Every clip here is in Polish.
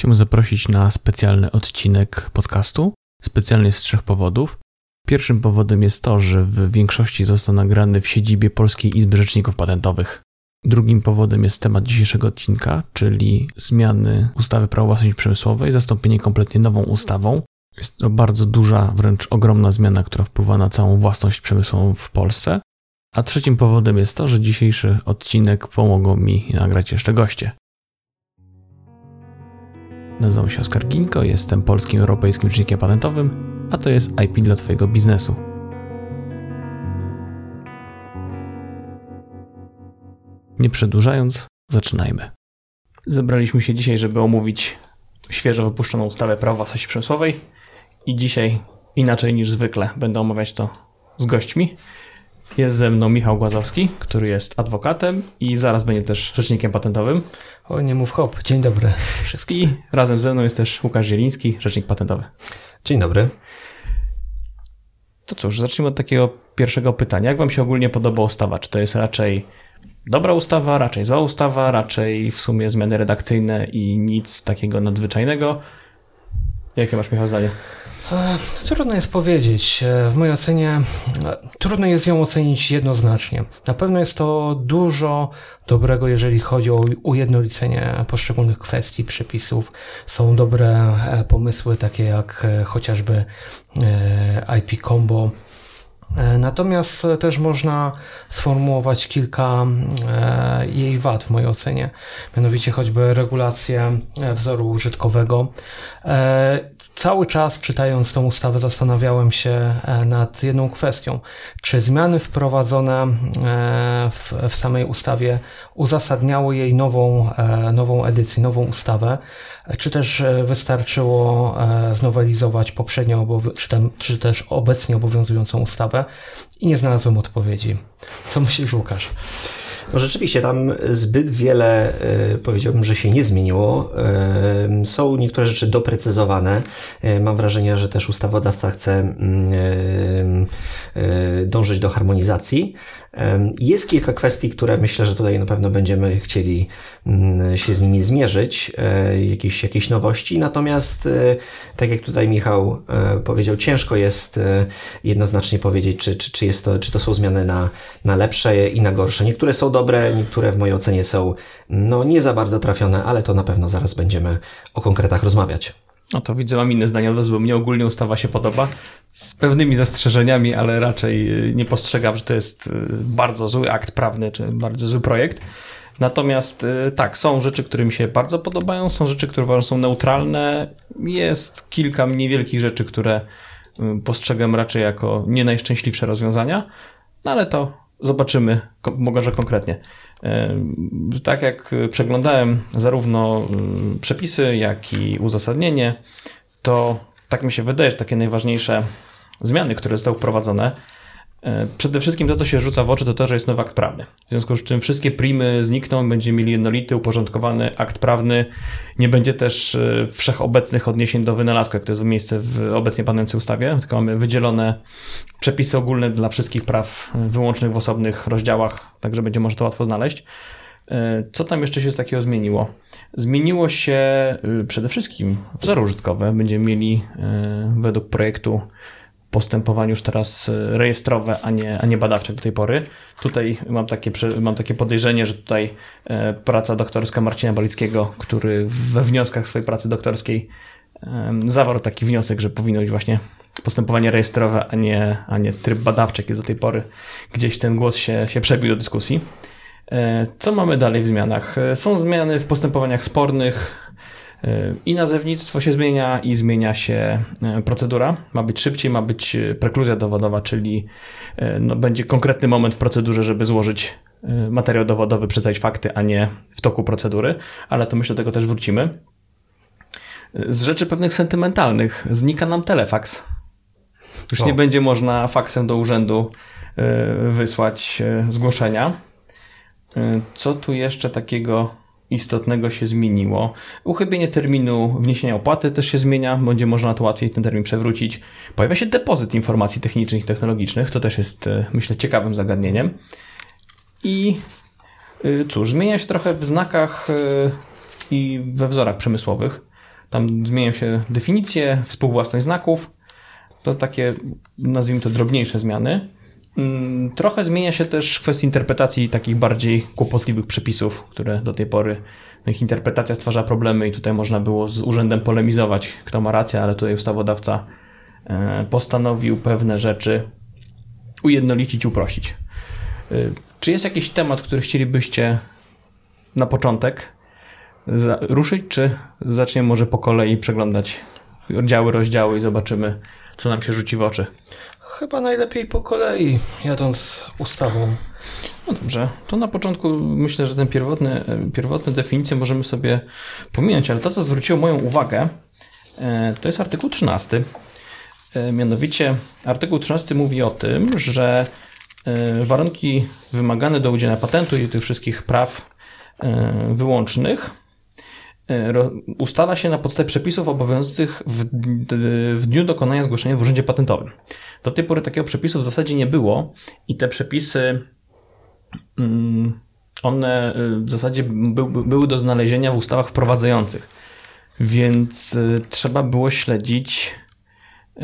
Chciałbym zaprosić na specjalny odcinek podcastu. Specjalnie z trzech powodów. Pierwszym powodem jest to, że w większości został nagrany w siedzibie Polskiej Izby Rzeczników Patentowych. Drugim powodem jest temat dzisiejszego odcinka, czyli zmiany ustawy prawa własności przemysłowej, zastąpienie kompletnie nową ustawą. Jest to bardzo duża, wręcz ogromna zmiana, która wpływa na całą własność przemysłową w Polsce. A trzecim powodem jest to, że dzisiejszy odcinek pomogą mi nagrać jeszcze goście. Nazywam się Oskar Ginko, jestem polskim europejskim rzecznikiem patentowym, a to jest IP dla Twojego biznesu. Nie przedłużając, zaczynajmy. Zebraliśmy się dzisiaj, żeby omówić świeżo wypuszczoną ustawę prawa własności przemysłowej i dzisiaj inaczej niż zwykle będę omawiać to z gośćmi. Jest ze mną Michał Głazowski, który jest adwokatem i zaraz będzie też rzecznikiem patentowym. O, nie mów hop. Dzień dobry wszystkim. I razem ze mną jest też Łukasz Zieliński, rzecznik patentowy. Dzień dobry. To cóż, zacznijmy od takiego pierwszego pytania. Jak Wam się ogólnie podoba ustawa? Czy to jest raczej dobra ustawa, raczej zła ustawa, raczej w sumie zmiany redakcyjne i nic takiego nadzwyczajnego? Jakie masz, Michał, zdanie? E, trudno jest powiedzieć. E, w mojej ocenie e, trudno jest ją ocenić jednoznacznie. Na pewno jest to dużo dobrego, jeżeli chodzi o ujednolicenie poszczególnych kwestii, przepisów. Są dobre pomysły, takie jak chociażby IP Combo. Natomiast też można sformułować kilka jej wad w mojej ocenie, mianowicie choćby regulację wzoru użytkowego cały czas czytając tą ustawę zastanawiałem się e, nad jedną kwestią. Czy zmiany wprowadzone e, w, w samej ustawie uzasadniały jej nową, e, nową edycję, nową ustawę, czy też wystarczyło znowelizować poprzednią, czy, czy też obecnie obowiązującą ustawę i nie znalazłem odpowiedzi. Co myślisz, Łukasz? No rzeczywiście tam zbyt wiele e, powiedziałbym, że się nie zmieniło. E, są niektóre rzeczy doprecyzowane. E, mam wrażenie, że też ustawodawca chce mm, dążyć do harmonizacji. Jest kilka kwestii, które myślę, że tutaj na pewno będziemy chcieli mm, się z nimi zmierzyć, jakieś, jakieś nowości. Natomiast, tak jak tutaj Michał powiedział, ciężko jest jednoznacznie powiedzieć, czy, czy, czy, jest to, czy to są zmiany na, na lepsze i na gorsze. Niektóre są dobre, niektóre w mojej ocenie są no, nie za bardzo trafione, ale to na pewno zaraz będziemy o konkretach rozmawiać. No to widzę, mam inne zdanie od Was, bo mnie ogólnie ustawa się podoba. Z pewnymi zastrzeżeniami, ale raczej y, nie postrzegam, że to jest y, bardzo zły akt prawny, czy bardzo zły projekt. Natomiast y, tak, są rzeczy, które mi się bardzo podobają, są rzeczy, które uważam są neutralne. Jest kilka niewielkich rzeczy, które postrzegam raczej jako nie najszczęśliwsze rozwiązania, no ale to zobaczymy, może konkretnie. Tak jak przeglądałem zarówno przepisy, jak i uzasadnienie, to tak mi się wydaje, że takie najważniejsze zmiany, które zostały wprowadzone, przede wszystkim to, co się rzuca w oczy, to to, że jest nowy akt prawny. W związku z czym wszystkie primy znikną, będziemy mieli jednolity, uporządkowany akt prawny. Nie będzie też e, wszechobecnych odniesień do wynalazku, jak to jest miejsce w obecnie panującej ustawie, tylko mamy wydzielone przepisy ogólne dla wszystkich praw wyłącznych w osobnych rozdziałach, także będzie można to łatwo znaleźć. E, co tam jeszcze się z takiego zmieniło? Zmieniło się przede wszystkim wzory użytkowe. Będziemy mieli według projektu postępowanie już teraz e, rejestrowe, a nie, a nie badawcze do tej pory. Tutaj mam takie, mam takie podejrzenie, że tutaj e, praca doktorska Marcina Balickiego, który we wnioskach swojej pracy doktorskiej zawarł taki wniosek, że powinno być właśnie postępowanie rejestrowe, a nie, a nie tryb badawczy, jak jest do tej pory. Gdzieś ten głos się, się przebił do dyskusji. E, co mamy dalej w zmianach? Są zmiany w postępowaniach spornych, i nazewnictwo się zmienia, i zmienia się e, procedura. Ma być szybciej, ma być e, prekluzja dowodowa, czyli e, no, będzie konkretny moment w procedurze, żeby złożyć materiał dowodowy, przedstawić fakty, a nie w toku procedury, ale to myślę, do tego też wrócimy. Z rzeczy pewnych sentymentalnych znika nam telefaks. Już o. nie będzie można faksem do urzędu wysłać zgłoszenia. Co tu jeszcze takiego istotnego się zmieniło. Uchybienie terminu wniesienia opłaty też się zmienia, będzie można to łatwiej ten termin przewrócić. Pojawia się depozyt informacji technicznych i technologicznych, to też jest, e, myślę, ciekawym zagadnieniem. I e, cóż, zmienia się trochę w znakach e, i we wzorach przemysłowych. Tam zmieniają się definicje, współwłasność znaków. To takie, nazwijmy to, drobniejsze zmiany. Mm, trochę zmienia się też kwestia interpretacji takich bardziej kłopotliwych przepisów, które do tej pory ich interpretacja stwarza problemy i tutaj można było z urzędem polemizować, kto ma rację, ale tutaj ustawodawca e, postanowił pewne rzeczy ujednolicić, uprościć. E, czy jest jakiś temat, który chcielibyście na początek ruszyć, czy zaczniemy może po kolei przeglądać oddziały, rozdziały i zobaczymy, co nam się rzuci w oczy? Chyba najlepiej po kolei, jadąc ustawą. No dobrze, to na początku myślę, że ten pierwotny, pierwotne definicje możemy sobie pominąć, ale to, co zwróciło moją uwagę, e, to jest artykuł 13. E, mianowicie artykuł 13 mówi o tym, że e, warunki wymagane do udzielenia patentu i tych wszystkich praw wyłącznych ustala się na podstawie przepisów obowiązujących w, w dniu dokonania zgłoszenia w urzędzie patentowym. Do tej pory takiego przepisu w zasadzie nie było i te przepisy mm, one y, w zasadzie były do znalezienia w ustawach wprowadzających, więc y, trzeba było śledzić y,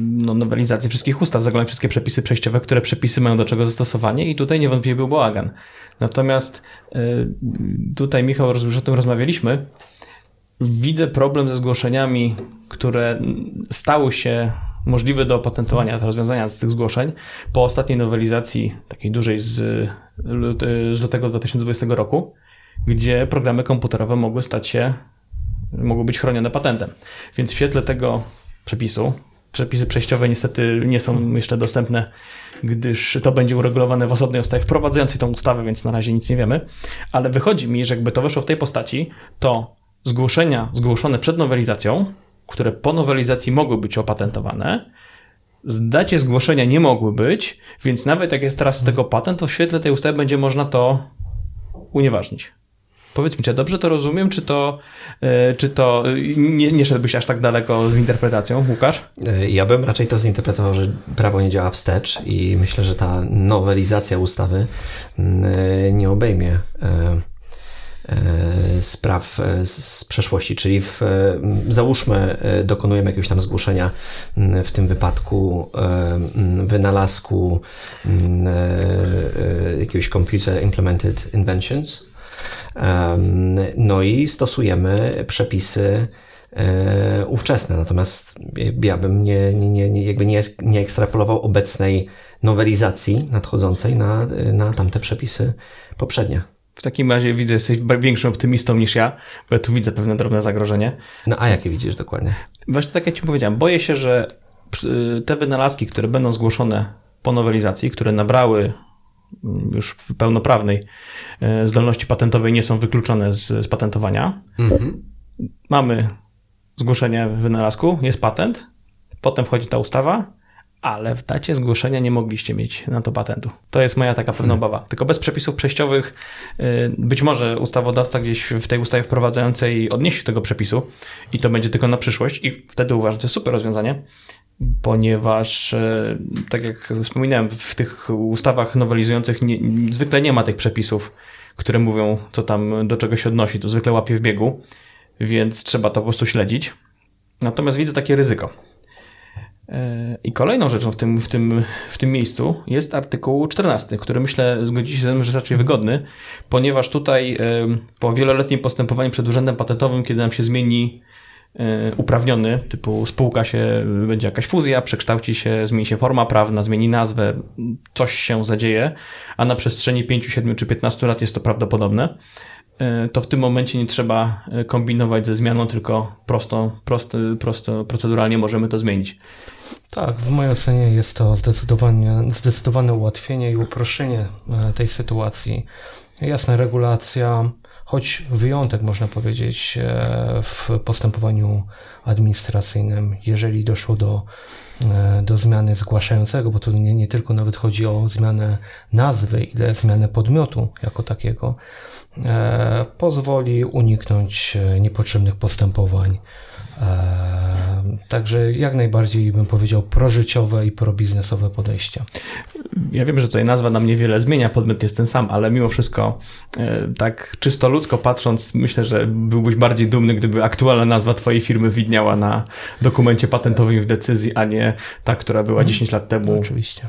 no, nowelizację wszystkich ustaw, zaglądać wszystkie przepisy przejściowe, które przepisy mają do czego zastosowanie i tutaj niewątpliwie był bałagan. Natomiast tutaj, Michał, już o tym rozmawialiśmy, widzę problem ze zgłoszeniami, które stały się możliwe do opatentowania rozwiązania z tych zgłoszeń po ostatniej nowelizacji, takiej dużej z, z lutego 2020 roku, gdzie programy komputerowe mogły stać się, mogły być chronione patentem. Więc w świetle tego przepisu, przepisy przejściowe niestety nie są jeszcze dostępne, gdyż to będzie uregulowane w osobnej ustawie wprowadzającej tą ustawę, więc na razie nic nie wiemy. Ale wychodzi mi, że jakby to weszło w tej postaci, to zgłoszenia zgłoszone przed nowelizacją które po nowelizacji mogły być opatentowane, zdacie zgłoszenia nie mogły być, więc nawet jak jest teraz z tego patent, to w świetle tej ustawy będzie można to unieważnić. Powiedz mi, czy dobrze to rozumiem, czy to, e, czy to e, nie, nie szedłbyś aż tak daleko z interpretacją, Łukasz? E, ja bym raczej to zinterpretował, że prawo nie działa wstecz i myślę, że ta nowelizacja ustawy nie obejmie spraw z przeszłości, czyli w, załóżmy, dokonujemy jakiegoś tam zgłoszenia, w tym wypadku wynalazku jakiegoś Computer Implemented Inventions, no i stosujemy przepisy ówczesne. Natomiast ja bym nie, nie, nie, jakby nie, nie ekstrapolował obecnej nowelizacji nadchodzącej na, na tamte przepisy poprzednie. W takim razie widzę, że jesteś większym optymistą niż ja, bo ja tu widzę pewne drobne zagrożenie. No a jakie widzisz dokładnie? Właśnie tak jak ci powiedziałem, boję się, że te wynalazki, które będą zgłoszone po nowelizacji, które nabrały już w pełnoprawnej e, zdolności patentowej, nie są wykluczone z, z patentowania. Mhm. Mamy zgłoszenie wynalazku, jest patent, potem wchodzi ta ustawa, ale w dacie zgłoszenia nie mogliście mieć na to patentu. To jest moja taka pewna obawa. Tylko bez przepisów przejściowych y, być może ustawodawca gdzieś w tej ustawie wprowadzającej odniesie tego przepisu i to będzie tylko na przyszłość i wtedy uważam, że to jest super rozwiązanie, ponieważ y, tak jak wspominałem, w tych ustawach nowelizujących nie, zwykle nie ma tych przepisów, które mówią, co tam do czego się odnosi. To zwykle łapie w biegu, więc trzeba to po prostu śledzić. Natomiast widzę takie ryzyko E, I kolejną rzeczą w tym, w, tym, w tym miejscu jest artykuł 14, który myślę zgodzi się ze mną, że jest raczej wygodny, ponieważ tutaj e, po wieloletnim postępowaniu przed Urzędem Patentowym, kiedy nam się zmieni e, uprawniony, typu spółka się, będzie jakaś fuzja, przekształci się, zmieni się forma prawna, zmieni nazwę, coś się zadzieje, a na przestrzeni 5, 7 czy 15 lat jest to prawdopodobne, to w tym momencie nie trzeba kombinować ze zmianą, tylko prosto, prosto, prosto proceduralnie możemy to zmienić. Tak, w mojej ocenie jest to zdecydowanie, zdecydowane ułatwienie i uproszczenie e, tej sytuacji. Jasna regulacja, choć wyjątek można powiedzieć e, w postępowaniu administracyjnym, jeżeli doszło do, e, do zmiany zgłaszającego, bo to nie, nie tylko nawet chodzi o zmianę nazwy, ile zmianę podmiotu jako takiego, pozwoli uniknąć niepotrzebnych postępowań Także jak najbardziej bym powiedział prożyciowe i probiznesowe podejście. Ja wiem, że tutaj nazwa nam niewiele zmienia, podmiot jest ten sam, ale mimo wszystko e, tak czysto ludzko patrząc, myślę, że byłbyś bardziej dumny, gdyby aktualna nazwa twojej firmy widniała na dokumencie patentowym w decyzji, a nie ta, która była 10 lat temu. Oczywiście.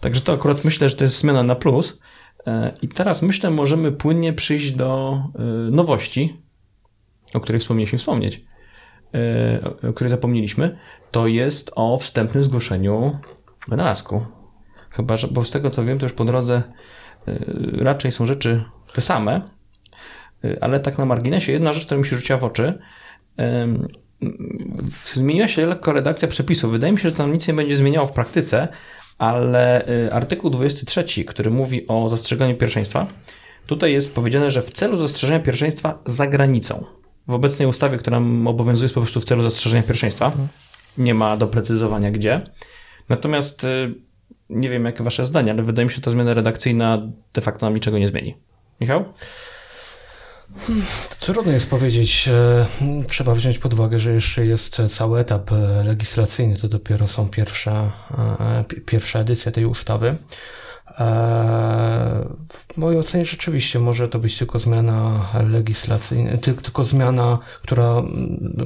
Także to akurat myślę, że to jest zmiana na plus. E, I teraz myślę, możemy płynnie przyjść do e, nowości, o której wspomnieliśmy wspomnieć, o której zapomnieliśmy. To jest o wstępnym zgłoszeniu wynalazku. Chyba, że, bo z tego co wiem, to już po drodze raczej są rzeczy te same, ale tak na marginesie, jedna rzecz, która mi się rzuciła w oczy, zmieniła się lekko redakcja przepisów. Wydaje mi się, że tam nic nie będzie zmieniało w praktyce, ale y, artykuł 23, który mówi o zastrzeganiu pierwszeństwa, tutaj jest powiedziane, że w celu zastrzeżenia pierwszeństwa za granicą. W obecnej ustawie, która obowiązuje jest po prostu w celu zastrzeżenia pierwszeństwa. Nie ma doprecyzowania gdzie. Natomiast y, nie wiem, jakie wasze zdanie, ale wydaje mi się, że ta zmiana redakcyjna de facto nam niczego nie zmieni. Michał? Trudno jest powiedzieć. E, trzeba wziąć pod uwagę, że jeszcze jest cały etap e, legislacyjny. To dopiero są pierwsza, e, pierwsza edycja tej ustawy. W mojej ocenie rzeczywiście może to być tylko zmiana legislacyjna, tylko zmiana, która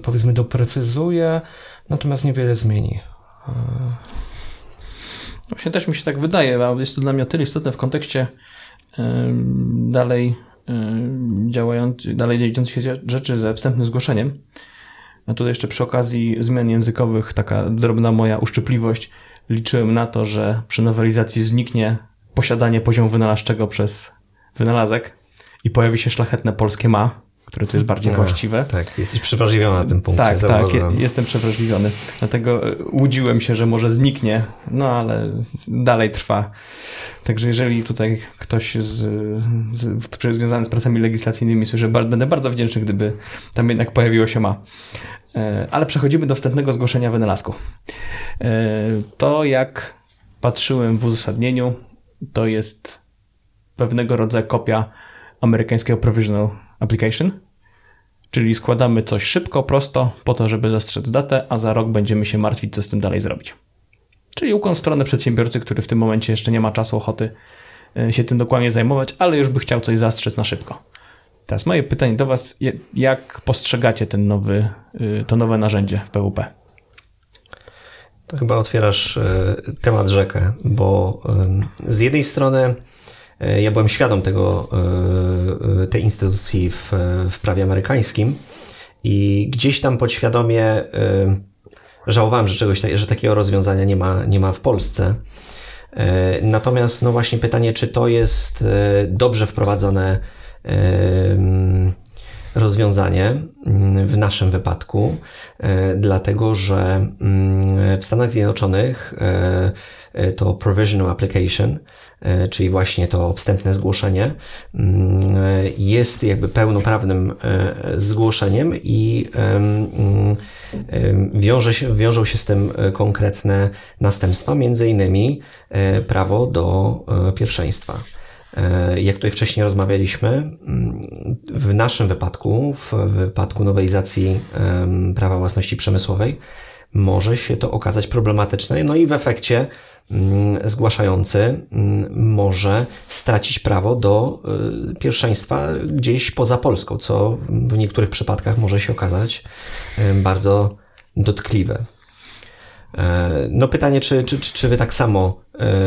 powiedzmy doprecyzuje, natomiast niewiele zmieni. Właśnie też mi się tak wydaje, a jest to dla mnie o tyle istotne w kontekście dalej Y, działający, dalej dziejących się rzeczy ze wstępnym zgłoszeniem. A tutaj jeszcze przy okazji zmian językowych taka drobna moja uszczypliwość. Liczyłem na to, że przy nowelizacji zniknie posiadanie poziomu wynalazczego przez wynalazek i pojawi się szlachetne polskie ma, które to jest bardziej właściwe. Tak, jesteś przewrażliwiony na tym punkcie. Tak, tak, jestem przewrażliwiony. Dlatego e, łudziłem się, że może zniknie, no ale dalej trwa. Także jeżeli tutaj ktoś z, z, związany z pracami legislacyjnymi słyszy, będę bardzo wdzięczny, gdyby tam jednak pojawiło się ma. E, ale przechodzimy do wstępnego zgłoszenia wynalazku. E, to jak patrzyłem w uzasadnieniu, to jest pewnego rodzaju kopia amerykańskiego Provisional Application, czyli składamy coś szybko, prosto, po to, żeby zastrzec datę, a za rok będziemy się martwić, co z tym dalej zrobić. Czyli ukłon w stronę przedsiębiorcy, który w tym momencie jeszcze nie ma czasu, ochoty e, się tym dokładnie zajmować, ale już by chciał coś zastrzec na szybko. Teraz moje pytanie do Was, jak postrzegacie ten nowy, y, to nowe narzędzie w PWP? To chyba otwierasz e, temat rzekę, bo z jednej strony ja byłem świadom tego, e, e, tej instytucji w, w prawie amerykańskim i gdzieś tam podświadomie żałowałem, że czegoś, że takiego rozwiązania nie ma, nie ma w Polsce. Natomiast, no właśnie pytanie, czy to jest dobrze wprowadzone rozwiązanie mm, w naszym wypadku, dlatego że mm, w Stanach Zjednoczonych to Provisional Application E, czyli właśnie to wstępne zgłoszenie, mm, jest jakby pełnoprawnym e, zgłoszeniem i wiąże się, wiążą się z tym e, konkretne następstwa, między innymi prawo do pierwszeństwa. Jak tutaj wcześniej rozmawialiśmy, mm, w naszym wypadku, w wypadku nowelizacji prawa własności przemysłowej, może się to okazać problematyczne, no i w efekcie Mm, zgłaszający mm, może stracić prawo do y, pierwszeństwa gdzieś poza Polską, co w niektórych przypadkach może się okazać y, bardzo dotkliwe. E, no pytanie, czy, czy, czy wy tak samo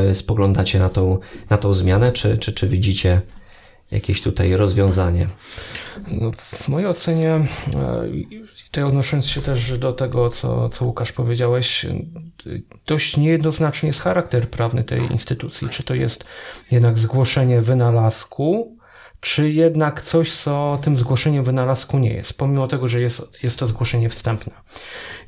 y, spoglądacie na tą, na tą zmianę, czy, czy, czy widzicie jakieś tutaj rozwiązanie? No, w mojej ocenie, e, tutaj odnosząc się też do tego, co, co Łukasz powiedziałeś, dość niejednoznaczny jest charakter prawny tej instytucji. Czy to jest jednak zgłoszenie wynalazku, czy jednak coś, co tym zgłoszeniem wynalazku nie jest, pomimo tego, że jest, jest to zgłoszenie wstępne.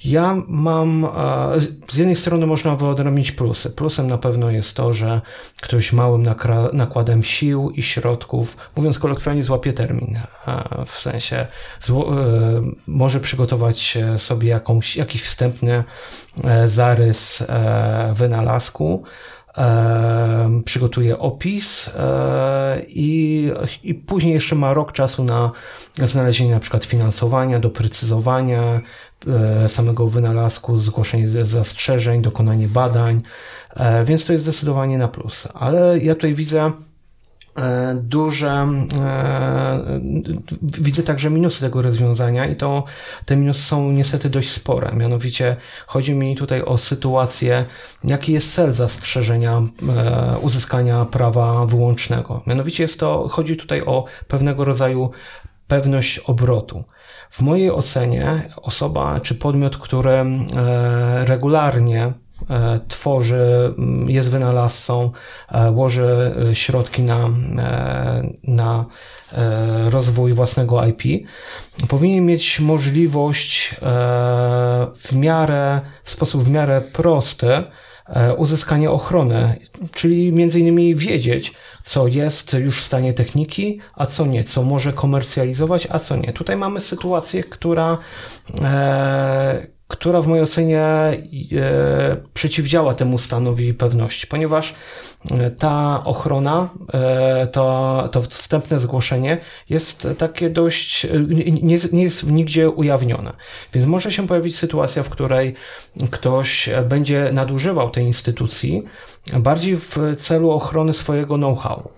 Ja mam, e, z jednej strony można wyodrębnić plusy. Plusem na pewno jest to, że ktoś małym nakładem sił i środków, mówiąc kolokwialnie, złapie termin. E, w sensie e, może przygotować sobie jakąś, jakiś wstępny zarys wynalazku, e, przygotuje opis e, i, i później jeszcze ma rok czasu na znalezienie na przykład finansowania, doprecyzowania e, samego wynalazku, zgłoszenie zastrzeżeń, dokonanie badań, e, więc to jest zdecydowanie na plus. Ale ja tutaj widzę duże, e, widzę także minusy tego rozwiązania i to te minusy są niestety dość spore. Mianowicie chodzi mi tutaj o sytuację, jaki jest cel zastrzeżenia e, uzyskania prawa wyłącznego. Mianowicie jest to, chodzi tutaj o pewnego rodzaju pewność obrotu. W mojej ocenie osoba czy podmiot, który regularnie E, tworzy, mm, jest wynalazcą, e, łoży e, środki na, na rozwój własnego IP, powinien mieć możliwość w miarę, w sposób w miarę prosty uzyskania ochrony, czyli między innymi wiedzieć, co jest już w stanie techniki, a co nie, co może komercjalizować, a co nie. Tutaj mamy sytuację, która która w mojej ocenie e, przeciwdziała temu stanowi pewności, ponieważ e, ta ochrona, e, to, to wstępne zgłoszenie jest takie dość, nie, nie jest nigdzie ujawnione. Więc może się pojawić sytuacja, w której ktoś będzie nadużywał tej instytucji bardziej w celu ochrony swojego know-how.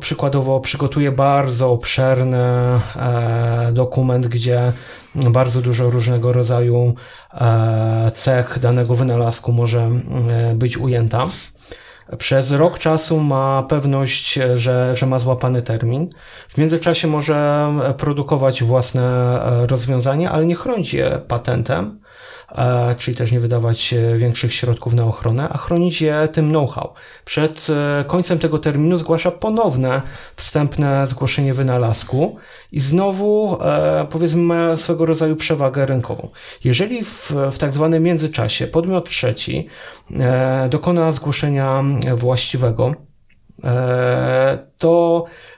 Przykładowo przygotuje bardzo obszerny e, dokument, gdzie bardzo dużo różnego rodzaju e, cech danego wynalazku może e, być ujęta. Przez rok czasu ma pewność, że, że ma złapany termin. W międzyczasie może produkować własne rozwiązanie, ale nie chronić je patentem E, czyli też nie wydawać e, większych środków na ochronę, a chronić je tym know-how. Przed e, końcem tego terminu zgłasza ponowne wstępne zgłoszenie wynalazku i znowu powiedzmy ma swego rodzaju przewagę rynkową. Jeżeli w, w tak zwanym międzyczasie podmiot trzeci dokona zgłoszenia właściwego, to E,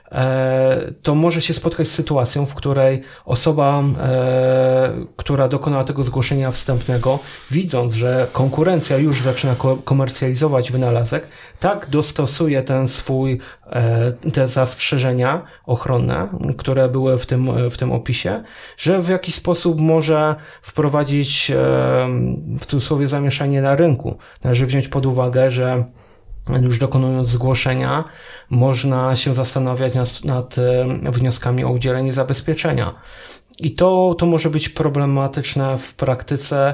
to może się spotkać z sytuacją, w której osoba, e, która dokonała tego zgłoszenia wstępnego, widząc, że konkurencja już zaczyna komercjalizować wynalazek, tak dostosuje ten swój, e, te zastrzeżenia ochronne, które były w tym, w tym opisie, że w jakiś sposób może wprowadzić w cudzysłowie zamieszanie na rynku. Należy wziąć pod uwagę, że już dokonując zgłoszenia, można się zastanawiać nad, nad wnioskami o udzielenie zabezpieczenia. I to, to może być problematyczne w praktyce.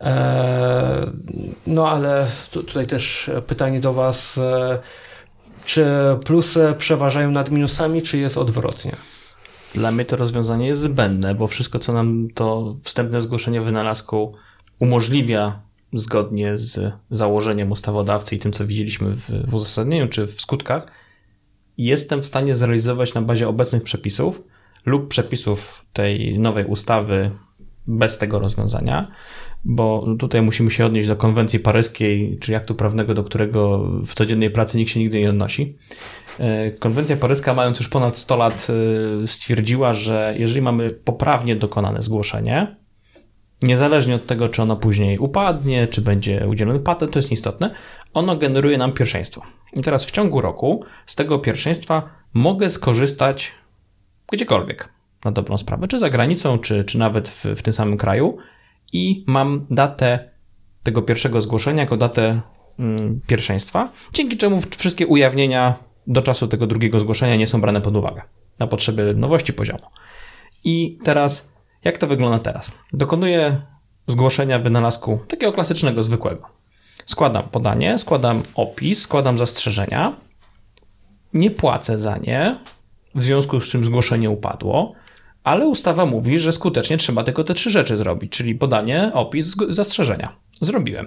E, no ale tutaj też pytanie do Was, e, czy plusy przeważają nad minusami, czy jest odwrotnie? Dla mnie to rozwiązanie jest zbędne, bo wszystko, co nam to wstępne zgłoszenie wynalazku umożliwia zgodnie z założeniem ustawodawcy i tym, co widzieliśmy w, w uzasadnieniu czy w skutkach, jestem w stanie zrealizować na bazie obecnych przepisów lub przepisów tej nowej ustawy bez tego rozwiązania, bo tutaj musimy się odnieść do konwencji paryskiej, czyli aktu prawnego, do którego w codziennej pracy nikt się nigdy nie odnosi. E, konwencja paryska, mając już ponad 100 lat, e, stwierdziła, że jeżeli mamy poprawnie dokonane zgłoszenie, Niezależnie od tego, czy ono później upadnie, czy będzie udzielony patent, to jest nieistotne, ono generuje nam pierwszeństwo. I teraz w ciągu roku z tego pierwszeństwa mogę skorzystać gdziekolwiek, na dobrą sprawę, czy za granicą, czy, czy nawet w, w tym samym kraju, i mam datę tego pierwszego zgłoszenia jako datę mm, pierwszeństwa, dzięki czemu wszystkie ujawnienia do czasu tego drugiego zgłoszenia nie są brane pod uwagę na potrzeby nowości poziomu. I teraz jak to wygląda teraz? Dokonuję zgłoszenia wynalazku takiego klasycznego, zwykłego. Składam podanie, składam opis, składam zastrzeżenia. Nie płacę za nie, w związku z czym zgłoszenie upadło, ale ustawa mówi, że skutecznie trzeba tylko te trzy rzeczy zrobić, czyli podanie, opis, zastrzeżenia. Zrobiłem.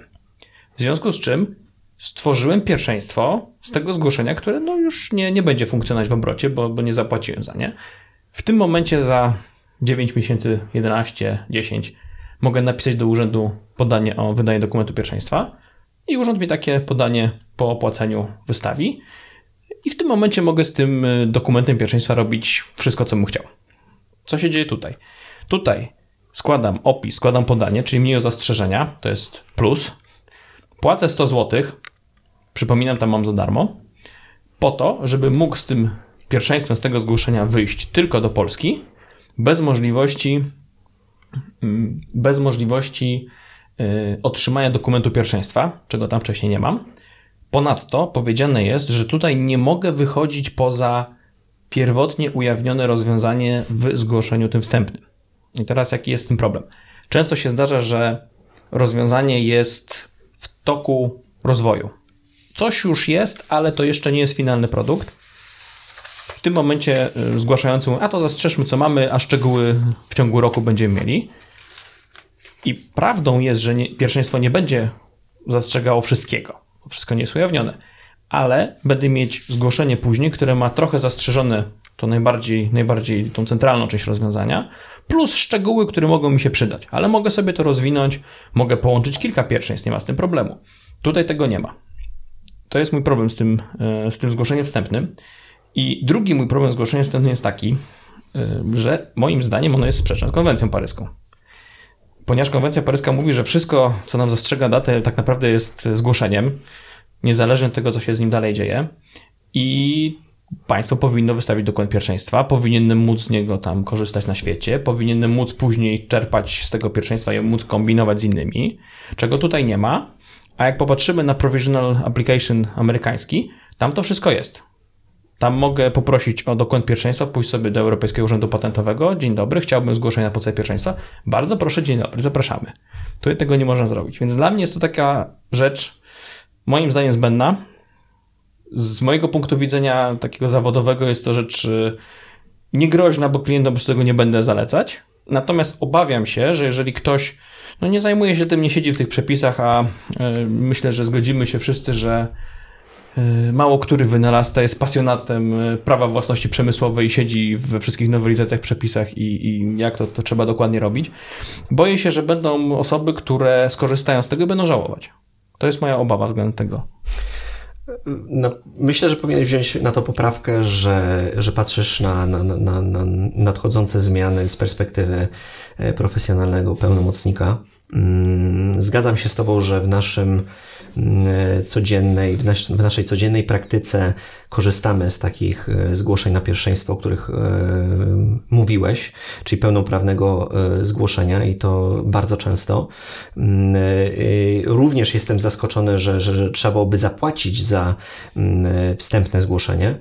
W związku z czym stworzyłem pierwszeństwo z tego zgłoszenia, które no już nie, nie będzie funkcjonować w obrocie, bo, bo nie zapłaciłem za nie. W tym momencie za 9 miesięcy, 11, 10 mogę napisać do urzędu podanie o wydanie dokumentu pierwszeństwa i urząd mi takie podanie po opłaceniu wystawi. I w tym momencie mogę z tym y, dokumentem pierwszeństwa robić wszystko, co bym chciał. Co się dzieje tutaj? Tutaj składam opis, składam podanie, czyli mniej o zastrzeżenia, to jest plus. Płacę 100 zł Przypominam, tam mam za darmo. Po to, żeby mógł z tym pierwszeństwem z tego zgłoszenia wyjść tylko do Polski, bez możliwości, mm, bez możliwości y, otrzymania dokumentu pierwszeństwa, czego tam wcześniej nie mam. Ponadto powiedziane jest, że tutaj nie mogę wychodzić poza pierwotnie ujawnione rozwiązanie w zgłoszeniu tym wstępnym. I teraz jaki jest tym problem? Często się zdarza, że rozwiązanie jest w toku rozwoju. Coś już jest, ale to jeszcze nie jest finalny produkt. W tym momencie y, zgłaszający a to zastrzeżmy co mamy, a szczegóły w ciągu roku będziemy mieli. I prawdą jest, że nie, pierwszeństwo nie będzie zastrzegało wszystkiego. Wszystko nie jest ujawnione. Ale będę mieć zgłoszenie później, które ma trochę zastrzeżone to najbardziej, najbardziej tą centralną część rozwiązania, plus szczegóły, które mogą mi się przydać. Ale mogę sobie to rozwinąć, mogę połączyć kilka pierwszeństw, nie ma z tym problemu. Tutaj tego nie ma. To jest mój problem z tym, e, z tym zgłoszeniem wstępnym. I drugi mój problem z zgłoszeniem wstępnym jest taki, e, że moim zdaniem ono jest sprzeczne z konwencją paryską. Ponieważ konwencja paryska mówi, że wszystko, co nam zastrzega datę, tak naprawdę jest zgłoszeniem, niezależnie od tego, co się z nim dalej dzieje. I państwo powinno wystawić dokument pierwszeństwa, powinienem móc z niego tam korzystać na świecie, powinienem móc później czerpać z tego pierwszeństwa i móc kombinować z innymi, czego tutaj nie ma. A jak popatrzymy na Provisional Application amerykański, tam to wszystko jest. Tam mogę poprosić o dokument pierwszeństwa, pójść sobie do Europejskiego Urzędu Patentowego. Dzień dobry, chciałbym zgłoszenia na podstawie pierwszeństwa. Bardzo proszę, dzień dobry, zapraszamy. Tutaj tego nie można zrobić. Więc dla mnie jest to taka rzecz, moim zdaniem zbędna. Z mojego punktu widzenia takiego zawodowego jest to rzecz y, niegroźna, bo klientom po tego nie będę zalecać. Natomiast obawiam się, że jeżeli ktoś no nie zajmuje się tym, nie siedzi w tych przepisach, a y, myślę, że zgodzimy się wszyscy, że mało który wynalazca jest pasjonatem prawa własności przemysłowej siedzi we wszystkich nowelizacjach, przepisach i, i jak to, to trzeba dokładnie robić. Boję się, że będą osoby, które skorzystają z tego i będą żałować. To jest moja obawa względem tego. No, myślę, że powinieneś wziąć na to poprawkę, że, że patrzysz na, na, na, na nadchodzące zmiany z perspektywy e, profesjonalnego pełnomocnika. Mm, zgadzam się z Tobą, że w naszym codziennej, w, nas, w naszej codziennej praktyce korzystamy z takich e, zgłoszeń na pierwszeństwo, o których e, mówiłeś, czyli pełnoprawnego e, zgłoszenia i to bardzo często. Mm, również jestem zaskoczony, że, że, że trzeba byłoby zapłacić za wstępne zgłoszenie.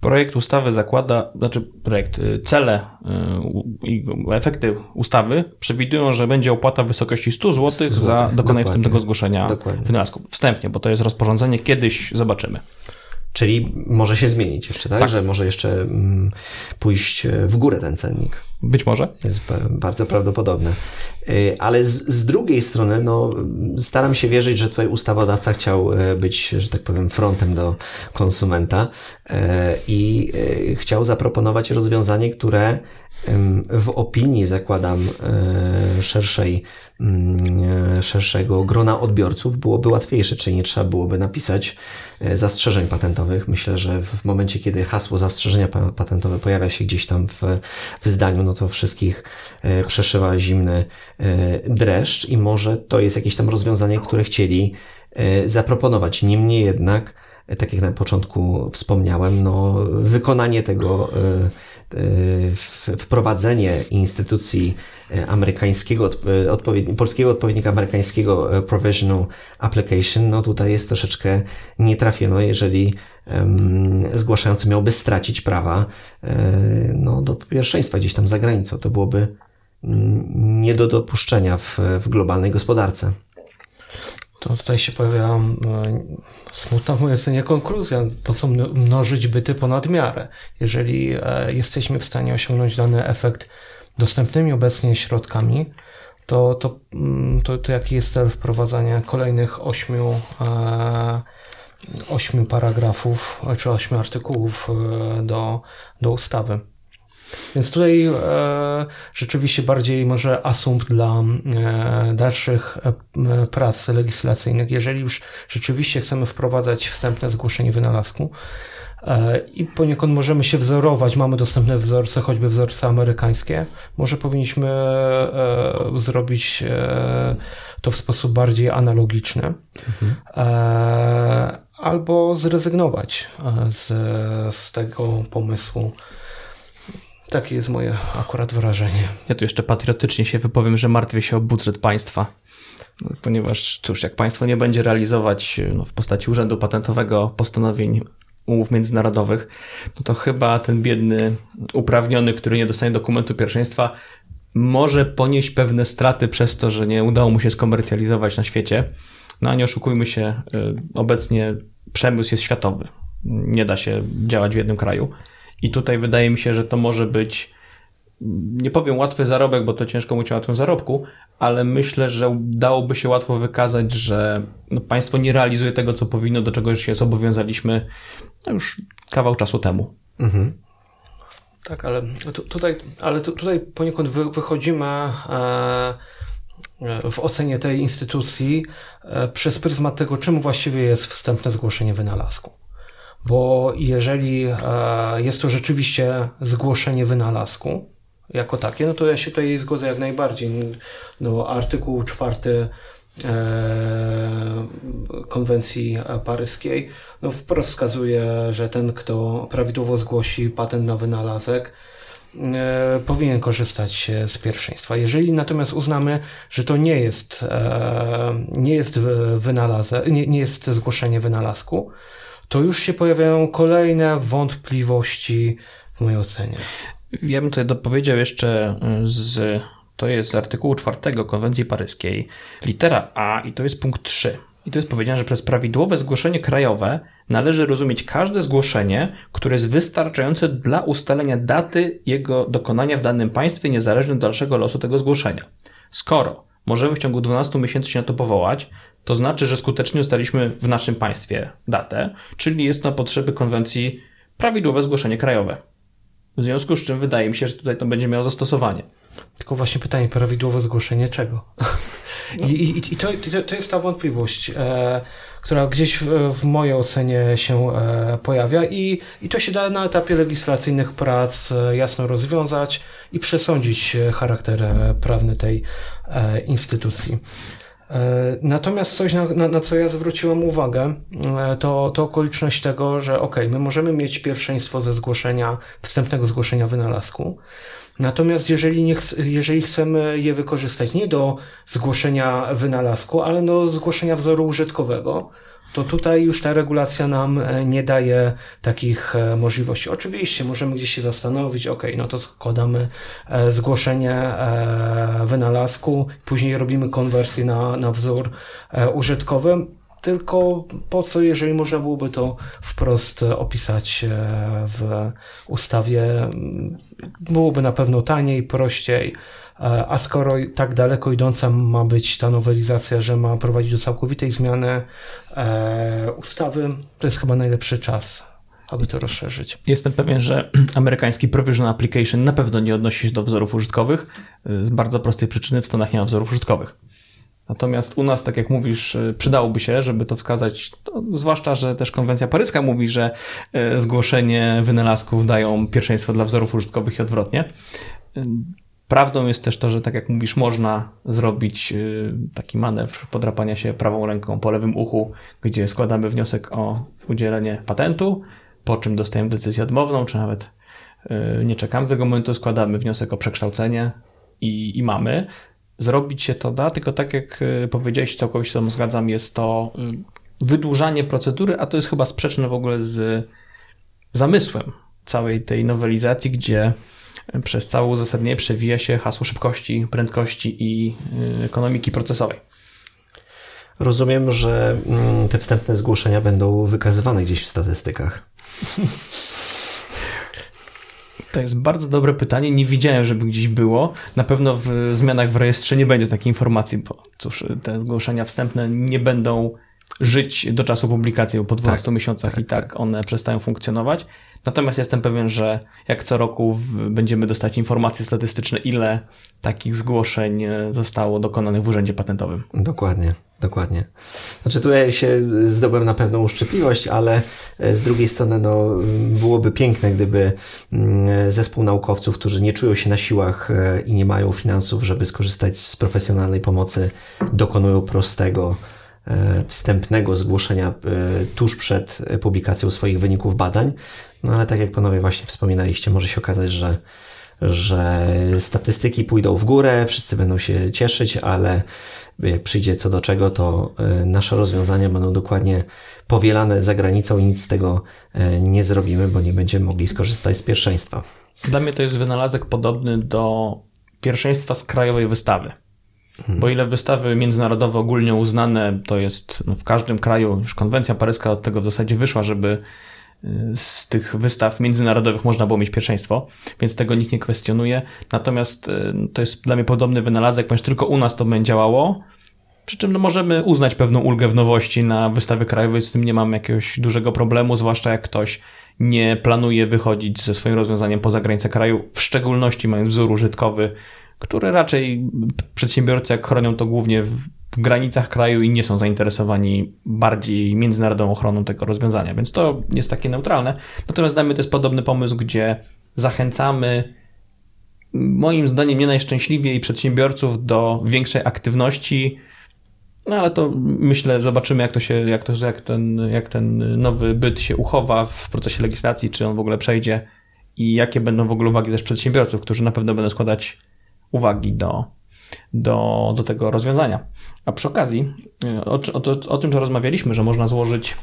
Projekt ustawy zakłada, znaczy projekt, cele i efekty ustawy przewidują, że będzie opłata w wysokości 100 zł za dokonanie wstępnego zgłoszenia Dokładnie. wynalazku. Wstępnie, bo to jest rozporządzenie, kiedyś zobaczymy. Czyli może się zmienić jeszcze, tak? tak. Że może jeszcze mm, pójść w górę ten cennik. Być może. Jest bardzo prawdopodobne. Y, ale z, z, drugiej strony, no, staram się wierzyć, że tutaj ustawodawca chciał e, być, że tak powiem, frontem do konsumenta e, i e, chciał zaproponować rozwiązanie, które w opinii, zakładam, szerszej, szerszego grona odbiorców byłoby łatwiejsze, czyli nie trzeba byłoby napisać zastrzeżeń patentowych. Myślę, że w momencie, kiedy hasło zastrzeżenia patentowe pojawia się gdzieś tam w, w zdaniu, no to wszystkich przeszywa zimny E, dreszcz i może to jest jakieś tam rozwiązanie, które chcieli e, zaproponować. Niemniej jednak, e, tak jak na początku wspomniałem, no, wykonanie tego, wprowadzenie instytucji amerykańskiego, odpowiedni, polskiego odpowiednika amerykańskiego Provisional Application, no tutaj jest troszeczkę nietrafiono, jeżeli um, zgłaszający miałby stracić prawa no, do pierwszeństwa gdzieś tam za granicą. To byłoby nie do dopuszczenia w, w globalnej gospodarce. To tutaj się pojawia e, smutna w mojej ocenie konkluzja, po co mnożyć byty ponad miarę. Jeżeli e, jesteśmy w stanie osiągnąć dany efekt dostępnymi obecnie środkami, to, to, mm, to, to jaki jest cel wprowadzania kolejnych ośmiu, e, ośmiu paragrafów czy ośmiu artykułów do, do ustawy? Więc tutaj e, rzeczywiście bardziej może asumpt dla e, dalszych e, prac legislacyjnych. Jeżeli już rzeczywiście chcemy wprowadzać wstępne zgłoszenie wynalazku, i poniekąd możemy się wzorować, mamy dostępne wzorce, choćby wzorce amerykańskie. Może powinniśmy zrobić to w sposób bardziej analogiczny. Mhm. Albo zrezygnować z, z tego pomysłu. Takie jest moje akurat wrażenie. Ja tu jeszcze patriotycznie się wypowiem, że martwię się o budżet państwa. Ponieważ, cóż, jak państwo nie będzie realizować no, w postaci Urzędu Patentowego postanowień umów międzynarodowych, no to chyba ten biedny uprawniony, który nie dostanie dokumentu pierwszeństwa, może ponieść pewne straty przez to, że nie udało mu się skomercjalizować na świecie. No a nie oszukujmy się, y, obecnie przemysł jest światowy. Nie da się działać w jednym kraju. I tutaj wydaje mi się, że to może być, nie powiem łatwy zarobek, bo to ciężko mówić o łatwym zarobku, ale myślę, że dałoby się łatwo wykazać, że no, państwo nie realizuje tego, co powinno, do czego się zobowiązaliśmy no, już kawał czasu temu. Mhm. Tak, ale tu, tutaj, ale tu, tutaj poniekąd wy, wychodzimy e, w ocenie tej instytucji e, przez pryzmat tego, czym właściwie jest wstępne zgłoszenie wynalazku. Bo jeżeli e, jest to rzeczywiście zgłoszenie wynalazku jako takie, no to ja się tutaj zgodzę jak najbardziej. No, artykuł czwarty e, konwencji paryskiej no wprost wskazuje, że ten, kto prawidłowo zgłosi patent na wynalazek, E, powinien korzystać z pierwszeństwa. Jeżeli natomiast uznamy, że to nie jest, nie jest wynalazek, nie, nie jest zgłoszenie wynalazku, to już się pojawiają kolejne wątpliwości w mojej ocenie. Ja bym tutaj dopowiedział jeszcze z, to jest z artykułu 4 konwencji paryskiej, litera A i to jest punkt 3. I to jest powiedziane, że przez prawidłowe zgłoszenie krajowe należy rozumieć każde zgłoszenie, które jest wystarczające dla ustalenia daty jego dokonania w danym państwie, niezależnie od dalszego losu tego zgłoszenia. Skoro możemy w ciągu 12 miesięcy się na to powołać, to znaczy, że skutecznie ustaliśmy w naszym państwie datę, czyli jest na potrzeby konwencji prawidłowe zgłoszenie krajowe. W związku z czym wydaje mi się, że tutaj to będzie miało zastosowanie. Tylko właśnie pytanie, prawidłowe zgłoszenie czego? No. I, i, i to, to, jest ta wątpliwość, e, która gdzieś w, w, mojej ocenie się e, pojawia i, i to się da na etapie legislacyjnych prac e, jasno rozwiązać i przesądzić charakter e, prawny tej e, instytucji. Natomiast coś, na, na, na, co ja zwróciłem uwagę, to, to okoliczność tego, że ok, my możemy mieć pierwszeństwo ze zgłoszenia, wstępnego zgłoszenia wynalazku, Natomiast jeżeli, nie jeżeli chcemy je wykorzystać nie do zgłoszenia wynalazku, ale do zgłoszenia wzoru użytkowego, to tutaj już ta regulacja nam e, nie daje takich e, możliwości. Oczywiście możemy gdzieś się zastanowić, ok, no to składamy e, zgłoszenie wynalazku, później robimy konwersję na, na wzór użytkowy tylko po co, jeżeli można byłoby to wprost opisać w ustawie, byłoby na pewno taniej, prościej. E, a skoro tak daleko idąca ma być ta nowelizacja, że ma prowadzić do całkowitej zmiany e, ustawy, to jest chyba najlepszy czas aby to rozszerzyć. Jestem pewien, że amerykański Provision Application na pewno nie odnosi się do wzorów użytkowych z bardzo prostej przyczyny w Stanach nie ma wzorów użytkowych. Natomiast u nas, tak jak mówisz, przydałoby się, żeby to wskazać, no, zwłaszcza, że też konwencja paryska mówi, że zgłoszenie wynalazków dają pierwszeństwo dla wzorów użytkowych i odwrotnie. Y, prawdą jest też to, że tak jak mówisz, można zrobić taki manewr podrapania się prawą ręką po lewym uchu, gdzie składamy wniosek o udzielenie patentu, po czym dostajemy decyzję odmowną, czy nawet nie czekamy tego momentu, składamy wniosek o przekształcenie i, i mamy. Zrobić się to da, tylko tak jak y, powiedziałeś, całkowicie się zgadzam, jest to y, wydłużanie procedury, a to jest chyba sprzeczne w ogóle z zamysłem całej tej nowelizacji, gdzie y, przez całe uzasadnienie przewija się hasło szybkości, prędkości i ekonomiki procesowej. Rozumiem, że mm, te wstępne zgłoszenia będą wykazywane gdzieś w statystykach. To jest bardzo dobre pytanie. Nie widziałem, żeby gdzieś było. Na pewno w zmianach w rejestrze nie będzie takiej informacji, bo cóż, te zgłoszenia wstępne nie będą żyć do czasu publikacji, bo po 12 tak, miesiącach tak, i tak, tak, one przestają funkcjonować. Natomiast jestem pewien, że jak co roku będziemy dostać informacje statystyczne, ile takich zgłoszeń e, zostało dokonanych w Urzędzie Patentowym. Dokładnie, dokładnie. Znaczy tutaj się zdobyłem na pewną uszczypliwość, ale e, z drugiej strony no, byłoby piękne, gdyby mm, zespół naukowców, którzy nie czują się na siłach e, i nie mają finansów, żeby skorzystać z profesjonalnej pomocy, dokonują prostego, wstępnego zgłoszenia tuż przed publikacją swoich wyników badań. No ale tak jak panowie właśnie wspominaliście, może się okazać, że że statystyki pójdą w górę, wszyscy będą się cieszyć, ale jak przyjdzie co do czego, to e, nasze rozwiązania będą dokładnie powielane za granicą i nic z tego e, nie zrobimy, bo nie będziemy mogli skorzystać z pierwszeństwa. Dla mnie to jest wynalazek podobny do pierwszeństwa z krajowej wystawy. Bo ile wystawy międzynarodowe ogólnie uznane, to jest no, w każdym kraju, już konwencja paryska od tego w zasadzie wyszła, żeby z tych wystaw międzynarodowych można było mieć pierwszeństwo, więc tego nikt nie kwestionuje. Natomiast e, to jest dla mnie podobny wynalazek, ponieważ tylko u nas to będzie działało. Przy czym no, możemy uznać pewną ulgę w nowości na wystawie krajowej, z tym nie mam jakiegoś dużego problemu, zwłaszcza jak ktoś nie planuje wychodzić ze swoim rozwiązaniem poza granice kraju, w szczególności mając wzór użytkowy, który raczej przedsiębiorcy, jak chronią to głównie w w granicach kraju i nie są zainteresowani bardziej międzynarodową ochroną tego rozwiązania, więc to jest takie neutralne. Natomiast dla mnie to jest podobny pomysł, gdzie zachęcamy moim zdaniem nie najszczęśliwiej przedsiębiorców do większej aktywności, no ale to myślę, zobaczymy jak to się, jak, to, jak, ten, jak ten nowy byt się uchowa w procesie legislacji, czy on w ogóle przejdzie i jakie będą w ogóle uwagi też przedsiębiorców, którzy na pewno będą składać uwagi do, do, do tego rozwiązania. A przy okazji, e, o, o, o tym, że rozmawialiśmy, że można złożyć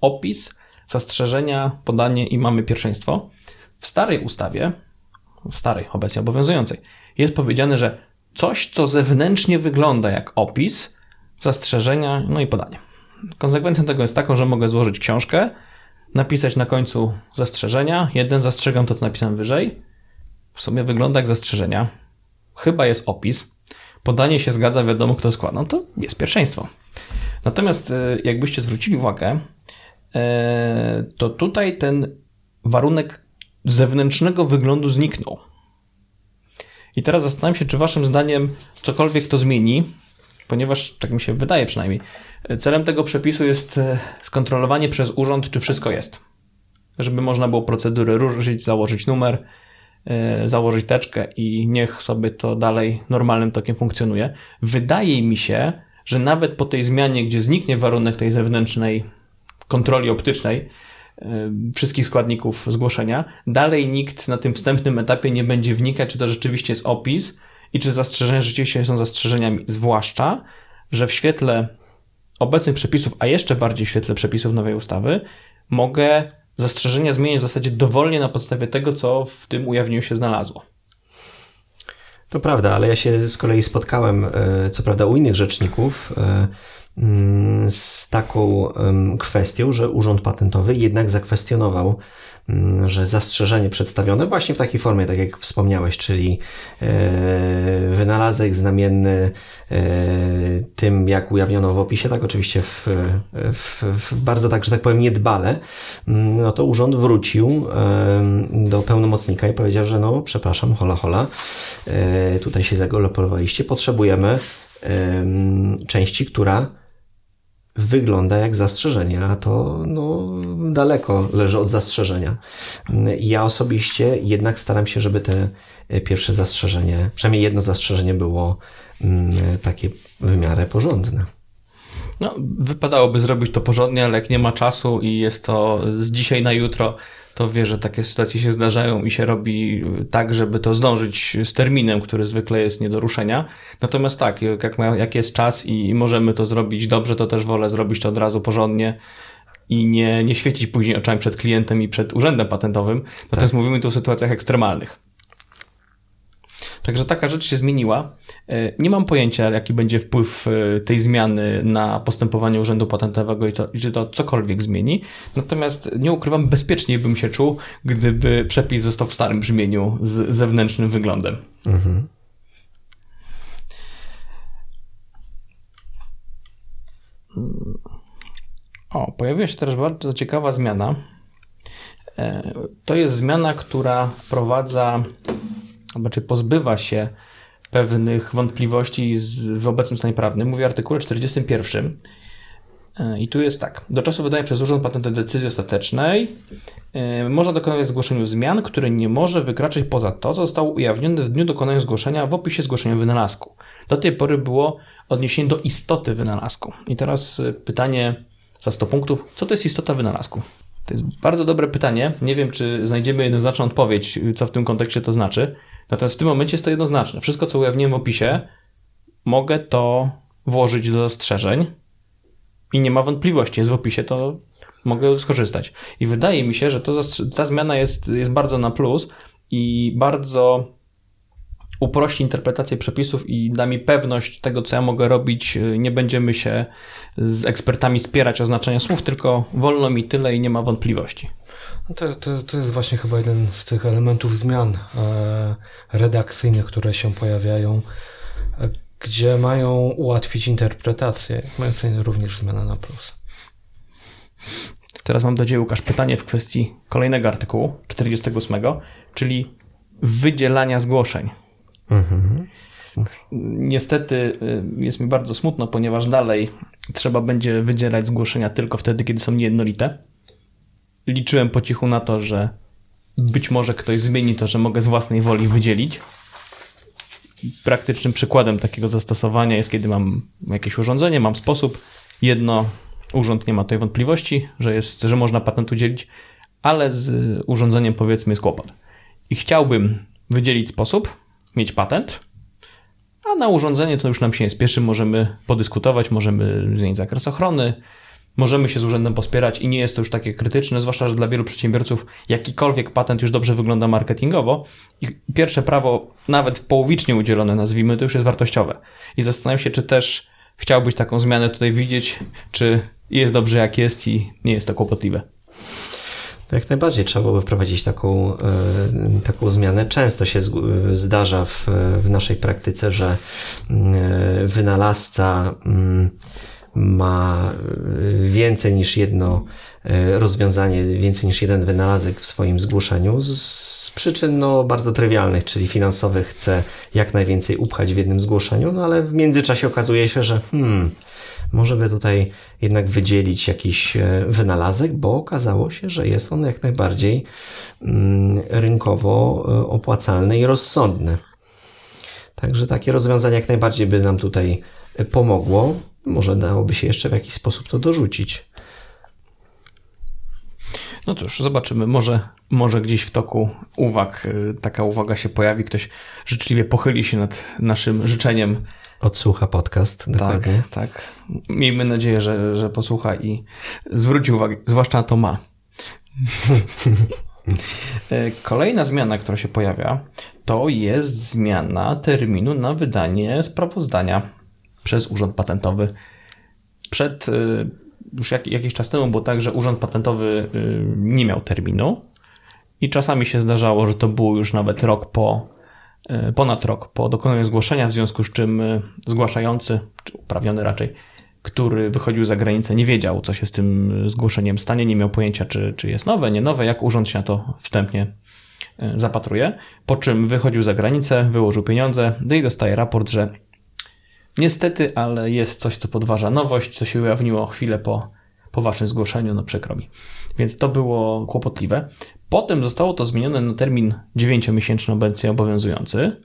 opis, zastrzeżenia, podanie i mamy pierwszeństwo. W starej ustawie, w starej, obecnie obowiązującej, jest powiedziane, że coś, co zewnętrznie wygląda jak opis, zastrzeżenia, no i podanie. Konsekwencją tego jest taką, że mogę złożyć książkę, napisać na końcu zastrzeżenia. Jeden zastrzegam to, co napisałem wyżej. W sumie wygląda jak zastrzeżenia chyba jest opis, podanie się zgadza, wiadomo kto składa, no to jest pierwszeństwo. Natomiast e, jakbyście zwrócili uwagę, e, to tutaj ten warunek zewnętrznego wyglądu zniknął. I teraz zastanawiam się, czy waszym zdaniem cokolwiek to zmieni, ponieważ, tak mi się wydaje przynajmniej, celem tego przepisu jest e, skontrolowanie przez urząd, czy wszystko jest. Żeby można było procedury ruszyć, założyć numer, założyć teczkę i niech sobie to dalej normalnym tokiem funkcjonuje. Wydaje mi się, że nawet po tej zmianie, gdzie zniknie warunek tej zewnętrznej kontroli optycznej, e, wszystkich składników zgłoszenia, dalej nikt na tym wstępnym etapie nie będzie wnikać, czy to rzeczywiście jest opis i czy zastrzeżenia rzeczywiście są zastrzeżeniami, zwłaszcza, że w świetle obecnych przepisów, a jeszcze bardziej w świetle przepisów nowej ustawy, mogę zastrzeżenia zmieniać w zasadzie dowolnie na podstawie tego, co w tym ujawnieniu się znalazło. To prawda, ale ja się z kolei spotkałem, e, co prawda, u innych rzeczników e, mm, z taką kwestią, że Urząd Patentowy jednak zakwestionował że zastrzeżenie przedstawione właśnie w takiej formie, tak jak wspomniałeś, czyli e, wynalazek znamienny e, tym, jak ujawniono w opisie, tak oczywiście w, w, w bardzo tak, że tak powiem, niedbale, mm, no to urząd wrócił do pełnomocnika i powiedział, że no, przepraszam, hola, hola, e, tutaj się zagolopowaliście, potrzebujemy części, która wygląda jak zastrzeżenie, a to no, daleko leży od zastrzeżenia. Ja osobiście jednak staram się, żeby te pierwsze zastrzeżenie, przynajmniej jedno zastrzeżenie było mm, takie w miarę porządne. No, wypadałoby zrobić to porządnie, ale jak nie ma czasu i jest to z dzisiaj na jutro, to wie, że takie sytuacje się zdarzają i się robi tak, żeby to zdążyć z terminem, który zwykle jest nie do ruszenia. Natomiast tak, jak, ma, jak jest czas i możemy to zrobić dobrze, to też wolę zrobić to od razu porządnie i nie, nie świecić później oczami przed klientem i przed urzędem patentowym. Natomiast tak. mówimy tu o sytuacjach ekstremalnych. Także taka rzecz się zmieniła. E, nie mam pojęcia, jaki będzie wpływ e, tej zmiany na postępowanie Urzędu Patentowego i, to, i czy to cokolwiek zmieni. Natomiast nie ukrywam, bezpieczniej bym się czuł, gdyby przepis został w starym brzmieniu z zewnętrznym wyglądem. Mhm. O, pojawiła się teraz bardzo ciekawa zmiana E, to jest zmiana, która wprowadza, znaczy pozbywa się pewnych wątpliwości z, w obecnym stanie prawnym. Mówi o artykule 41. E, I tu jest tak. Do czasu wydania przez Urząd Patentu decyzji ostatecznej yy, można dokonywać w zgłoszeniu zmian, które nie może wykraczać poza to, co zostało ujawnione w dniu dokonania zgłoszenia w opisie zgłoszenia wynalazku. Do tej pory było odniesienie do istoty wynalazku. I teraz pytanie za 100 punktów. Co to jest istota wynalazku? To jest bardzo dobre pytanie. Nie wiem, czy znajdziemy jednoznaczną odpowiedź, co w tym kontekście to znaczy. Natomiast w tym momencie jest to jednoznaczne. Wszystko, co ujawniłem w opisie, mogę to włożyć do zastrzeżeń i nie ma wątpliwości. Jest w opisie, to mogę skorzystać. I wydaje mi się, że to, ta zmiana jest, jest bardzo na plus i bardzo uprości interpretację przepisów i da mi pewność tego, co ja mogę robić. Nie będziemy się z ekspertami spierać o znaczenie słów, tylko wolno mi tyle i nie ma wątpliwości. No to, to, to jest właśnie chyba jeden z tych elementów zmian e, redakcyjnych, które się pojawiają, e, gdzie mają ułatwić interpretację. Zdaniem również zmiana na plus. Teraz mam do Ciebie, Łukasz, pytanie w kwestii kolejnego artykułu 48, czyli wydzielania zgłoszeń. Mhm. Niestety y, jest mi bardzo smutno, ponieważ dalej trzeba będzie wydzielać zgłoszenia tylko wtedy, kiedy są niejednolite. Liczyłem po cichu na to, że być może ktoś zmieni to, że mogę z własnej woli wydzielić. Praktycznym przykładem takiego zastosowania jest, kiedy mam jakieś urządzenie, mam sposób. Jedno, urząd nie ma tej wątpliwości, że, jest, że można patent udzielić, ale z urządzeniem powiedzmy jest kłopot. I chciałbym wydzielić sposób, mieć patent, a na urządzenie to już nam się nie spieszy, możemy podyskutować, możemy zmienić zakres ochrony, możemy się z urzędem pospierać i nie jest to już takie krytyczne, zwłaszcza, że dla wielu przedsiębiorców jakikolwiek patent już dobrze wygląda marketingowo i pierwsze prawo, nawet połowicznie udzielone, nazwijmy, to już jest wartościowe. I zastanawiam się, czy też chciałbyś taką zmianę tutaj widzieć, czy jest dobrze jak jest i nie jest to kłopotliwe. Jak najbardziej trzeba byłoby wprowadzić taką, e, taką zmianę. Często się zdarza w, w naszej praktyce, że mm, e, wynalazca mm, ma więcej niż jedno e, rozwiązanie, więcej niż jeden wynalazek w swoim zgłoszeniu z przyczyn no, bardzo trywialnych, czyli finansowych chce jak najwięcej upchać w jednym zgłoszeniu, no ale w międzyczasie okazuje się, że hmm, może by tutaj jednak wydzielić jakiś e, wynalazek, bo okazało się, że jest on jak najbardziej mm, rynkowo e, opłacalny i rozsądny. Także takie rozwiązanie jak najbardziej by nam tutaj pomogło. Może dałoby się jeszcze w jakiś sposób to dorzucić. No cóż, zobaczymy. Może, może gdzieś w toku uwag taka uwaga się pojawi. Ktoś życzliwie pochyli się nad naszym życzeniem Odsłucha podcast. Dokładnie. Tak, tak. Miejmy nadzieję, że, że posłucha i zwróci uwagę, zwłaszcza na to ma. E, kolejna zmiana, która się pojawia, to jest zmiana terminu na wydanie sprawozdania przez Urząd Patentowy. Przed e, już jak, jakiś czas temu było tak, że Urząd Patentowy e, nie miał terminu i czasami się zdarzało, że to było już nawet rok po E, ponad rok po dokonaniu zgłoszenia, w związku z czym zgłaszający, czy uprawniony raczej, który wychodził za granicę, nie wiedział, co się z tym zgłoszeniem stanie, nie miał pojęcia, czy, czy jest nowe, nie nowe, jak urząd się na to wstępnie zapatruje. Po czym wychodził za granicę, wyłożył pieniądze, no i dostaje raport, że niestety, ale jest coś, co podważa nowość, co się ujawniło chwilę po, po waszym zgłoszeniu, no przykro mi. Więc to było kłopotliwe. Potem zostało to zmienione na termin 9-miesięczny obecnie obowiązujący,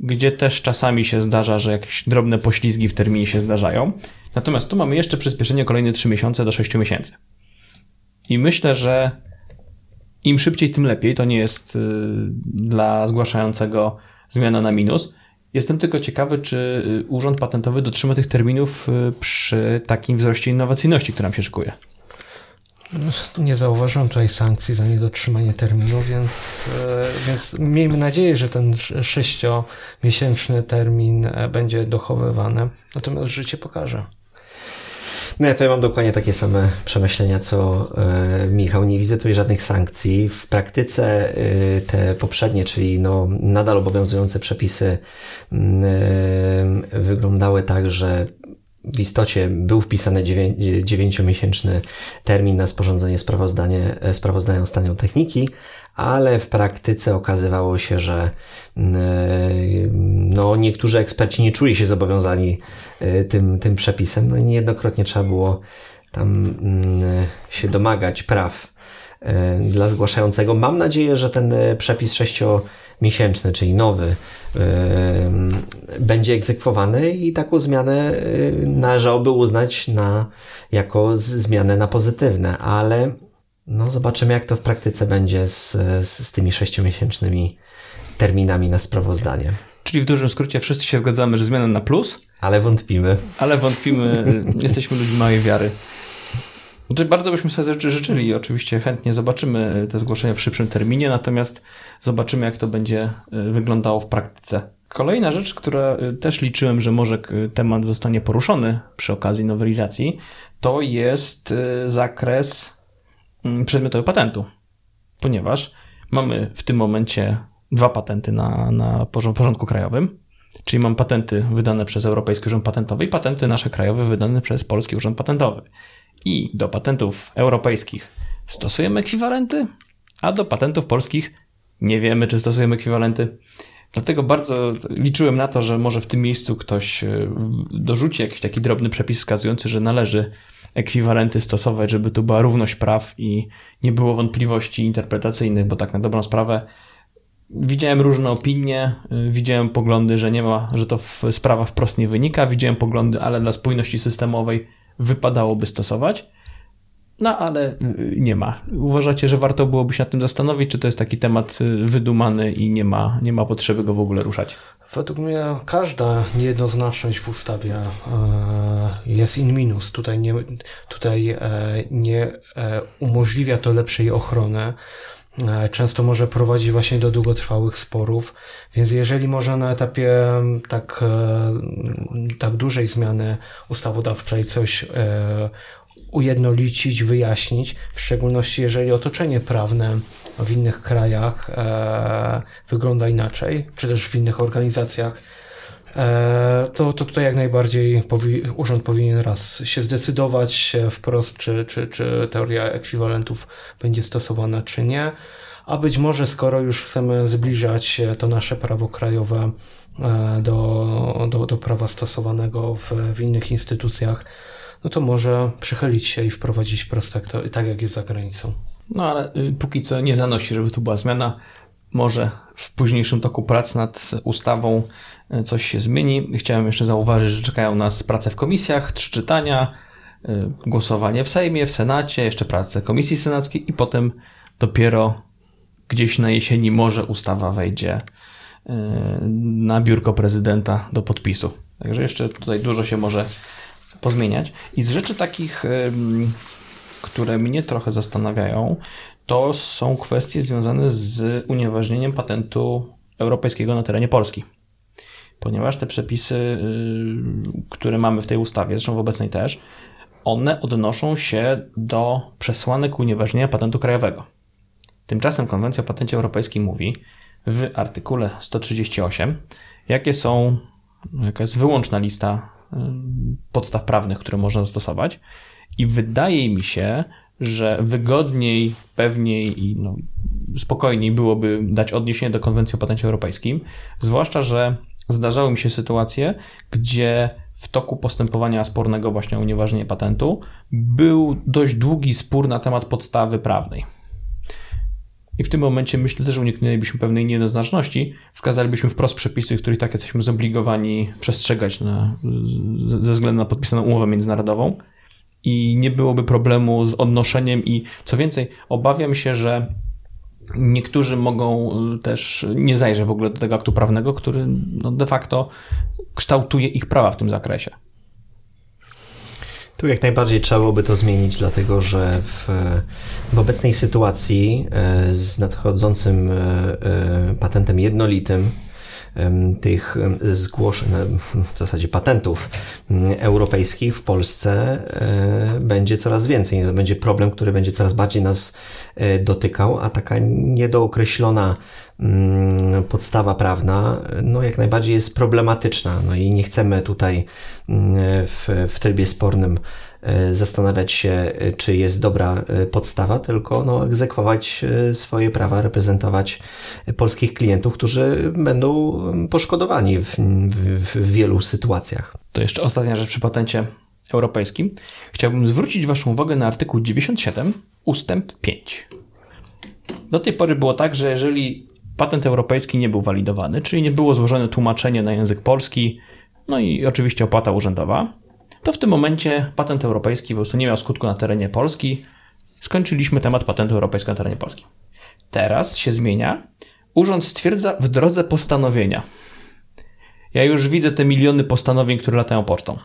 gdzie też czasami się zdarza, że jakieś drobne poślizgi w terminie się zdarzają. Natomiast tu mamy jeszcze przyspieszenie kolejne 3 miesiące do 6 miesięcy. I myślę, że im szybciej, tym lepiej. To nie jest y, dla zgłaszającego zmiana na minus. Jestem tylko ciekawy, czy y, Urząd Patentowy dotrzyma tych terminów y, przy takim wzroście innowacyjności, który nam się szykuje. Nie zauważyłem tutaj sankcji za niedotrzymanie terminu, więc, e, więc miejmy nadzieję, że ten sześciomiesięczny termin będzie dochowywany. Natomiast życie pokaże. No ja ja mam dokładnie takie same przemyślenia co e, Michał. Nie widzę tutaj żadnych sankcji. W praktyce e, te poprzednie, czyli no, nadal obowiązujące przepisy mm, e, wyglądały tak, że w istocie był wpisany dziewięciomiesięczny termin na sporządzenie sprawozdania, sprawozdania o stanie techniki, ale w praktyce okazywało się, że no, niektórzy eksperci nie czuli się zobowiązani tym, tym przepisem, no i niejednokrotnie trzeba było tam się domagać praw dla zgłaszającego. Mam nadzieję, że ten przepis sześciomiesięczny, czyli nowy, będzie egzekwowany i taką zmianę należałoby uznać na, jako zmianę na pozytywne, ale no zobaczymy jak to w praktyce będzie z, z, z tymi sześciomiesięcznymi terminami na sprawozdanie. Czyli w dużym skrócie wszyscy się zgadzamy, że zmiana na plus. Ale wątpimy. Ale wątpimy, jesteśmy ludźmi małej wiary. Znaczy, bardzo byśmy sobie życzyli i oczywiście chętnie zobaczymy te zgłoszenia w szybszym terminie, natomiast zobaczymy, jak to będzie e, wyglądało w praktyce. Kolejna rzecz, która e, też liczyłem, że może temat zostanie poruszony przy okazji nowelizacji, to jest e, zakres przedmiotowy patentu. Ponieważ mamy w tym momencie dwa patenty na, na porządku krajowym, czyli mam patenty wydane przez Europejski Urząd Patentowy i patenty nasze krajowe wydane przez Polski Urząd Patentowy. I do patentów europejskich stosujemy ekwiwalenty, a do patentów polskich nie wiemy, czy stosujemy ekwiwalenty. Dlatego bardzo liczyłem na to, że może w tym miejscu ktoś e, dorzuci jakiś taki drobny przepis wskazujący, że należy ekwiwalenty stosować, żeby tu była równość praw i nie było wątpliwości interpretacyjnych, bo tak na dobrą sprawę widziałem różne opinie, e, widziałem poglądy, że nie ma, że to w sprawa wprost nie wynika, widziałem poglądy, ale dla spójności systemowej wypadałoby stosować. No ale y, nie ma. Uważacie, że warto byłoby się nad tym zastanowić, czy to jest taki temat y, wydumany i nie ma, nie ma potrzeby go w ogóle ruszać? Według mnie każda niejednoznaczność w ustawie e, jest in minus. Tutaj nie, tutaj e, nie e, umożliwia to lepszej ochrony. Często może prowadzić właśnie do długotrwałych sporów, więc jeżeli można na etapie tak, tak dużej zmiany ustawodawczej coś ujednolicić, wyjaśnić, w szczególności jeżeli otoczenie prawne w innych krajach e, wygląda inaczej, czy też w innych organizacjach, e, to, to tutaj jak najbardziej powi urząd powinien raz się zdecydować wprost, czy, czy, czy teoria ekwiwalentów będzie stosowana, czy nie. A być może, skoro już chcemy zbliżać to nasze prawo krajowe e, do, do, do prawa stosowanego w, w innych instytucjach, no to może przychylić się i wprowadzić prospekto tak, jak jest za granicą. No ale y, póki co nie zanosi, żeby tu była zmiana. Może w późniejszym toku prac nad ustawą y, coś się zmieni. Chciałem jeszcze zauważyć, że czekają nas prace w komisjach, trzy czytania, y, głosowanie w Sejmie, w Senacie, jeszcze prace komisji senackiej i potem dopiero gdzieś na jesieni może ustawa wejdzie na biurko prezydenta do podpisu. Także jeszcze tutaj dużo się może pozmieniać. I z rzeczy takich, które mnie trochę zastanawiają, to są kwestie związane z unieważnieniem patentu europejskiego na terenie Polski. Ponieważ te przepisy, y, które mamy w tej ustawie, zresztą w obecnej też, one odnoszą się do przesłanek unieważnienia patentu krajowego. Tymczasem konwencja o patencie europejskim mówi w artykule 138, jakie są, jaka jest wyłączna lista podstaw prawnych, które można zastosować. I wydaje mi się, że wygodniej, pewniej i no, spokojniej byłoby dać odniesienie do konwencji o patencie europejskim, zwłaszcza, że zdarzały mi się sytuacje, gdzie w toku postępowania spornego właśnie o unieważnienie patentu był dość długi spór na temat podstawy prawnej. I w tym momencie myślę że uniknęlibyśmy pewnej niejednoznaczności, wskazalibyśmy wprost przepisy, których tak jesteśmy zobligowani przestrzegać na, ze względu na podpisaną umowę międzynarodową i nie byłoby problemu z odnoszeniem i co więcej, obawiam się, że niektórzy mogą też nie zajrzeć w ogóle do tego aktu prawnego, który no de facto kształtuje ich prawa w tym zakresie. Tu jak najbardziej trzeba byłoby to zmienić, dlatego że w, w obecnej sytuacji e, z nadchodzącym e, e, patentem jednolitym tych zgłoszeń, w zasadzie patentów europejskich w Polsce będzie coraz więcej. To będzie problem, który będzie coraz bardziej nas dotykał, a taka niedookreślona podstawa prawna, no jak najbardziej jest problematyczna. No i nie chcemy tutaj w, w trybie spornym e, zastanawiać się, e, czy jest dobra e, podstawa, tylko no, egzekwować swoje prawa, reprezentować polskich klientów, którzy będą poszkodowani w, w, w wielu sytuacjach. To jeszcze ostatnia rzecz przy patencie europejskim. Chciałbym zwrócić Waszą uwagę na artykuł 97, ustęp 5. Do tej pory było tak, że jeżeli patent europejski nie był walidowany, czyli nie było złożone tłumaczenie na język polski, no i oczywiście opłata urzędowa, to w tym momencie patent europejski po prostu nie miał skutku na terenie Polski. Skończyliśmy temat patentu europejskiego na terenie Polski. Teraz się zmienia. Urząd stwierdza w drodze postanowienia. Ja już widzę te miliony postanowień, które latają pocztą.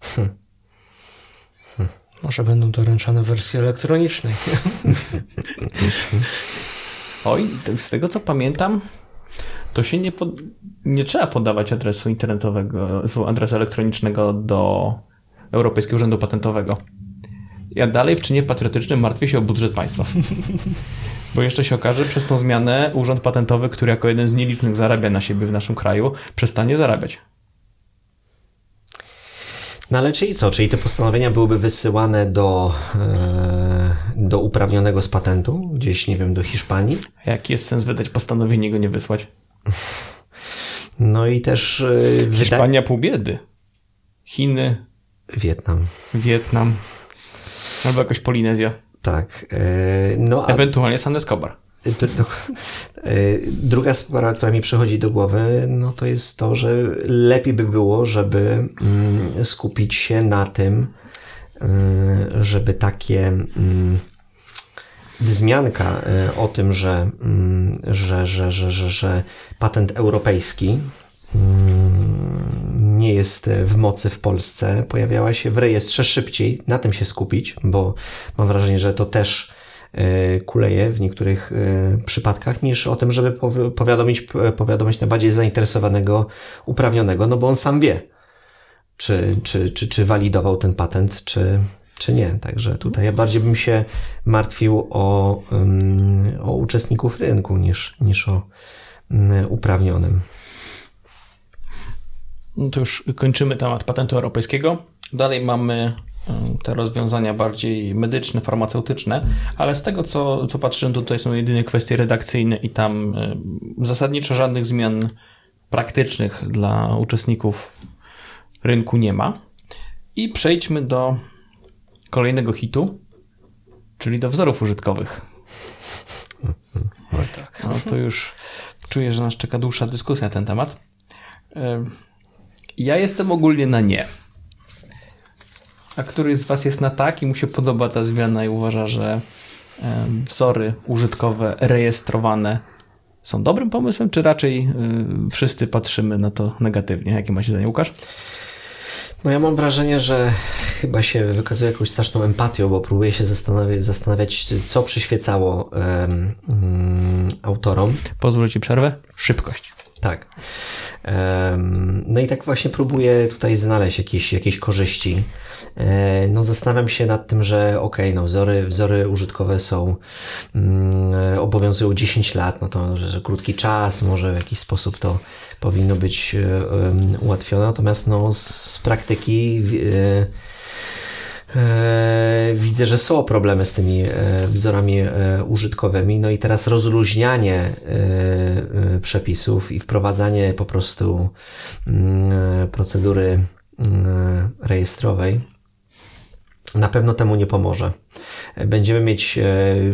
Hmm. Może będą doręczane w wersji elektronicznej. Oj, z tego co pamiętam, to się nie, pod... nie trzeba podawać adresu internetowego, adresu elektronicznego do Europejskiego Urzędu Patentowego. Ja dalej w czynie patriotycznym martwię się o budżet państwa. Bo jeszcze się okaże, przez tą zmianę Urząd Patentowy, który jako jeden z nielicznych zarabia na siebie w naszym kraju, przestanie zarabiać. No ale czyli co? Czyli te postanowienia byłyby wysyłane do, e, do uprawnionego z patentu, gdzieś, nie wiem, do Hiszpanii? A jaki jest sens wydać postanowienie go nie wysłać? No i też... E, Hiszpania pół biedy. Chiny. Wietnam. Wietnam. Albo jakoś Polinezja. Tak. E, no, a... Ewentualnie San Escobar. E, druga sprawa, która mi przychodzi do głowy, no to jest to, że lepiej by było, żeby mm, skupić się na tym, mm, żeby takie mm, wzmianka e, o tym, że, że, że, że, że, że patent europejski nie jest w mocy w Polsce, pojawiała się w rejestrze szybciej, na tym się skupić, bo mam wrażenie, że to też E, kuleje w niektórych e, przypadkach, niż o tym, żeby powiadomić, powiadomić najbardziej zainteresowanego uprawnionego, no bo on sam wie, czy, czy, czy, czy walidował ten patent, czy, czy nie. Także tutaj ja bardziej bym się martwił o, o uczestników rynku niż, niż o uprawnionym. No to już kończymy temat patentu europejskiego. Dalej mamy te rozwiązania bardziej medyczne, farmaceutyczne, ale z tego co, co patrzyłem, to tutaj są jedynie kwestie redakcyjne i tam e, zasadniczo żadnych zmian praktycznych dla uczestników rynku nie ma. I przejdźmy do kolejnego hitu, czyli do wzorów użytkowych. No tak. No to już czuję, że nas czeka dłuższa dyskusja na ten temat. Ja jestem ogólnie na nie. A który z Was jest na tak i mu się podoba ta zmiana i uważa, że wzory użytkowe, rejestrowane są dobrym pomysłem, czy raczej y, wszyscy patrzymy na to negatywnie? Jakie macie zdanie, Łukasz? No ja mam wrażenie, że chyba się wykazuje jakąś straszną empatią, bo próbuję się zastanawiać, zastanawiać co przyświecało um, autorom. Pozwól Ci przerwę. Szybkość. Tak. No i tak właśnie próbuję tutaj znaleźć jakieś, jakieś korzyści. E, no zastanawiam się nad tym, że ok, no wzory, wzory użytkowe są, um, obowiązują 10 lat, no to że, krótki czas, może w jakiś sposób to powinno być um, ułatwione, natomiast no z praktyki e, e, widzę, że są problemy z tymi wzorami użytkowymi. No i teraz rozluźnianie przepisów i wprowadzanie po prostu mm, procedury mm, rejestrowej na pewno temu nie pomoże. Będziemy mieć, e,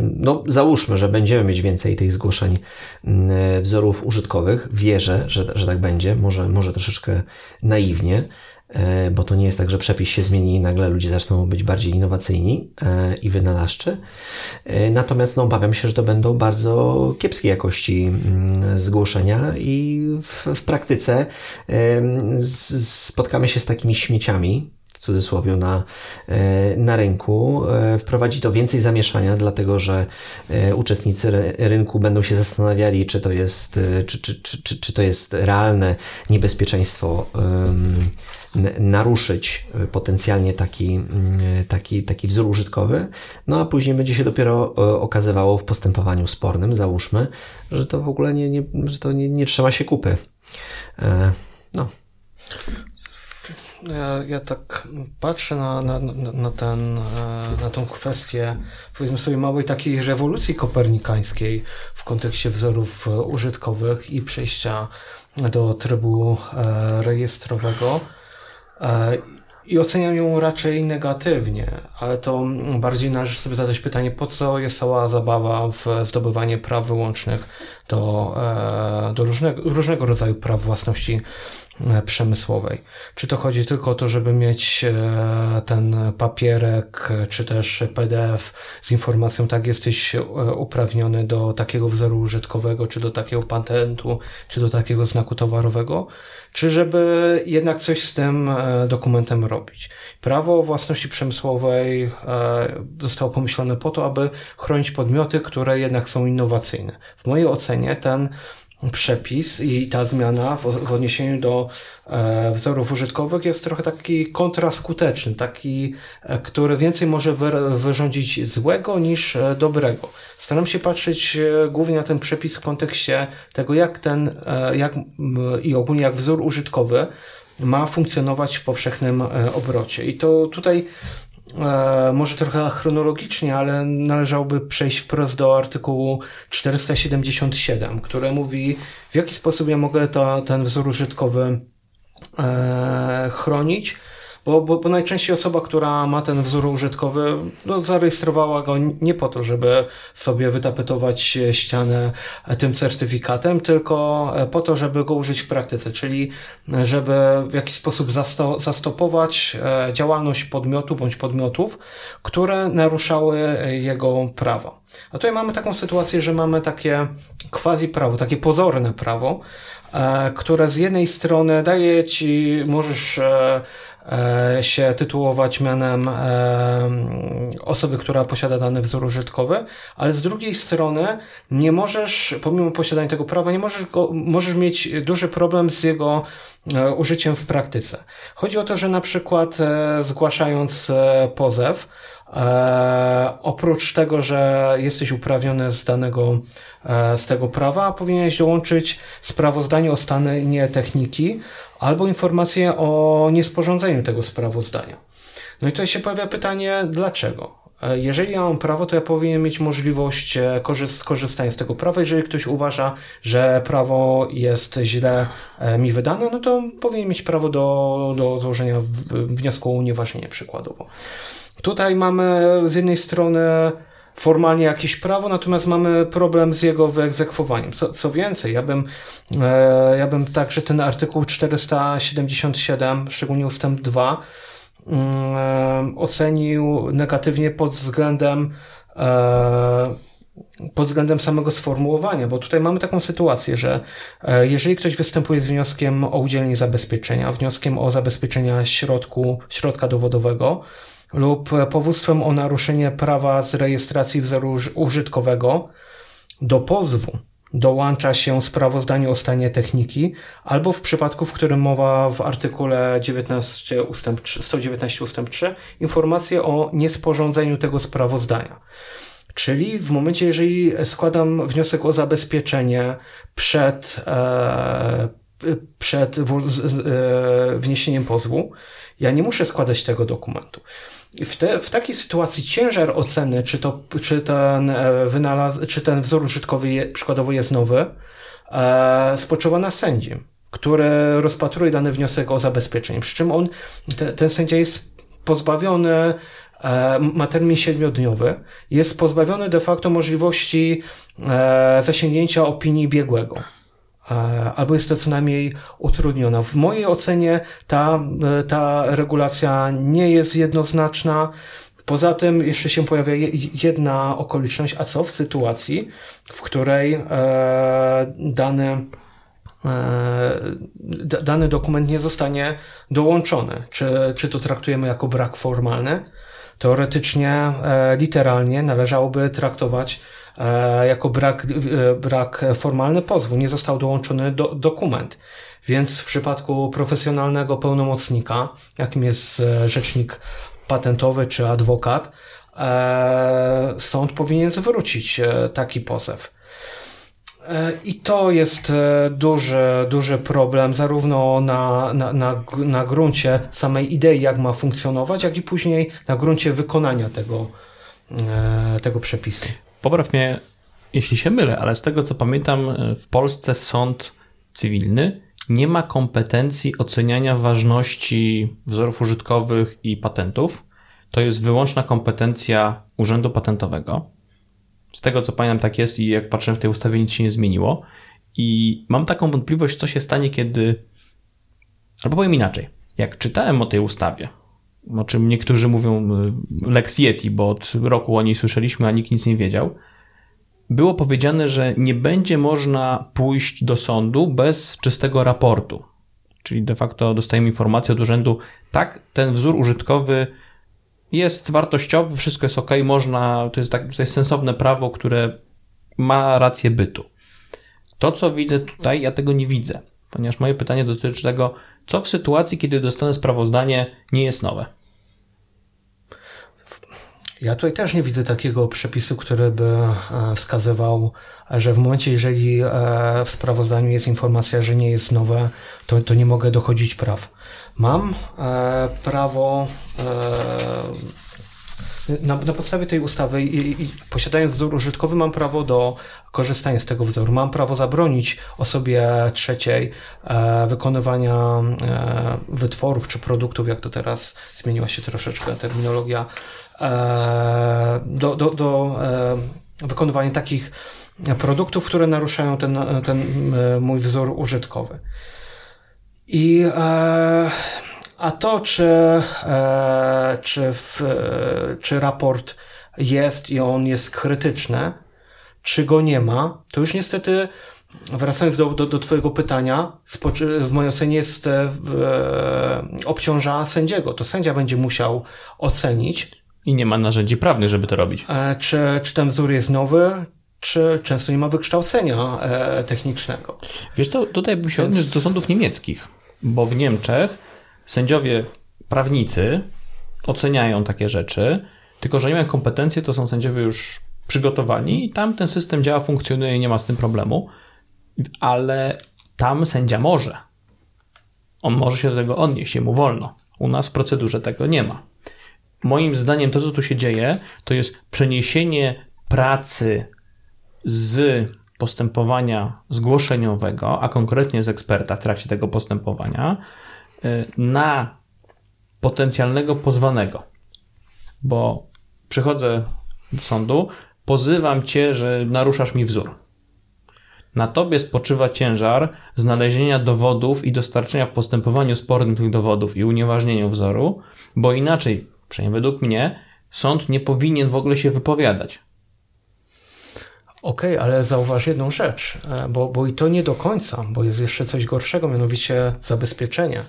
no załóżmy, że będziemy mieć więcej tych zgłoszeń mm, wzorów użytkowych. Wierzę, że, że tak będzie, może, może troszeczkę naiwnie, e, bo to nie jest tak, że przepis się zmieni i nagle ludzie zaczną być bardziej innowacyjni e, i wynalazczy. Natomiast no, obawiam się, że to będą bardzo kiepskiej jakości mm, zgłoszenia i w, w praktyce spotkamy się z takimi śmieciami, cudzysłowie na, na rynku. Wprowadzi to więcej zamieszania, dlatego że uczestnicy rynku będą się zastanawiali, czy to jest, czy, czy, czy, czy, czy to jest realne niebezpieczeństwo naruszyć potencjalnie taki, taki, taki wzór użytkowy, no a później będzie się dopiero okazywało w postępowaniu spornym, załóżmy, że to w ogóle nie, nie, że to nie, nie trzyma się kupy. No. Ja, ja tak patrzę na, na, na, ten, na tą kwestię, powiedzmy sobie, małej takiej rewolucji kopernikańskiej w kontekście wzorów użytkowych i przejścia do trybu e, rejestrowego. E, I oceniam ją raczej negatywnie, ale to bardziej należy sobie zadać pytanie, po co jest cała zabawa w zdobywanie praw wyłącznych do, e, do różnego, różnego rodzaju praw własności E, przemysłowej. Czy to chodzi tylko o to, żeby mieć e, ten papierek, czy też PDF z informacją, tak jesteś uprawniony do takiego wzoru użytkowego, czy do takiego patentu, czy do takiego znaku towarowego, czy żeby jednak coś z tym dokumentem robić. Prawo własności przemysłowej zostało pomyślane po to, aby chronić podmioty, które jednak są innowacyjne. W mojej ocenie ten przepis i ta zmiana w, w odniesieniu do e, wzorów użytkowych jest trochę taki kontraskuteczny, taki, e, który więcej może wy, wyrządzić złego niż e, dobrego. Staram się patrzeć e, głównie na ten przepis w kontekście tego, jak ten, e, jak i ogólnie jak wzór użytkowy ma funkcjonować w powszechnym e, obrocie. I to tutaj e, może trochę chronologicznie, ale należałoby przejść wprost do artykułu 477, który mówi, w jaki sposób ja mogę to, ten wzór użytkowy e, chronić bo, bo, bo najczęściej osoba, która ma ten wzór użytkowy, no, zarejestrowała go nie po to, żeby sobie wytapetować ścianę tym certyfikatem, tylko po to, żeby go użyć w praktyce, czyli żeby w jakiś sposób zasto zastopować e, działalność podmiotu bądź podmiotów, które naruszały jego prawa. A tutaj mamy taką sytuację, że mamy takie quasi prawo, takie pozorne prawo, e, które z jednej strony daje ci, możesz e, E, się tytułować mianem e, osoby, która posiada dany wzór użytkowy, ale z drugiej strony nie możesz, pomimo posiadania tego prawa, nie możesz, go, możesz mieć duży problem z jego e, użyciem w praktyce. Chodzi o to, że na przykład zgłaszając pozew, E, oprócz tego, że jesteś uprawniony z danego, e, z tego prawa, powinieneś dołączyć sprawozdanie o stanie techniki albo informację o niesporządzeniu tego sprawozdania. No i tutaj się pojawia pytanie, dlaczego? E, jeżeli ja mam prawo, to ja powinien mieć możliwość e, skorzystania z tego prawa. Jeżeli ktoś uważa, że prawo jest źle e, mi wydane, no to powinien mieć prawo do, do złożenia wniosku o unieważnienie przykładowo. Tutaj mamy z jednej strony formalnie jakieś prawo, natomiast mamy problem z jego wyegzekwowaniem. Co, co więcej, ja bym, e, ja bym także ten artykuł 477, szczególnie ustęp 2, mm, ocenił negatywnie pod względem e, pod względem samego sformułowania, bo tutaj mamy taką sytuację, że e, jeżeli ktoś występuje z wnioskiem o udzielenie zabezpieczenia, wnioskiem o zabezpieczenia środku, środka dowodowego, lub powództwem o naruszenie prawa z rejestracji wzoru użytkowego do pozwu dołącza się sprawozdanie o stanie techniki, albo w przypadku, w którym mowa w artykule 19 ustęp 3, 119 ustęp 3, informacje o niesporządzeniu tego sprawozdania. Czyli w momencie, jeżeli składam wniosek o zabezpieczenie przed, e, przed w, e, wniesieniem pozwu, ja nie muszę składać tego dokumentu. W, te, w takiej sytuacji ciężar oceny, czy, to, czy, ten, e, wynalaz, czy ten wzór użytkowy przykładowo jest nowy, e, spoczywa na sędzi, który rozpatruje dany wniosek o zabezpieczenie. Przy czym on, te, ten sędzia jest pozbawiony e, ma termin siedmiodniowy, jest pozbawiony de facto możliwości zasięgnięcia opinii biegłego. E, albo jest to co najmniej utrudniona. W mojej ocenie ta, e, ta regulacja nie jest jednoznaczna. Poza tym jeszcze się pojawia jedna okoliczność, a co w sytuacji, w której e, dany dany dokument nie zostanie dołączony. Czy, czy to traktujemy jako brak formalny? Teoretycznie, literalnie należałoby traktować jako brak, brak formalny pozwu. Nie został dołączony do, dokument. Więc w przypadku profesjonalnego pełnomocnika, jakim jest rzecznik patentowy czy adwokat, e, sąd powinien zwrócić e, taki pozew. E, I to jest duży, duży problem, zarówno na, na, na, na gruncie samej idei, jak ma funkcjonować, jak i później na gruncie wykonania tego, tego przepisu. Popraw mnie, jeśli się mylę, ale z tego co pamiętam, w Polsce sąd cywilny nie ma kompetencji oceniania ważności wzorów użytkowych i patentów to jest wyłączna kompetencja Urzędu Patentowego. Z tego co pamiętam, tak jest i jak patrzę w tej ustawie, nic się nie zmieniło. I mam taką wątpliwość, co się stanie, kiedy. Albo powiem inaczej. Jak czytałem o tej ustawie, o czym niektórzy mówią y, Lex Yeti, bo od roku o niej słyszeliśmy, a nikt nic nie wiedział, było powiedziane, że nie będzie można pójść do sądu bez czystego raportu. Czyli de facto dostajemy informację od urzędu, tak, ten wzór użytkowy jest wartościowy, wszystko jest ok, można, to jest, tak, to jest sensowne prawo, które ma rację bytu. To, co widzę tutaj, ja tego nie widzę, ponieważ moje pytanie dotyczy tego, co w sytuacji, kiedy dostanę sprawozdanie, nie jest nowe. Ja tutaj też nie widzę takiego przepisu, który by e, wskazywał, że w momencie, jeżeli e, w sprawozdaniu jest informacja, że nie jest nowe, to, to nie mogę dochodzić praw. Mam e, prawo na, na, podstawie tej ustawy i, i, posiadając wzór użytkowy, mam prawo do korzystania z tego wzoru. Mam prawo zabronić osobie trzeciej e, wykonywania e, wytworów czy produktów, jak to teraz zmieniła się troszeczkę terminologia, e, do, do, do e, wykonywania takich produktów, które naruszają ten, ten e, mój wzór użytkowy. I e, a to, czy, e, czy, w, czy raport jest i on jest krytyczny, czy go nie ma, to już niestety, wracając do, do, do Twojego pytania, w mojej ocenie jest w, obciąża sędziego. To sędzia będzie musiał ocenić. I nie ma narzędzi prawnych, żeby to robić. Czy, czy ten wzór jest nowy, czy często nie ma wykształcenia technicznego. Wiesz co, tutaj bym się Więc... odniósł do sądów niemieckich bo w Niemczech sędziowie prawnicy oceniają takie rzeczy, tylko że nie mają kompetencji, to są sędziowie już przygotowani i tam ten system działa, funkcjonuje i nie ma z tym problemu, ale tam sędzia może. On może się do tego odnieść, jemu wolno. U nas w procedurze tego nie ma. Moim zdaniem to, co tu się dzieje, to jest przeniesienie pracy z postępowania zgłoszeniowego, a konkretnie z eksperta w trakcie tego postępowania, na potencjalnego pozwanego. Bo przychodzę do sądu, pozywam cię, że naruszasz mi wzór. Na tobie spoczywa ciężar znalezienia dowodów i dostarczenia w postępowaniu spornym tych dowodów i unieważnieniu wzoru, bo inaczej, przynajmniej według mnie, sąd nie powinien w ogóle się wypowiadać. Okej, okay, ale zauważ jedną rzecz, e, bo, bo i to nie do końca, bo jest jeszcze coś gorszego, mianowicie zabezpieczenie.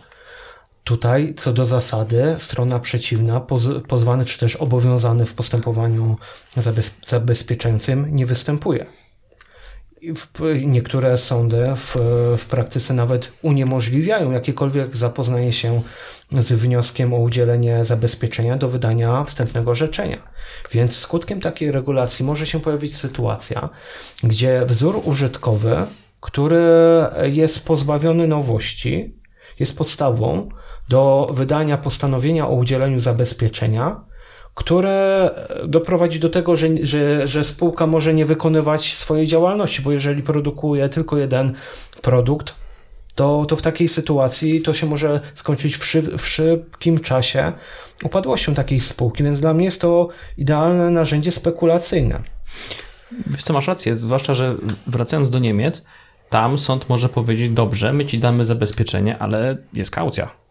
Tutaj, co do zasady, strona przeciwna, poz, pozwany czy też obowiązany w postępowaniu zabez, zabezpieczającym nie występuje niektóre sądy w, w praktyce nawet uniemożliwiają jakiekolwiek zapoznanie się z wnioskiem o udzielenie zabezpieczenia do wydania wstępnego orzeczenia. Więc skutkiem takiej regulacji może się pojawić sytuacja, gdzie wzór użytkowy, który jest pozbawiony nowości, jest podstawą do wydania postanowienia o udzieleniu zabezpieczenia, które doprowadzi do tego, że, że, że spółka może nie wykonywać swojej działalności, bo jeżeli produkuje tylko jeden produkt, to, to w takiej sytuacji to się może skończyć w, szyb, w szybkim czasie upadłością takiej spółki, więc dla mnie jest to idealne narzędzie spekulacyjne. Wiesz co, masz rację, zwłaszcza, że wracając do Niemiec, tam sąd może powiedzieć, dobrze, my ci damy zabezpieczenie, ale jest kaucja.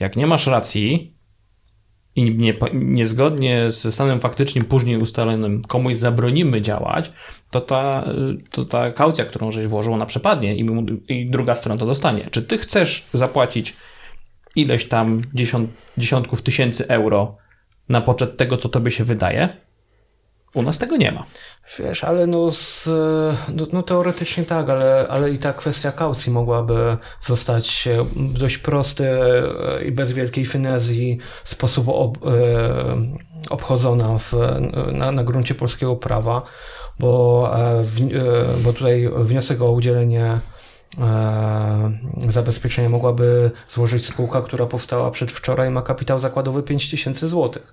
Jak nie masz racji, i nie, niezgodnie ze stanem faktycznym później ustalonym komuś zabronimy działać, to ta, to ta kaucja, którą żeś włożył, ona przepadnie i, i druga strona to dostanie. Czy ty chcesz zapłacić ileś tam dziesiąt, dziesiątków tysięcy euro na poczet tego, co tobie się wydaje? U nas tego nie ma. Wiesz, ale no, z, no, no, teoretycznie tak, ale, ale i ta kwestia kaucji mogłaby zostać w dość prosty e, i bez wielkiej finezji sposób ob, e, obchodzona w, na, na gruncie polskiego prawa, bo, e, w, bo tutaj wniosek o udzielenie zabezpieczenia mogłaby złożyć spółka, która powstała przedwczoraj i ma kapitał zakładowy 5000 złotych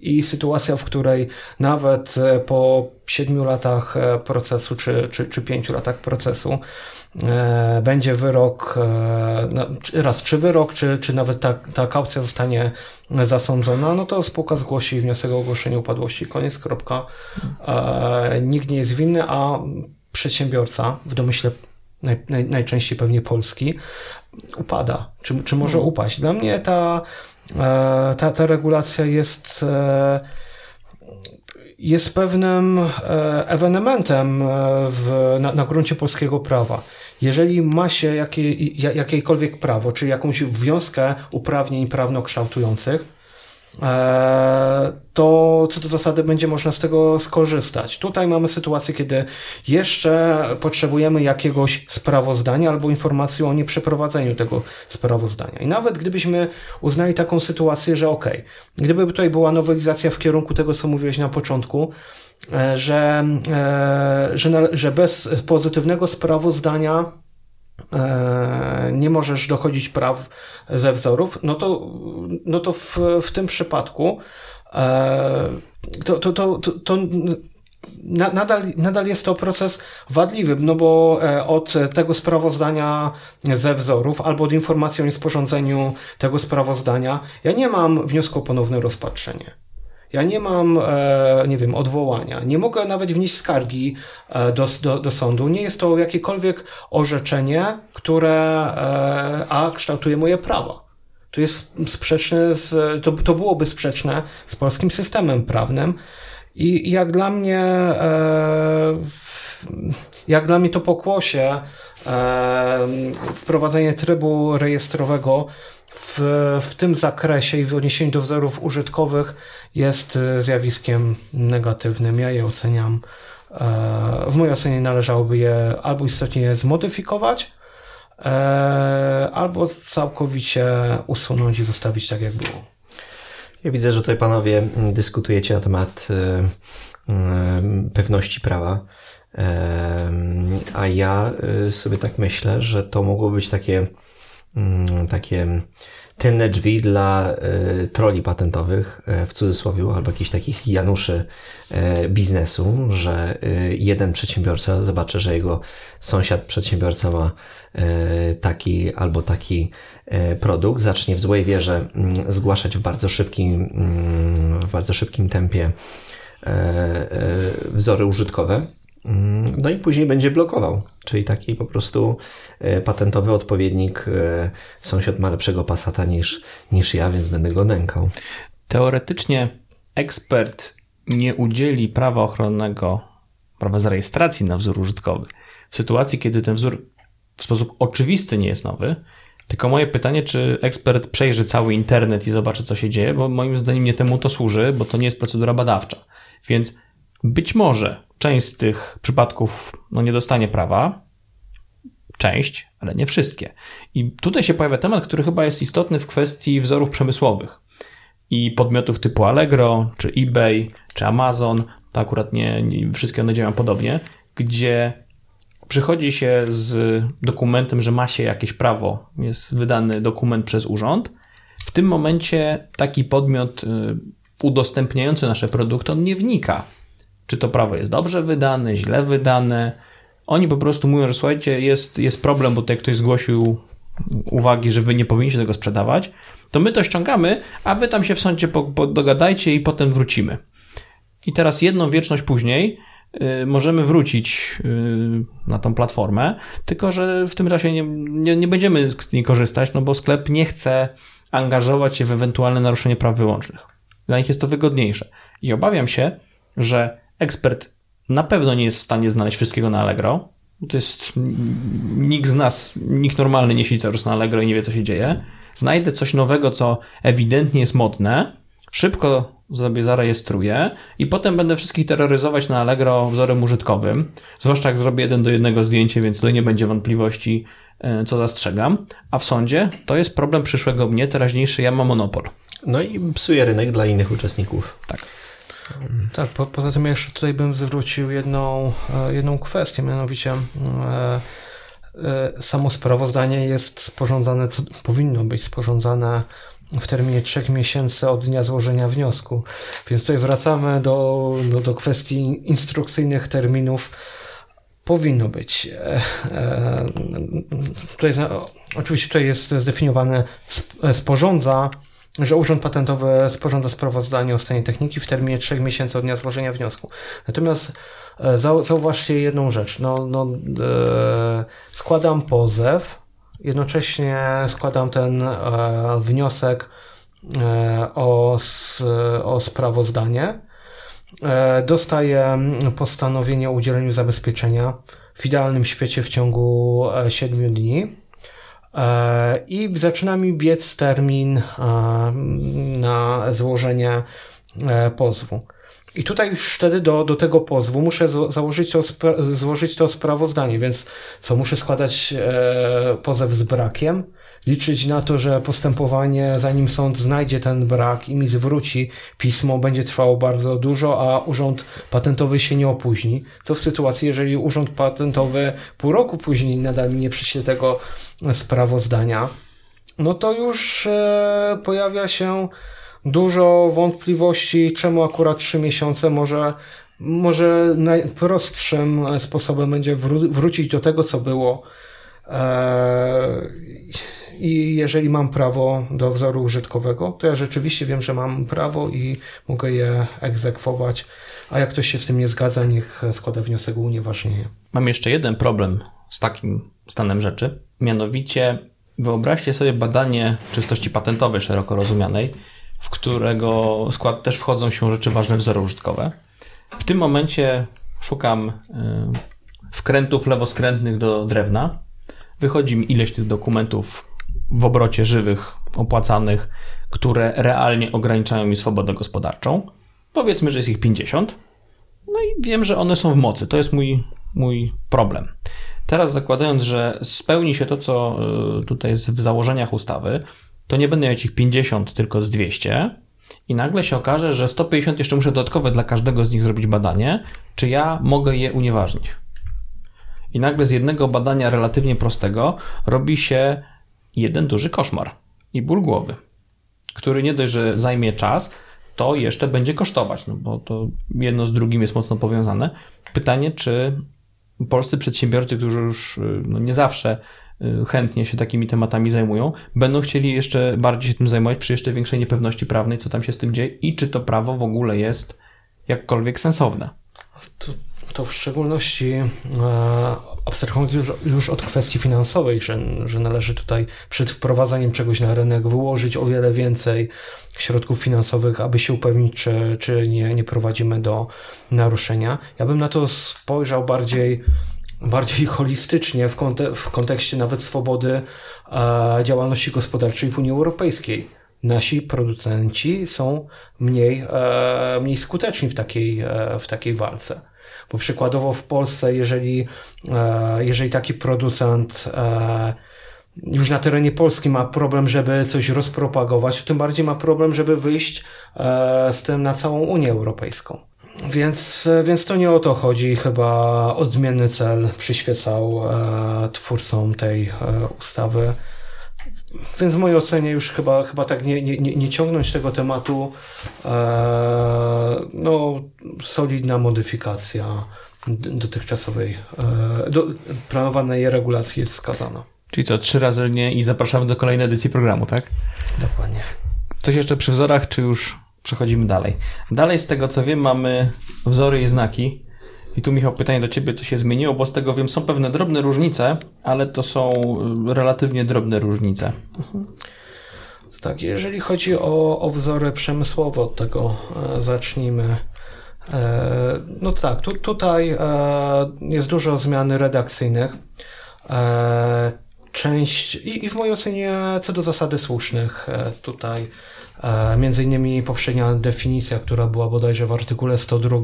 i sytuacja, w której nawet e, po siedmiu latach e, procesu, czy, czy, czy pięciu latach procesu, e, będzie wyrok, no, raz czy wyrok, czy, czy nawet ta, ta kaucja zostanie zasądzona, no to spółka zgłosi wniosek o ogłoszenie upadłości, koniec, kropka. Nikt nie jest winny, a przedsiębiorca, w domyśle naj, naj, najczęściej pewnie polski, upada, czy, czy może mhm. upaść. Dla mnie ta E, ta, ta regulacja jest e, jest pewnym e, ewenementem w, na, na gruncie polskiego prawa. Jeżeli ma się jakie, jakiekolwiek prawo, czy jakąś wiązkę uprawnień prawno-kształtujących, E, to co do zasady będzie można z tego skorzystać. Tutaj mamy sytuację, kiedy jeszcze potrzebujemy jakiegoś sprawozdania albo informacji o nieprzeprowadzeniu tego sprawozdania. I nawet gdybyśmy uznali taką sytuację, że ok, gdyby tutaj była nowelizacja w kierunku tego, co mówiłeś na początku, e, że, e, że, że bez pozytywnego sprawozdania E, nie możesz dochodzić praw ze wzorów, no to, no to w, w tym przypadku e, to, to, to, to, to nadal, nadal jest to proces wadliwy, no bo e, od tego sprawozdania ze wzorów albo od informacji o niesporządzeniu tego sprawozdania ja nie mam wniosku o ponowne rozpatrzenie. Ja nie mam, e, nie wiem, odwołania, nie mogę nawet wnieść skargi e, do, do, do sądu. Nie jest to jakiekolwiek orzeczenie, które e, a kształtuje moje prawa. To jest sprzeczne z, to, to byłoby sprzeczne z polskim systemem prawnym. I jak dla mnie, jak dla mnie to pokłosie wprowadzenie trybu rejestrowego w, w tym zakresie i w odniesieniu do wzorów użytkowych jest e, zjawiskiem negatywnym. Ja je oceniam. E, w mojej ocenie należałoby je albo istotnie zmodyfikować, e, albo całkowicie usunąć i zostawić tak, jak było. Ja widzę, że tutaj panowie dyskutujecie na temat pewności prawa. A ja sobie tak myślę, że to mogło być takie, takie tylne drzwi dla y, troli patentowych, y, w cudzysłowie, albo jakichś takich januszy y, biznesu, że jeden przedsiębiorca zobaczy, że jego sąsiad przedsiębiorca ma taki albo taki produkt, zacznie w złej wierze mm, zgłaszać w bardzo szybkim, mm, w bardzo szybkim tempie wzory użytkowe, no i później będzie blokował, czyli taki po prostu e, patentowy odpowiednik. E, sąsiad ma lepszego pasata niż, niż ja, więc będę go nękał. Teoretycznie ekspert nie udzieli prawa ochronnego, prawa zarejestracji na wzór użytkowy w sytuacji, kiedy ten wzór w sposób oczywisty nie jest nowy. Tylko moje pytanie, czy ekspert przejrzy cały internet i zobaczy, co się dzieje, bo moim zdaniem nie temu to służy, bo to nie jest procedura badawcza. Więc być może część z tych przypadków no, nie dostanie prawa, część, ale nie wszystkie. I tutaj się pojawia temat, który chyba jest istotny w kwestii wzorów przemysłowych i podmiotów typu Allegro, czy eBay, czy Amazon, to akurat nie, nie wszystkie one działają podobnie, gdzie przychodzi się z dokumentem, że ma się jakieś prawo, jest wydany dokument przez urząd. W tym momencie taki podmiot y, udostępniający nasze produkty, on nie wnika czy to prawo jest dobrze wydane, źle wydane. Oni po prostu mówią, że słuchajcie, jest, jest problem, bo tutaj ktoś zgłosił uwagi, że wy nie powinniście tego sprzedawać, to my to ściągamy, a wy tam się w sądzie po, po dogadajcie i potem wrócimy. I teraz jedną wieczność później y, możemy wrócić y, na tą platformę, tylko że w tym czasie nie, nie, nie będziemy z niej korzystać, no bo sklep nie chce angażować się w ewentualne naruszenie praw wyłącznych. Dla nich jest to wygodniejsze. I obawiam się, że ekspert na pewno nie jest w stanie znaleźć wszystkiego na Allegro. To jest nikt z nas, nikt normalny nie siedzi cały czas na Allegro i nie wie, co się dzieje. Znajdę coś nowego, co ewidentnie jest modne, szybko sobie zarejestruję i potem będę wszystkich terroryzować na Allegro wzorem użytkowym. Zwłaszcza jak zrobię jeden do jednego zdjęcie, więc tutaj nie będzie wątpliwości, e, co zastrzegam. A w sądzie to jest problem przyszłego mnie, teraźniejszy ja mam monopol. No i psuje rynek dla innych uczestników. Tak. Tak, po, poza tym jeszcze tutaj bym zwrócił jedną, e, jedną kwestię, mianowicie e, e, samo sprawozdanie jest sporządzane, co, powinno być sporządzane w terminie trzech miesięcy od dnia złożenia wniosku. Więc tutaj wracamy do, do, do kwestii instrukcyjnych terminów. Powinno być. Tutaj, oczywiście tutaj jest zdefiniowane sporządza że Urząd Patentowy sporządza sprawozdanie o stanie techniki w terminie 3 miesięcy od dnia złożenia wniosku. Natomiast e, zauważcie jedną rzecz. No, no, e, składam pozew, jednocześnie składam ten e, wniosek e, o, o sprawozdanie. E, dostaję postanowienie o udzieleniu zabezpieczenia w idealnym świecie w ciągu 7 e, dni. E, I zaczyna mi biec termin e, na złożenie e, pozwu. I tutaj już wtedy do, do tego pozwu muszę założyć to, złożyć to sprawozdanie, więc co, muszę składać pozew z brakiem, liczyć na to, że postępowanie, zanim sąd znajdzie ten brak i mi zwróci pismo, będzie trwało bardzo dużo, a urząd patentowy się nie opóźni. Co w sytuacji, jeżeli urząd patentowy pół roku później nadal mi nie przyśle tego sprawozdania, no to już e, pojawia się dużo wątpliwości, czemu akurat trzy miesiące może może najprostszym sposobem będzie wró- wrócić do tego, co było. E, i jeżeli mam prawo do wzoru użytkowego, to ja rzeczywiście wiem, że mam prawo i mogę je egzekwować, a jak ktoś się z tym nie zgadza, niech składa wniosek o unieważnienie. Mam jeszcze jeden problem z takim stanem rzeczy, mianowicie wyobraźcie sobie badanie czystości patentowej szeroko rozumianej, w którego skład też wchodzą się rzeczy ważne wzory użytkowe. W tym momencie szukam y, wkrętów lewoskrętnych do drewna. Wychodzi mi ileś tych dokumentów w obrocie żywych, opłacanych, które realnie ograniczają mi swobodę gospodarczą. Powiedzmy, że jest ich 50. No i wiem, że one są w mocy. To jest mój, mój problem. Teraz zakładając, że spełni się to, co y, tutaj jest w założeniach ustawy, to nie będę mieć ich 50, tylko z 200. I nagle się okaże, że 150 jeszcze muszę dodatkowe dla każdego z nich zrobić badanie, czy ja mogę je unieważnić. I nagle z jednego badania relatywnie prostego robi się jeden duży koszmar i ból głowy, który nie dość, że zajmie czas, to jeszcze będzie kosztować, no bo to jedno z drugim jest mocno powiązane. Pytanie, czy polscy przedsiębiorcy, którzy już no nie zawsze y, chętnie się takimi tematami zajmują, będą chcieli jeszcze bardziej się tym zajmować przy jeszcze większej niepewności prawnej, co tam się z tym dzieje i czy to prawo w ogóle jest jakkolwiek sensowne. To, to w szczególności e, abstrahując już, już od kwestii finansowej, że, że należy tutaj przed wprowadzaniem czegoś na rynek wyłożyć o wiele więcej środków finansowych, aby się upewnić, czy, czy nie, nie prowadzimy do naruszenia. Ja bym na to spojrzał bardziej bardziej holistycznie w, w kontekście nawet swobody e, działalności gospodarczej w Unii Europejskiej. Nasi producenci są mniej, e, mniej skuteczni w takiej, e, w takiej walce. Bo przykładowo w Polsce, jeżeli, e, jeżeli taki producent e, już na terenie Polski ma problem, żeby coś rozpropagować, tym bardziej ma problem, żeby wyjść e, z tym na całą Unię Europejską. Więc, więc to nie o to chodzi. Chyba odmienny cel przyświecał twórcom tej ustawy. Więc w mojej ocenie już chyba, chyba tak nie, nie, nie ciągnąć tego tematu. E, no, solidna modyfikacja dotychczasowej, e, do, planowanej regulacji jest wskazana. Czyli co, trzy razy nie i zapraszamy do kolejnej edycji programu, tak? Dokładnie. Coś jeszcze przy wzorach, czy już przechodzimy dalej? Dalej z tego co wiem mamy wzory i znaki. I tu Michał pytanie do Ciebie, co się zmieniło, bo z tego wiem, są pewne drobne różnice, ale to są y, relatywnie drobne różnice. Tak, jeżeli chodzi o, o wzory przemysłowe, od tego e, zacznijmy. E, no tak, tu, tutaj e, jest dużo zmian redakcyjnych. Część, i, i w mojej ocenie co do zasady słusznych, tutaj między innymi poprzednia definicja, która była bodajże w artykule 102 e,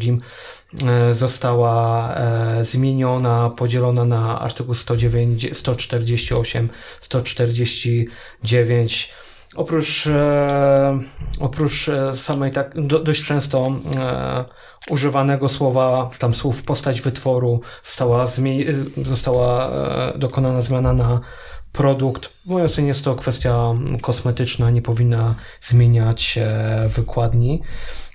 została e, zmieniona, podzielona na artykuł 109, 148, 149. Oprócz, e, oprócz e, samej tak do, dość często e, używanego słowa, tam słów postać wytworu została, została e, dokonana zmiana na produkt. W mojej ocenie jest to kwestia kosmetyczna, nie powinna zmieniać e, wykładni.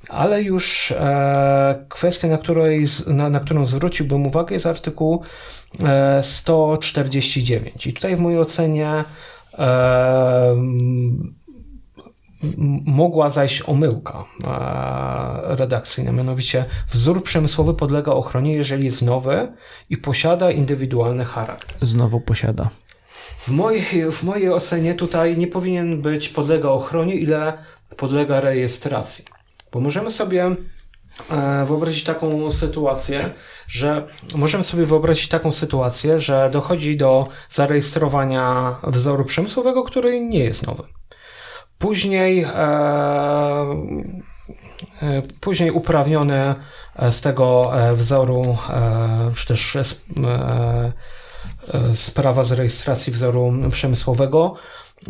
Ale już e, kwestia, na, której, na, na którą zwróciłbym uwagę, jest artykuł e, 149. I tutaj w mojej ocenie e, mogła zajść omyłka e, redakcyjna, mianowicie wzór przemysłowy podlega ochronie, jeżeli jest nowy i posiada indywidualny charakter. Znowu posiada. W mojej, w mojej ocenie tutaj nie powinien być podlega ochronie, ile podlega rejestracji. Bo możemy sobie e, wyobrazić taką sytuację, że możemy sobie wyobrazić taką sytuację, że dochodzi do zarejestrowania wzoru przemysłowego, który nie jest nowy. Później, e, e, później uprawniony z tego e, wzoru, czy też e, sprawa z rejestracji wzoru przemysłowego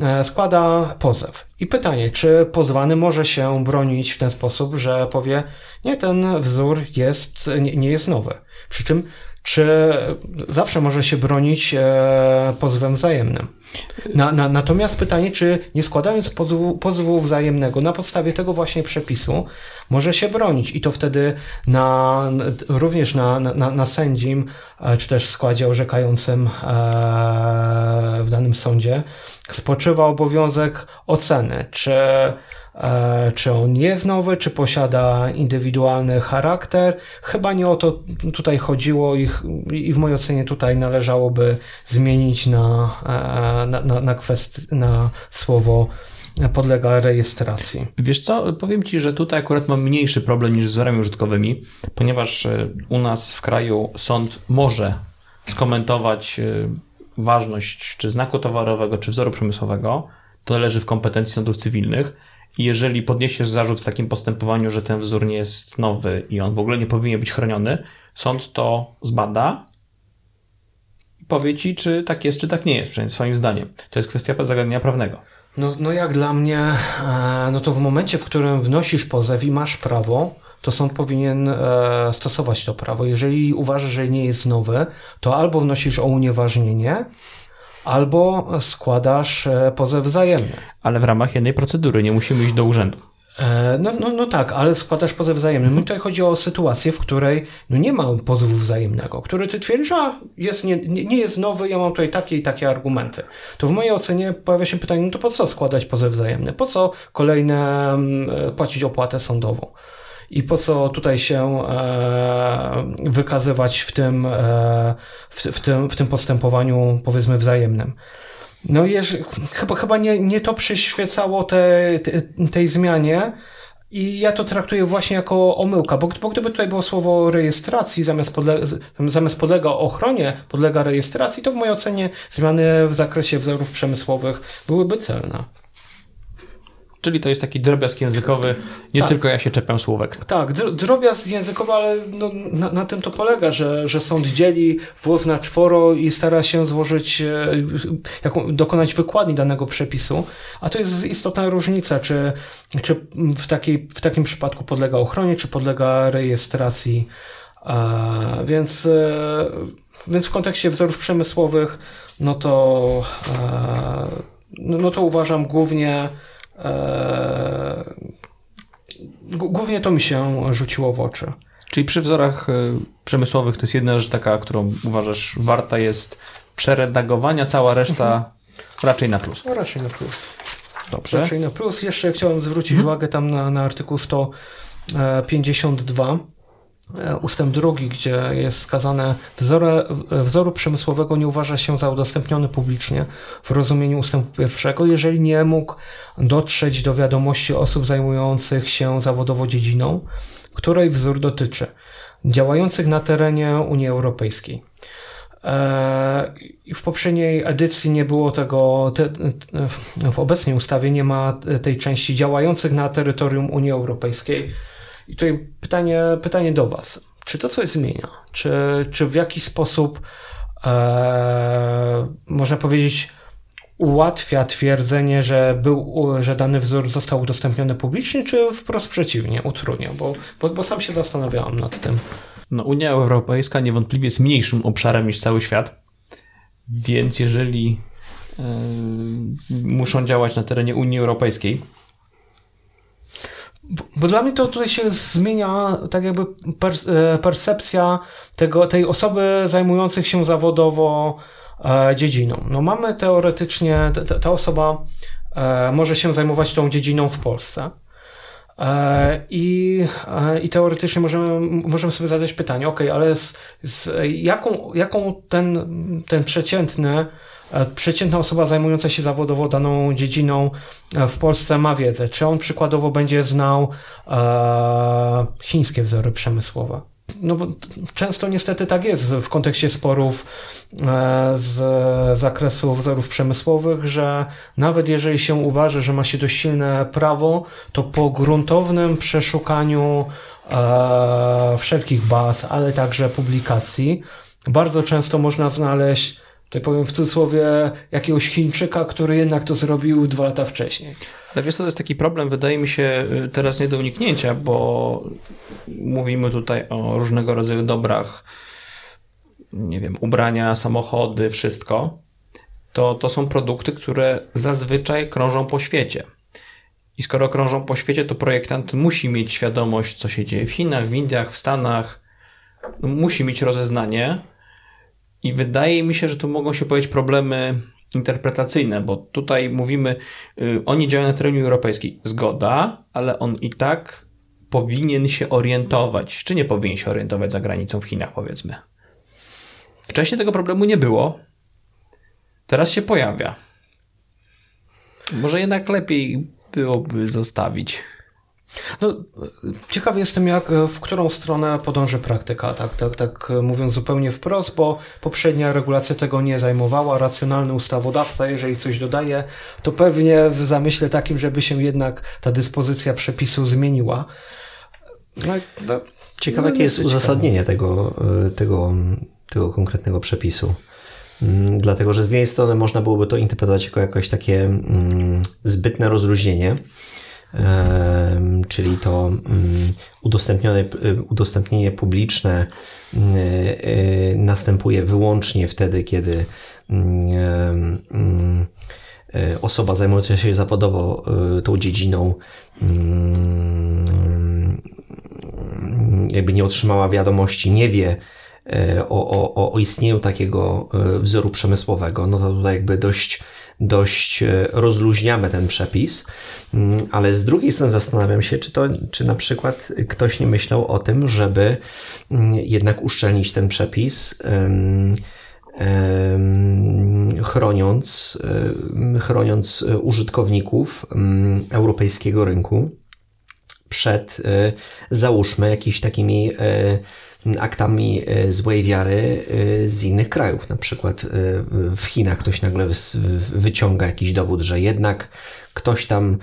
e, składa pozew. I pytanie, czy pozwany może się bronić w ten sposób, że powie, nie, ten wzór jest, nie, nie jest nowy. Przy czym, czy zawsze może się bronić e, pozwem wzajemnym. Na, na, natomiast pytanie, czy nie składając pozwu, pozwu wzajemnego na podstawie tego właśnie przepisu, może się bronić i to wtedy na, również na, na, na sędzim, e, czy też składzie orzekającym e, w danym sądzie spoczywa obowiązek oceny, czy, czy on jest nowy, czy posiada indywidualny charakter. Chyba nie o to tutaj chodziło i, i w mojej ocenie tutaj należałoby zmienić na, e, na, na, na, kwest, na słowo podlega rejestracji. Wiesz co, powiem Ci, że tutaj akurat mam mniejszy problem niż z wzorami użytkowymi, ponieważ e, u nas w kraju sąd może skomentować e, ważność czy znaku towarowego, czy wzoru przemysłowego. To leży w kompetencji sądów cywilnych. Jeżeli podniesiesz zarzut w takim postępowaniu, że ten wzór nie jest nowy i on w ogóle nie powinien być chroniony, sąd to zbada i powie Ci, czy tak jest, czy tak nie jest, przynajmniej swoim zdaniem. To jest kwestia zagadnienia prawnego. No, no jak dla mnie, e, no to w momencie, w którym wnosisz pozew i masz prawo, to sąd powinien e, stosować to prawo. Jeżeli uważasz, że nie jest nowe, to albo wnosisz o unieważnienie, albo składasz e, pozew wzajemny. Ale w ramach jednej procedury, nie musimy iść do urzędu. E, No, no, no tak, ale składasz pozew wzajemny. No i tutaj chodzi o sytuację, w której no nie ma pozwu wzajemnego, który ty twierdzisz, a jest, nie, nie jest nowy, ja mam tutaj takie i takie argumenty. To w mojej ocenie pojawia się pytanie, no to po co składać pozew wzajemny? Po co kolejne mm, płacić opłatę sądową? I po co tutaj się e, wykazywać w tym, e, w, w, tym, w tym postępowaniu, powiedzmy, wzajemnym? No jeż, chyba, chyba nie, nie to przyświecało te, te, tej zmianie i ja to traktuję właśnie jako omyłka, bo, bo gdyby tutaj było słowo rejestracji zamiast, podle, zamiast podlega ochronie, podlega rejestracji, to w mojej ocenie zmiany w zakresie wzorów przemysłowych byłyby celne. Czyli to jest taki drobiazg językowy, nie Tak. tylko ja się czepiam słówek. Tak, dro- drobiazg językowy, ale no, na, na tym to polega, że, że sąd dzieli włos na czworo i stara się złożyć, e, dokonać wykładni danego przepisu, a to jest istotna różnica, czy, czy w, takiej, w takim przypadku podlega ochronie, czy podlega rejestracji. Więc, e, więc w kontekście wzorów przemysłowych, no to, e, no, no to uważam głównie Głównie to mi się rzuciło w oczy. Czyli przy wzorach y, przemysłowych to jest jedna rzecz taka, którą uważasz warta jest przeredagowania, cała reszta raczej na plus. Raczej na plus. Dobrze. Raczej na plus. Jeszcze chciałem zwrócić uwagę tam na, na artykuł 152. e, ustęp drugi, gdzie jest skazane wzore, wzoru przemysłowego nie uważa się za udostępniony publicznie w rozumieniu ustępu pierwszego, jeżeli nie mógł dotrzeć do wiadomości osób zajmujących się zawodowo dziedziną, której wzór dotyczy, działających na terenie Unii Europejskiej. E, w poprzedniej edycji nie było tego, te, w obecnej ustawie nie ma tej części działających na terytorium Unii Europejskiej. I tutaj pytanie, pytanie do Was. Czy to coś zmienia? Czy, czy w jakiś sposób e, można powiedzieć ułatwia twierdzenie, że, był, że dany wzór został udostępniony publicznie, czy wprost przeciwnie, utrudnia? Bo, bo, bo sam się zastanawiałam nad tym. No, Unia Europejska niewątpliwie jest mniejszym obszarem niż cały świat, więc jeżeli yy, muszą działać na terenie Unii Europejskiej, bo dla mnie to tutaj się zmienia tak jakby e, percepcja tego, tej osoby zajmujących się zawodowo e, dziedziną. No mamy teoretycznie, ta osoba e, może się zajmować tą dziedziną w Polsce. I, I teoretycznie możemy, możemy sobie zadać pytanie, ok, ale z, z jaką, jaką ten, ten przeciętny przeciętna osoba zajmująca się zawodowo daną dziedziną e, w Polsce ma wiedzę. Czy on przykładowo będzie znał e, chińskie wzory przemysłowe? No bo często niestety tak jest w kontekście sporów e, z zakresu wzorów przemysłowych, że nawet jeżeli się uważa, że ma się dość silne prawo, to po gruntownym przeszukaniu e, wszelkich baz, ale także publikacji, bardzo często można znaleźć tutaj powiem w cudzysłowie, jakiegoś Chińczyka, który jednak to zrobił dwa lata wcześniej. Ale wiesz, to jest taki problem, wydaje mi się y, teraz nie do uniknięcia, bo mówimy tutaj o różnego rodzaju dobrach, nie wiem, ubrania, samochody, wszystko. To, to są produkty, które zazwyczaj krążą po świecie. I skoro krążą po świecie, to projektant musi mieć świadomość, co się dzieje w Chinach, w Indiach, w Stanach. Musi mieć rozeznanie, i wydaje mi się, że tu mogą się pojawić problemy interpretacyjne, bo tutaj mówimy, y, oni działają na terenie europejskiej. Zgoda, ale on i tak powinien się orientować. Czy nie powinien się orientować za granicą w Chinach, powiedzmy. Wcześniej tego problemu nie było. Teraz się pojawia. Może jednak lepiej byłoby zostawić. No, ciekawy jestem, jak, w którą stronę podąży praktyka, tak, tak, tak mówiąc zupełnie wprost, bo poprzednia regulacja tego nie zajmowała. Racjonalny ustawodawca, jeżeli coś dodaje, to pewnie w zamyśle takim, żeby się jednak ta dyspozycja przepisu zmieniła. No, no, ciekawe, no, jakie jest uzasadnienie tego, tego, tego konkretnego przepisu. Mm, dlatego, że z jednej strony można byłoby to interpretować jako jakoś takie mm, zbytne rozluźnienie, czyli to mm, udostępnione, y, udostępnienie publiczne y, y, następuje wyłącznie wtedy, kiedy mm, osoba zajmująca się zawodowo tą dziedziną mm, jakby nie otrzymała wiadomości, nie wie o, o, o istnieniu takiego wzoru przemysłowego, no to tutaj jakby dość dość e, rozluźniamy ten przepis, mm, ale z drugiej strony zastanawiam się, czy, to, czy na przykład ktoś nie myślał o tym, żeby mm, jednak uszczelnić ten przepis, chroniąc, chroniąc użytkowników mm, europejskiego rynku przed, e, załóżmy, jakimiś takimi e, aktami e, złej wiary e, z innych krajów. Na przykład e, w Chinach ktoś nagle wyciąga jakiś dowód, że jednak ktoś tam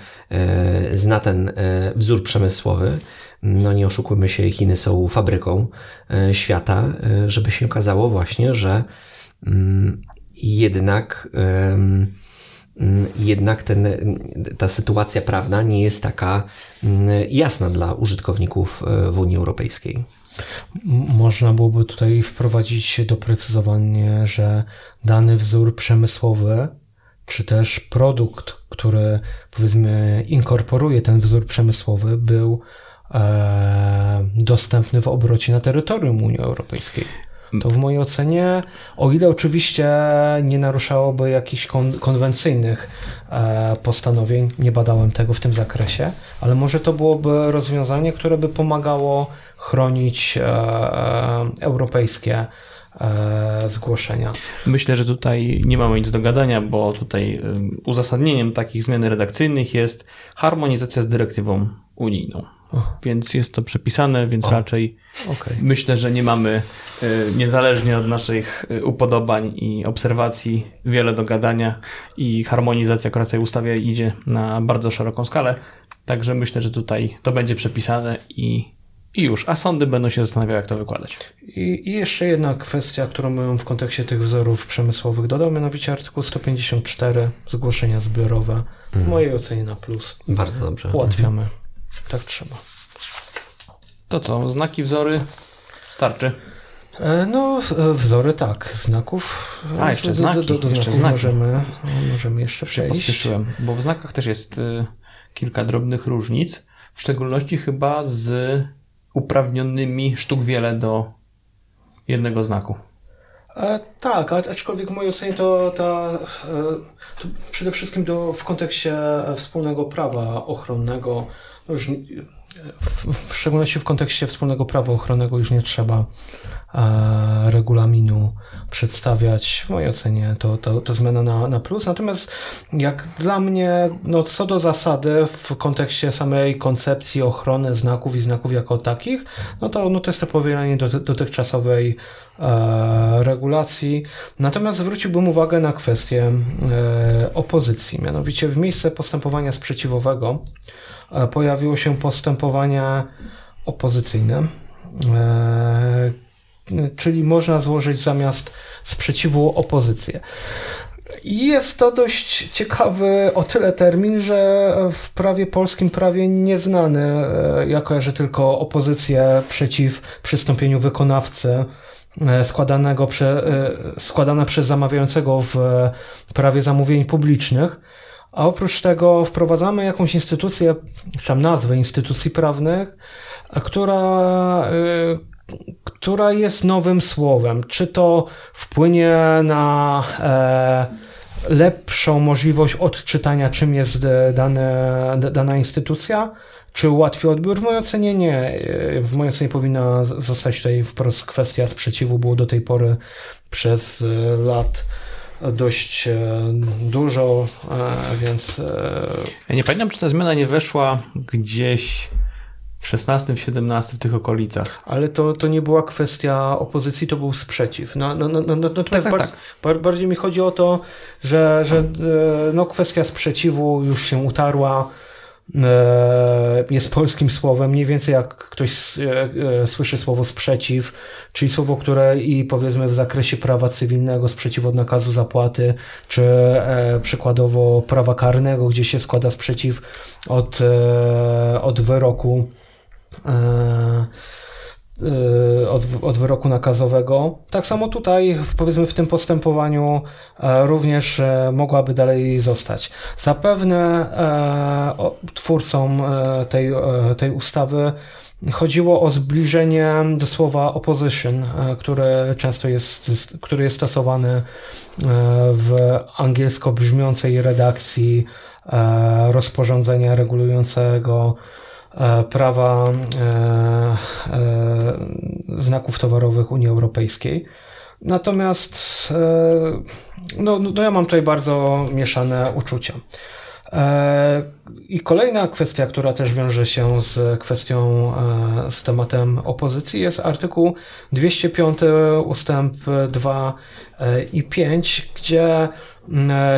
zna ten wzór przemysłowy. No nie oszukujmy się, Chiny są fabryką świata, żeby się okazało właśnie, że mm, jednak mm, jednak ten, ta sytuacja prawna nie jest taka mm, jasna dla użytkowników w Unii Europejskiej. Można byłoby tutaj wprowadzić doprecyzowanie, że dany wzór przemysłowy, czy też produkt, który powiedzmy inkorporuje ten wzór przemysłowy, był e, dostępny w obrocie na terytorium Unii Europejskiej. To w mojej ocenie, o ile oczywiście nie naruszałoby jakichś kon konwencyjnych e, postanowień, nie badałem tego w tym zakresie, ale może to byłoby rozwiązanie, które by pomagało chronić e, e europejskie zgłoszenia. Myślę, że tutaj nie mamy nic do gadania, bo tutaj uzasadnieniem takich zmian redakcyjnych jest harmonizacja z dyrektywą unijną. Więc jest to przepisane, więc o. raczej okay. myślę, że nie mamy y, niezależnie od naszych y, upodobań i obserwacji wiele do gadania i harmonizacja akurat w tej ustawie idzie na bardzo szeroką skalę. Także myślę, że tutaj to będzie przepisane i, i już, a sądy będą się zastanawiały, jak to wykładać. I, I, jeszcze jedna kwestia, którą bym w kontekście tych wzorów przemysłowych dodał, mianowicie artykuł 154, zgłoszenia zbiorowe. W mhm. mojej ocenie na plus. Bardzo dobrze. Ułatwiamy. Mhm. Tak trzeba. To co, znaki, wzory starczy? E, no, e, wzory tak, znaków. A, jeszcze znaki. Do, do, do jeszcze znaki. Możemy, możemy jeszcze przejść. Pospieszyłem, bo w znakach też jest y, kilka drobnych różnic, w szczególności chyba z uprawnionymi sztuk wiele do jednego znaku. E, tak, aczkolwiek w mojej ocenie to, ta, e, to przede wszystkim do, w kontekście wspólnego prawa ochronnego już w, w szczególności w kontekście wspólnego prawa ochronnego już nie trzeba e, regulaminu przedstawiać. W mojej ocenie to, to, to zmiana na, na plus. Natomiast jak dla mnie, no co do zasady w kontekście samej koncepcji ochrony znaków i znaków jako takich, no to, no to jest to powielanie do, dotychczasowej e, regulacji. Natomiast zwróciłbym uwagę na kwestię e, opozycji. Mianowicie w miejsce postępowania sprzeciwowego E, pojawiło się postępowanie opozycyjne, e, czyli można złożyć zamiast sprzeciwu opozycję. Jest to dość ciekawy o tyle termin, że w prawie polskim prawie nieznany. E, ja kojarzę tylko opozycję przeciw przystąpieniu wykonawcy składanego prze, składane przez zamawiającego w prawie zamówień publicznych. A oprócz tego wprowadzamy jakąś instytucję, sam nazwę instytucji prawnych, która, y, która jest nowym słowem. Czy to wpłynie na e, lepszą możliwość odczytania, czym jest dane, dana instytucja? Czy ułatwi odbiór? W mojej ocenie nie. W mojej ocenie powinna zostać tutaj wprost kwestia sprzeciwu. Było do tej pory przez y, lat dość e, dużo, e, więc... E, ja nie pamiętam, czy ta zmiana nie weszła gdzieś w 16, 17 w tych okolicach. Ale to, to nie była kwestia opozycji, to był sprzeciw. No, no, no, no, no tak, tak, bardziej, tak. bardziej mi chodzi o to, że, że no, kwestia sprzeciwu już się utarła E, jest polskim słowem, mniej więcej jak ktoś e, e, słyszy słowo sprzeciw, czyli słowo, które i powiedzmy w zakresie prawa cywilnego sprzeciw od nakazu zapłaty, czy przykładowo prawa karnego, gdzie się składa sprzeciw od, od wyroku od, od wyroku nakazowego. Tak samo tutaj, powiedzmy, w tym postępowaniu e, również e, mogłaby dalej zostać. Zapewne e, twórcom tej, tej ustawy chodziło o zbliżenie do słowa opposition, które często jest, który jest stosowany w angielsko brzmiącej redakcji rozporządzenia regulującego E, prawa e, e, znaków towarowych Unii Europejskiej. Natomiast no, no ja mam tutaj bardzo mieszane uczucia. I kolejna kwestia, która też wiąże się z kwestią, z tematem opozycji, jest artykuł 205 ustęp 2 i 5, gdzie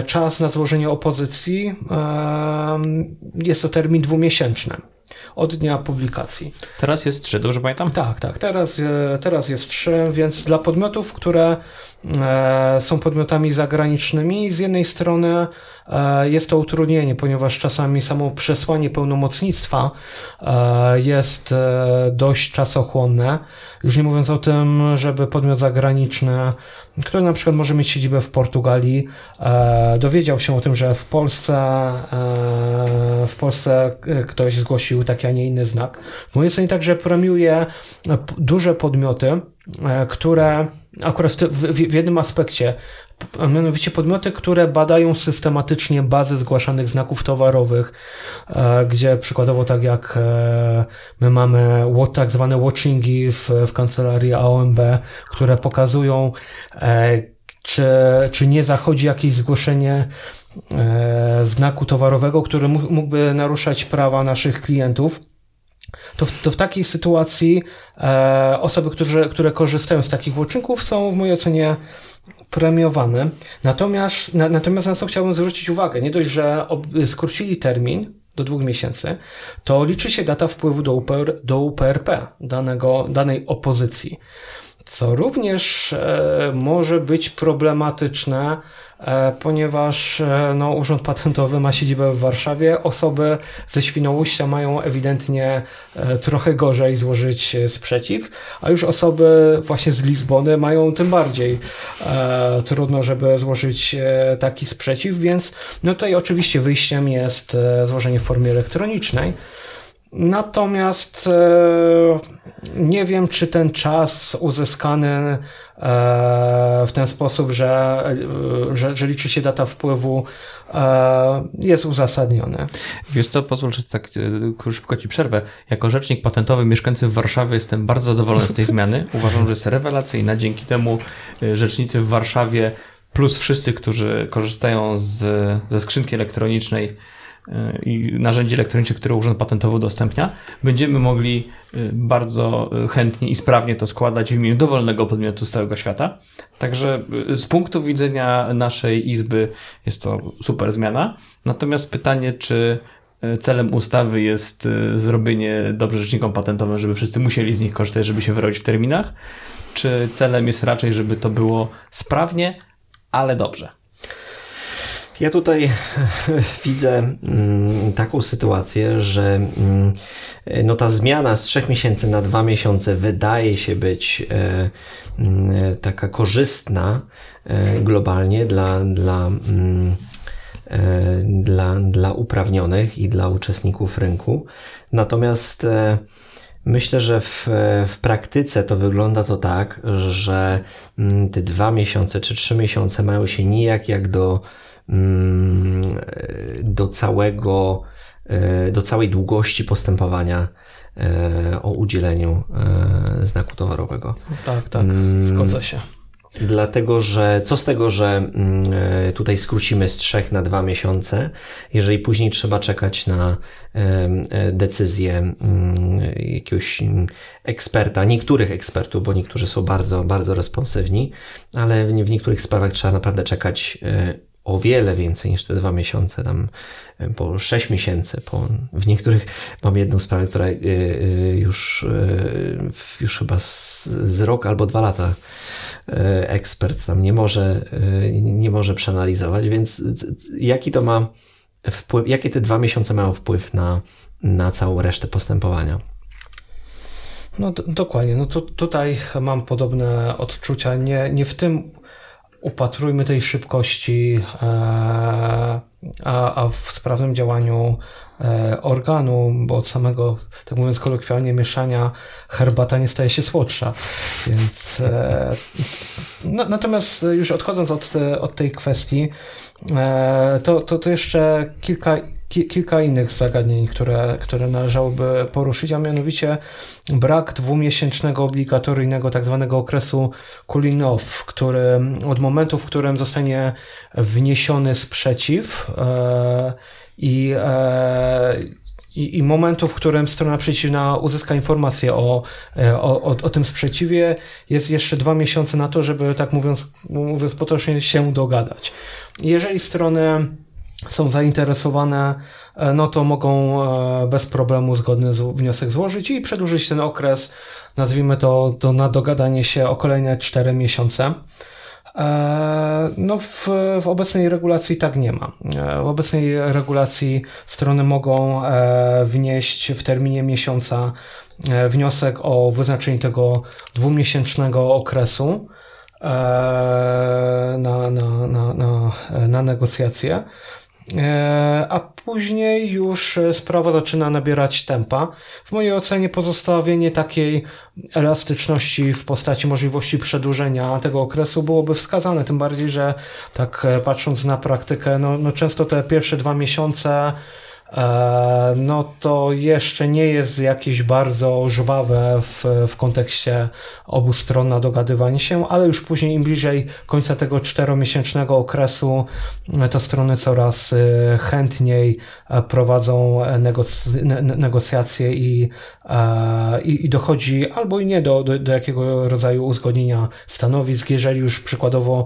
czas na złożenie opozycji jest to termin dwumiesięczny od dnia publikacji. Teraz jest 3, dobrze pamiętam? Tak, tak. Teraz, e, teraz jest 3, więc dla podmiotów, które są podmiotami zagranicznymi, z jednej strony e, jest to utrudnienie, ponieważ czasami samo przesłanie pełnomocnictwa jest dość czasochłonne. Już nie mówiąc o tym, żeby podmiot zagraniczny który na przykład może mieć siedzibę w Portugalii, e, dowiedział się o tym, że w Polsce, e, w Polsce ktoś zgłosił taki, a nie inny znak. W mojej ocenie także premiuje duże podmioty, e, które akurat w, w, w jednym aspekcie, a mianowicie podmioty, które badają systematycznie bazy zgłaszanych znaków towarowych, e, gdzie przykładowo tak jak e, my mamy tak zwane watchingi w, w kancelarii AOMB, które pokazują, e, czy, czy nie zachodzi jakieś zgłoszenie znaku towarowego, który mógłby naruszać prawa naszych klientów to w, to w takiej sytuacji e, osoby, które, które korzystają z takich łączników są w mojej ocenie premiowane. Natomiast na, natomiast na co chciałbym zwrócić uwagę, nie dość, że ob, skrócili termin do dwóch miesięcy, to liczy się data wpływu do, UPR, do UPRP danego, danej opozycji co również e, może być problematyczne, ponieważ e, no, Urząd Patentowy ma siedzibę w Warszawie. Osoby ze Świnoujścia mają ewidentnie trochę gorzej złożyć sprzeciw, a już osoby właśnie z Lizbony mają tym bardziej trudno, żeby złożyć taki sprzeciw, więc no tutaj oczywiście wyjściem jest złożenie w formie elektronicznej. Natomiast e, nie wiem, czy ten czas uzyskany e, w ten sposób, że, e, że, że liczy się data wpływu, jest uzasadniony. Wiesz co, pozwól, że tak szybko ci przerwę. Jako rzecznik patentowy mieszkający w Warszawie jestem bardzo zadowolony z tej zmiany. Uważam, że jest rewelacyjna. Dzięki temu rzecznicy w Warszawie plus wszyscy, którzy korzystają z, ze skrzynki elektronicznej i narzędzi elektronicznych, które Urząd Patentowy udostępnia, będziemy mogli y, bardzo y, chętnie i sprawnie to składać w imieniu dowolnego podmiotu z całego świata. Także y, z punktu widzenia naszej Izby jest to super zmiana. Natomiast pytanie, czy celem ustawy jest zrobienie dobrze rzecznikom patentowym, żeby wszyscy musieli z nich korzystać, żeby się wyrobić w terminach, czy celem jest raczej, żeby to było sprawnie, ale dobrze? Ja tutaj widzę mm, taką sytuację, że mm, no ta zmiana z trzech miesięcy na dwa miesiące wydaje się być e, mm, taka korzystna e, globalnie dla, dla, e, dla, dla uprawnionych i dla uczestników rynku. Natomiast Myślę, że w, w praktyce to wygląda to tak, że te dwa miesiące czy trzy miesiące mają się nijak jak do do całego, e, do całej długości postępowania e, o udzieleniu e, znaku towarowego. Tak, tak, mm, zgadza się. Dlatego, że co z tego, że mm, tutaj skrócimy z trzech na dwa miesiące, jeżeli później trzeba czekać na decyzję jakiegoś eksperta, niektórych ekspertów, bo niektórzy są bardzo, bardzo responsywni, ale w niektórych sprawach trzeba naprawdę czekać o wiele więcej niż te dwa miesiące, tam po sześć miesięcy. Po, w niektórych mam jedną sprawę, która e, e, już, już chyba z, z rok albo dwa lata ekspert tam nie może, nie może przeanalizować, więc jaki to ma wpływ, jakie te dwa miesiące mają wpływ na, na całą resztę postępowania? No dokładnie, no to tutaj mam podobne odczucia, nie, nie w tym upatrujmy tej szybkości, e, a, a w sprawnym działaniu e, organu, bo od samego, tak mówiąc kolokwialnie, mieszania herbata nie staje się słodsza. Więc no, natomiast już odchodząc od, od tej kwestii, to, to, to jeszcze kilka kilka innych zagadnień, które, które należałoby poruszyć, a mianowicie brak dwumiesięcznego obligatoryjnego tak zwanego okresu cooling off, który od momentu, w którym zostanie wniesiony sprzeciw e, i e, i, momentu, w którym strona przeciwna uzyska informację o, e, o, o, o, tym sprzeciwie, jest jeszcze dwa miesiące na to, żeby, tak mówiąc, mówiąc potocznie, się dogadać. Jeżeli strony są zainteresowane, e, no to mogą e, bez problemu zgodny wniosek złożyć i przedłużyć ten okres, nazwijmy to, to na dogadanie się o kolejne 4 miesiące. E, no w, w obecnej regulacji tak nie ma. W obecnej regulacji strony mogą wnieść w terminie miesiąca wniosek o wyznaczenie tego dwumiesięcznego okresu na, na, na, na, na negocjacje. E, a później już e, sprawa zaczyna nabierać tempa. W mojej ocenie pozostawienie takiej elastyczności w postaci możliwości przedłużenia tego okresu byłoby wskazane, tym bardziej, że tak e, patrząc na praktykę, no, no często te pierwsze dwa miesiące no to jeszcze nie jest jakieś bardzo żwawe w, w kontekście obu stron na dogadywanie się, ale już później im bliżej końca tego czteromiesięcznego okresu e, to strony coraz e, chętniej prowadzą negoc negocjacje i, i, i, dochodzi albo i nie do, do, do jakiego rodzaju uzgodnienia stanowisk, jeżeli już przykładowo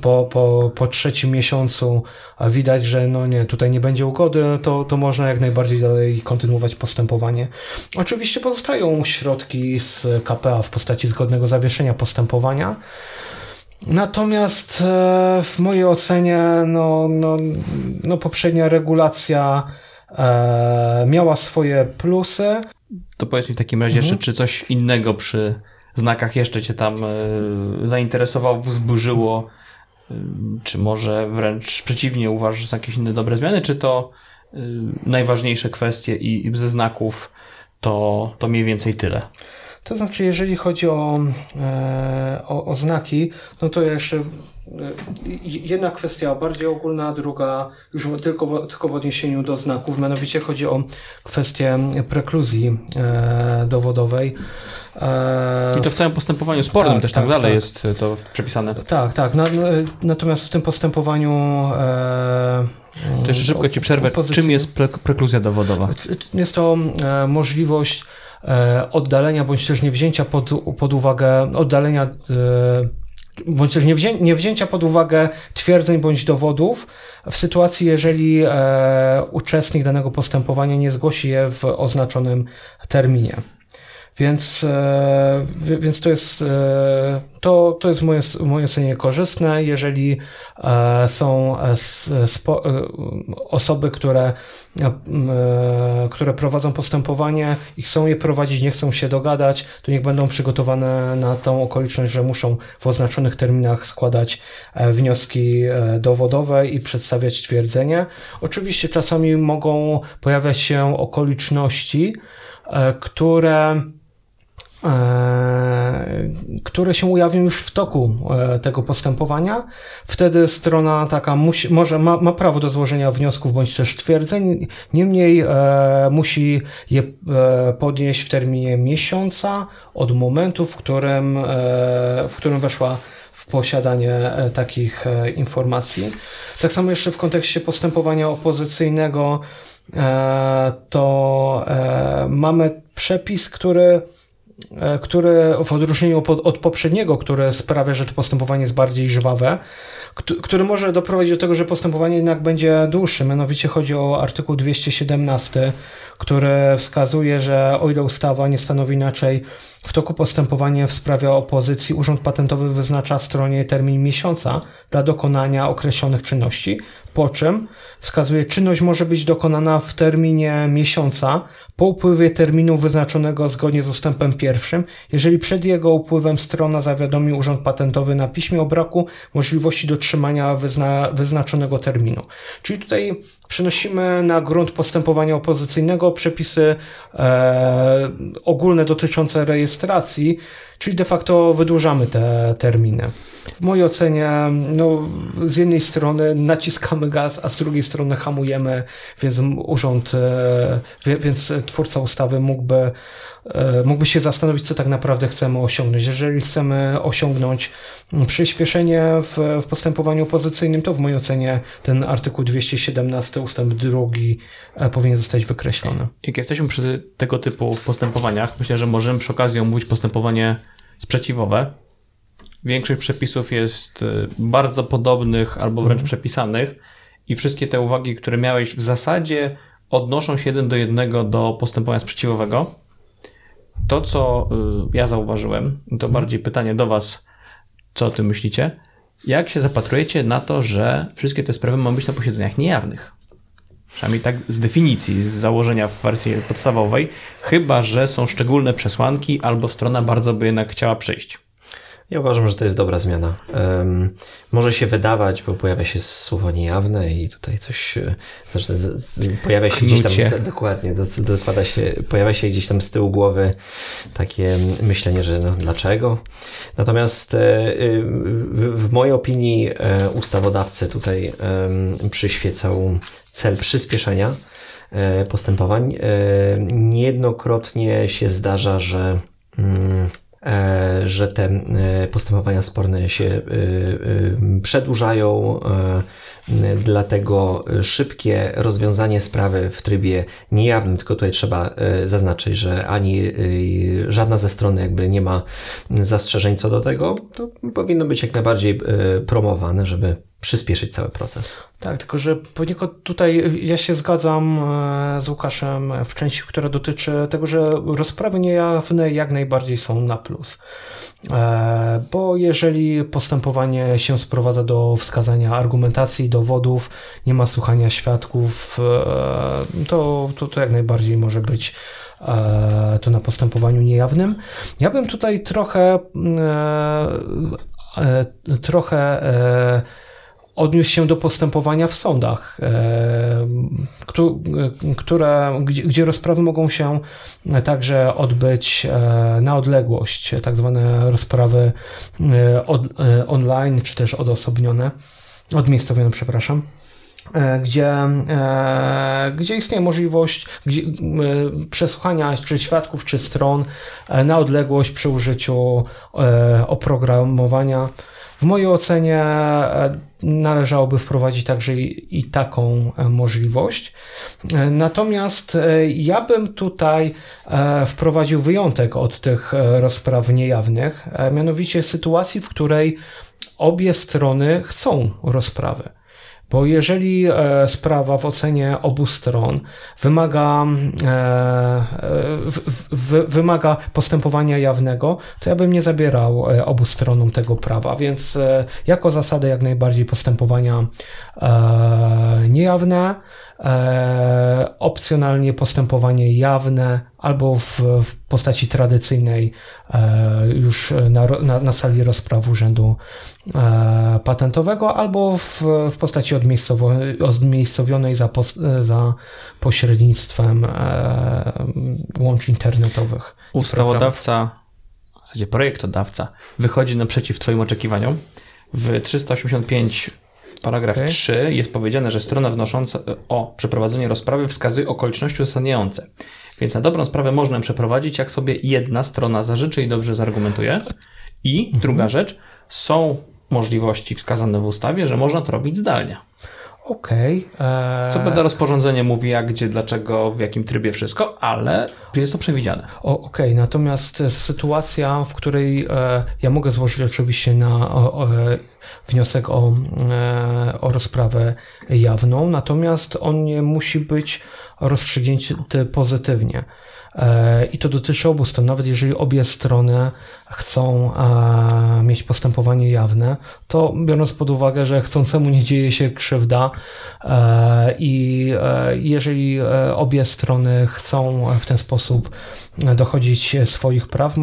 po, po, po trzecim miesiącu widać, że no nie, tutaj nie będzie ugody, to, to można jak najbardziej dalej kontynuować postępowanie. Oczywiście pozostają środki z KPA w postaci zgodnego zawieszenia postępowania. Natomiast e, w mojej ocenie no, no, no poprzednia regulacja e, miała swoje plusy. To powiedz mi w takim razie mhm. jeszcze, czy coś innego przy znakach jeszcze Cię tam e, zainteresowało, wzburzyło, czy może wręcz przeciwnie uważasz, są jakieś inne dobre zmiany, czy to najważniejsze kwestie i, i ze znaków to, to mniej więcej tyle? To znaczy, jeżeli chodzi o, e, o, o, znaki, no to jeszcze e, jedna kwestia bardziej ogólna, druga już tylko, tylko w odniesieniu do znaków, mianowicie chodzi o kwestię prekluzji e, dowodowej. I to w całym postępowaniu spornym tak, też tak, dalej tak. jest to przepisane. Tak, tak. Na, natomiast w tym postępowaniu. E, szybko ci przerwę. Czym jest pre prekluzja dowodowa? Jest to możliwość oddalenia bądź też niewzięcia pod, pod uwagę, oddalenia e, bądź też niewzię, niewzięcia pod uwagę twierdzeń bądź dowodów w sytuacji, jeżeli e, uczestnik danego postępowania nie zgłosi je w oznaczonym terminie. Więc, e, więc to jest, e, to, to jest moje, moje ocenie korzystne, jeżeli e, są spo, osoby, które, które prowadzą postępowanie i chcą je prowadzić, nie chcą się dogadać, to niech będą przygotowane na tą okoliczność, że muszą w oznaczonych terminach składać wnioski dowodowe i przedstawiać twierdzenie. Oczywiście czasami mogą pojawiać się okoliczności, które E, które się ujawnią już w toku e, tego postępowania. Wtedy strona taka musi, może ma, ma prawo do złożenia wniosków bądź też twierdzeń, niemniej e, musi je e, podnieść w terminie miesiąca od momentu, w którym, e, w którym weszła w posiadanie e, takich informacji. Tak samo jeszcze w kontekście postępowania opozycyjnego to mamy przepis, który E, który w odróżnieniu od poprzedniego, które sprawia, że to postępowanie jest bardziej żwawe, który może doprowadzić do tego, że postępowanie jednak będzie dłuższe. Mianowicie chodzi o artykuł 217, który wskazuje, że o ile ustawa nie stanowi inaczej, w toku postępowania w sprawie opozycji Urząd Patentowy wyznacza stronie termin miesiąca dla dokonania określonych czynności, po czym wskazuje, czynność może być dokonana w terminie miesiąca po upływie terminu wyznaczonego zgodnie z ustępem pierwszym, jeżeli przed jego upływem strona zawiadomi Urząd Patentowy na piśmie o braku możliwości dotrzymania wyzna wyznaczonego terminu. Czyli tutaj przenosimy na grunt postępowania opozycyjnego przepisy e, ogólne dotyczące rejestracji, czyli de facto wydłużamy te terminy. W mojej ocenie, no, z jednej strony naciskamy gaz, a z drugiej strony hamujemy, więc urząd, e, więc twórca ustawy mógłby, e, mógłby się zastanowić, co tak naprawdę chcemy osiągnąć. Jeżeli chcemy osiągnąć przyspieszenie w, w postępowaniu opozycyjnym, to w mojej ocenie ten artykuł 217 ustęp drugi e, powinien zostać wykreślony. Jak jesteśmy przy tego typu postępowaniach, myślę, że możemy przy okazji omówić postępowanie sprzeciwowe, Większość przepisów jest y, bardzo podobnych albo wręcz mhm. przepisanych i wszystkie te uwagi, które miałeś w zasadzie odnoszą się jeden do jednego do postępowania sprzeciwowego. To, co y, ja zauważyłem, to mhm. bardziej pytanie do Was, co o tym myślicie. Jak się zapatrujecie na to, że wszystkie te sprawy mają być na posiedzeniach niejawnych? Przynajmniej tak z definicji, z założenia w wersji podstawowej, chyba że są szczególne przesłanki albo strona bardzo by jednak chciała przyjść. Ja uważam, że to jest dobra zmiana. Um, może się wydawać, bo pojawia się słowo niejawne i tutaj coś, e, znaczy, z, z, pojawia się gdzieś tam, dokładnie, do, dokłada się, pojawia się gdzieś tam z tyłu głowy takie myślenie, że no, dlaczego? Natomiast e, w, w mojej opinii e, ustawodawcy tutaj przyświecał cel przyspieszenia postępowań. Niejednokrotnie się zdarza, że mm, że te e, postępowania sporne się e, przedłużają, dlatego szybkie rozwiązanie sprawy w trybie niejawnym, tylko tutaj trzeba zaznaczyć, że ani żadna ze stron jakby nie ma zastrzeżeń co do tego, to powinno być jak najbardziej promowane, żeby przyspieszyć cały proces. Tak, tylko że poniekąd tutaj ja się zgadzam e, z Łukaszem w części, która dotyczy tego, że rozprawy niejawne jak najbardziej są na plus. E, bo jeżeli postępowanie się sprowadza do wskazania argumentacji, dowodów, nie ma słuchania świadków, e, to, to, to jak najbardziej może być to na postępowaniu niejawnym. Ja bym tutaj trochę trochę odniósł się do postępowania w sądach, e, które, gdzie, gdzie rozprawy mogą się także odbyć e, na odległość, tak zwane rozprawy e, online, czy też odosobnione, odmiejscowione, przepraszam gdzie, gdzie istnieje możliwość gdzie, przesłuchania czy świadków, czy stron na odległość przy użyciu oprogramowania. W mojej ocenie e, należałoby wprowadzić także i, i taką e, możliwość. E, natomiast ja bym tutaj wprowadził wyjątek od tych rozpraw niejawnych, mianowicie sytuacji, w której obie strony chcą rozprawy. Bo jeżeli e, sprawa w ocenie obu stron wymaga, e, wymaga postępowania jawnego, to ja bym nie zabierał e, obu stronom tego prawa. Więc jako zasadę jak najbardziej postępowania niejawne, e, opcjonalnie postępowanie jawne albo w, w postaci tradycyjnej e, już na, na, na, sali rozpraw Urzędu e, Patentowego albo w, w postaci odmiejscowionej za, post, za pośrednictwem e, łącz internetowych. Ustawodawca, w zasadzie projektodawca, wychodzi naprzeciw Twoim oczekiwaniom. W 385 Paragraf okay. 3 jest powiedziane, że strona wnosząca o przeprowadzenie rozprawy wskazuje okoliczności uzasadniające. Więc na dobrą sprawę można przeprowadzić, jak sobie jedna strona zażyczy i dobrze zargumentuje. I mhm. druga rzecz, są możliwości wskazane w ustawie, że można to robić zdalnie. Okej. Okay. Co będę rozporządzenie mówi, jak, gdzie, dlaczego, w jakim trybie wszystko, ale jest to przewidziane. Okej, okay. natomiast sytuacja, w której e, ja mogę złożyć oczywiście na o, o, wniosek o, e, o rozprawę jawną, natomiast on nie musi być rozstrzygnięty pozytywnie. E, I to dotyczy obu stron, nawet jeżeli obie strony chcą e, mieć postępowanie jawne, to biorąc pod uwagę, że chcącemu nie dzieje się krzywda e, i jeżeli obie strony chcą w ten sposób dochodzić swoich praw,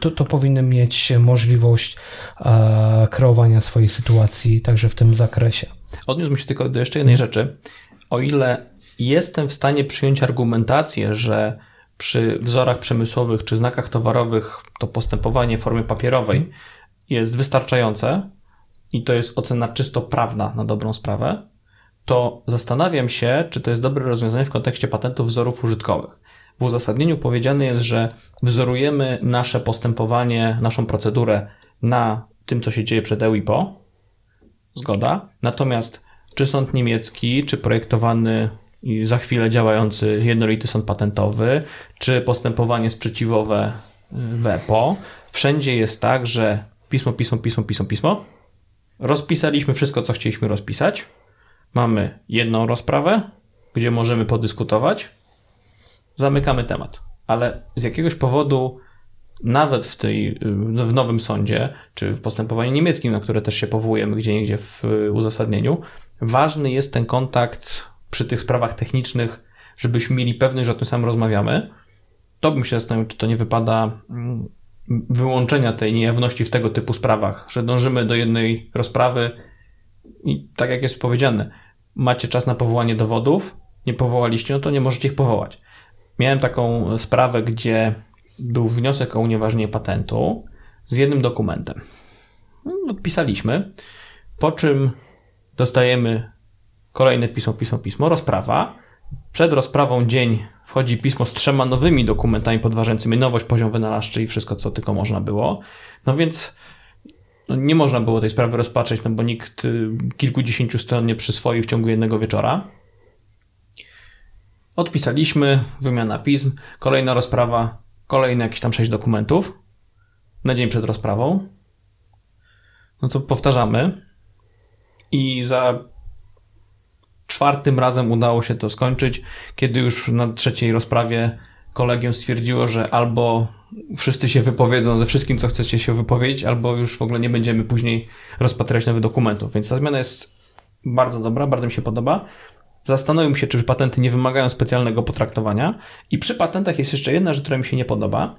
to, to powinny mieć możliwość kreowania swojej sytuacji także w tym zakresie. Odniósłbym się tylko do jeszcze jednej rzeczy. O ile jestem w stanie przyjąć argumentację, że przy wzorach przemysłowych czy znakach towarowych to postępowanie w formie papierowej jest wystarczające i to jest ocena czysto prawna na dobrą sprawę, to zastanawiam się, czy to jest dobre rozwiązanie w kontekście patentów wzorów użytkowych. W uzasadnieniu powiedziane jest, że wzorujemy nasze postępowanie, naszą procedurę na tym, co się dzieje przed EU i po. Zgoda. Natomiast czy sąd niemiecki, czy projektowany i za chwilę działający jednolity sąd patentowy, czy postępowanie sprzeciwowe y, w EPO. Wszędzie jest tak, że pismo, pismo, pismo, pismo, pismo. Rozpisaliśmy wszystko, co chcieliśmy rozpisać. Mamy jedną rozprawę, gdzie możemy podyskutować. Zamykamy temat. Ale z jakiegoś powodu nawet w, tej, y, w nowym sądzie, czy w postępowaniu niemieckim, na które też się powołujemy gdzie niegdzie w uzasadnieniu, ważny jest ten kontakt przy tych sprawach technicznych, żebyśmy mieli pewność, że o tym samym rozmawiamy, to bym się zastanowił, czy to nie wypada mm, wyłączenia tej niejawności w tego typu sprawach, że dążymy do jednej rozprawy i tak jak jest powiedziane, macie czas na powołanie dowodów, nie powołaliście, no to nie możecie ich powołać. Miałem taką sprawę, gdzie był wniosek o unieważnienie patentu z jednym dokumentem. No, odpisaliśmy, po czym dostajemy kolejne pismo, pismo, pismo, rozprawa. Przed rozprawą dzień wchodzi pismo z trzema nowymi dokumentami podważającymi nowość, poziom wynalazczy i wszystko, co tylko można było. No więc no nie można było tej sprawy rozpatrzeć, no bo nikt y, kilkudziesięciu stron nie przyswoił w ciągu jednego wieczora. Odpisaliśmy, wymiana pism, kolejna rozprawa, kolejne jakieś tam sześć dokumentów na dzień przed rozprawą. No to powtarzamy i za czwartym razem udało się to skończyć, kiedy już na trzeciej rozprawie kolegium stwierdziło, że albo wszyscy się wypowiedzą ze wszystkim, co chcecie się wypowiedzieć, albo już w ogóle nie będziemy później rozpatrywać nowych dokumentów. Więc ta zmiana jest bardzo dobra, bardzo mi się podoba. Zastanowił się, czy patenty nie wymagają specjalnego potraktowania. I przy patentach jest jeszcze jedna rzecz, która mi się nie podoba.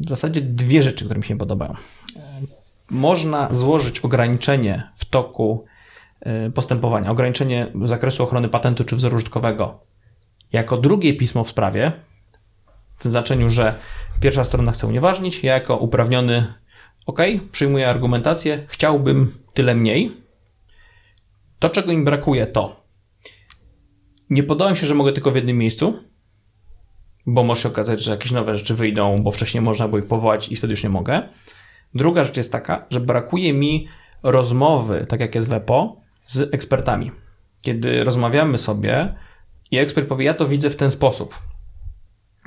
W zasadzie dwie rzeczy, które mi się nie podobają. Można złożyć ograniczenie w toku postępowania, ograniczenie zakresu ochrony patentu czy wzoru użytkowego jako drugie pismo w sprawie, w znaczeniu, że pierwsza strona chce unieważnić, ja jako uprawniony, ok, przyjmuję argumentację, chciałbym tyle mniej. To, czego im brakuje, to nie podoba mi się, że mogę tylko w jednym miejscu, bo może się okazać, że jakieś nowe rzeczy wyjdą, bo wcześniej można było ich powołać i wtedy już nie mogę. Druga rzecz jest taka, że brakuje mi rozmowy, tak jak jest w EPO, z ekspertami. Kiedy rozmawiamy sobie i ekspert powie, ja to widzę w ten sposób.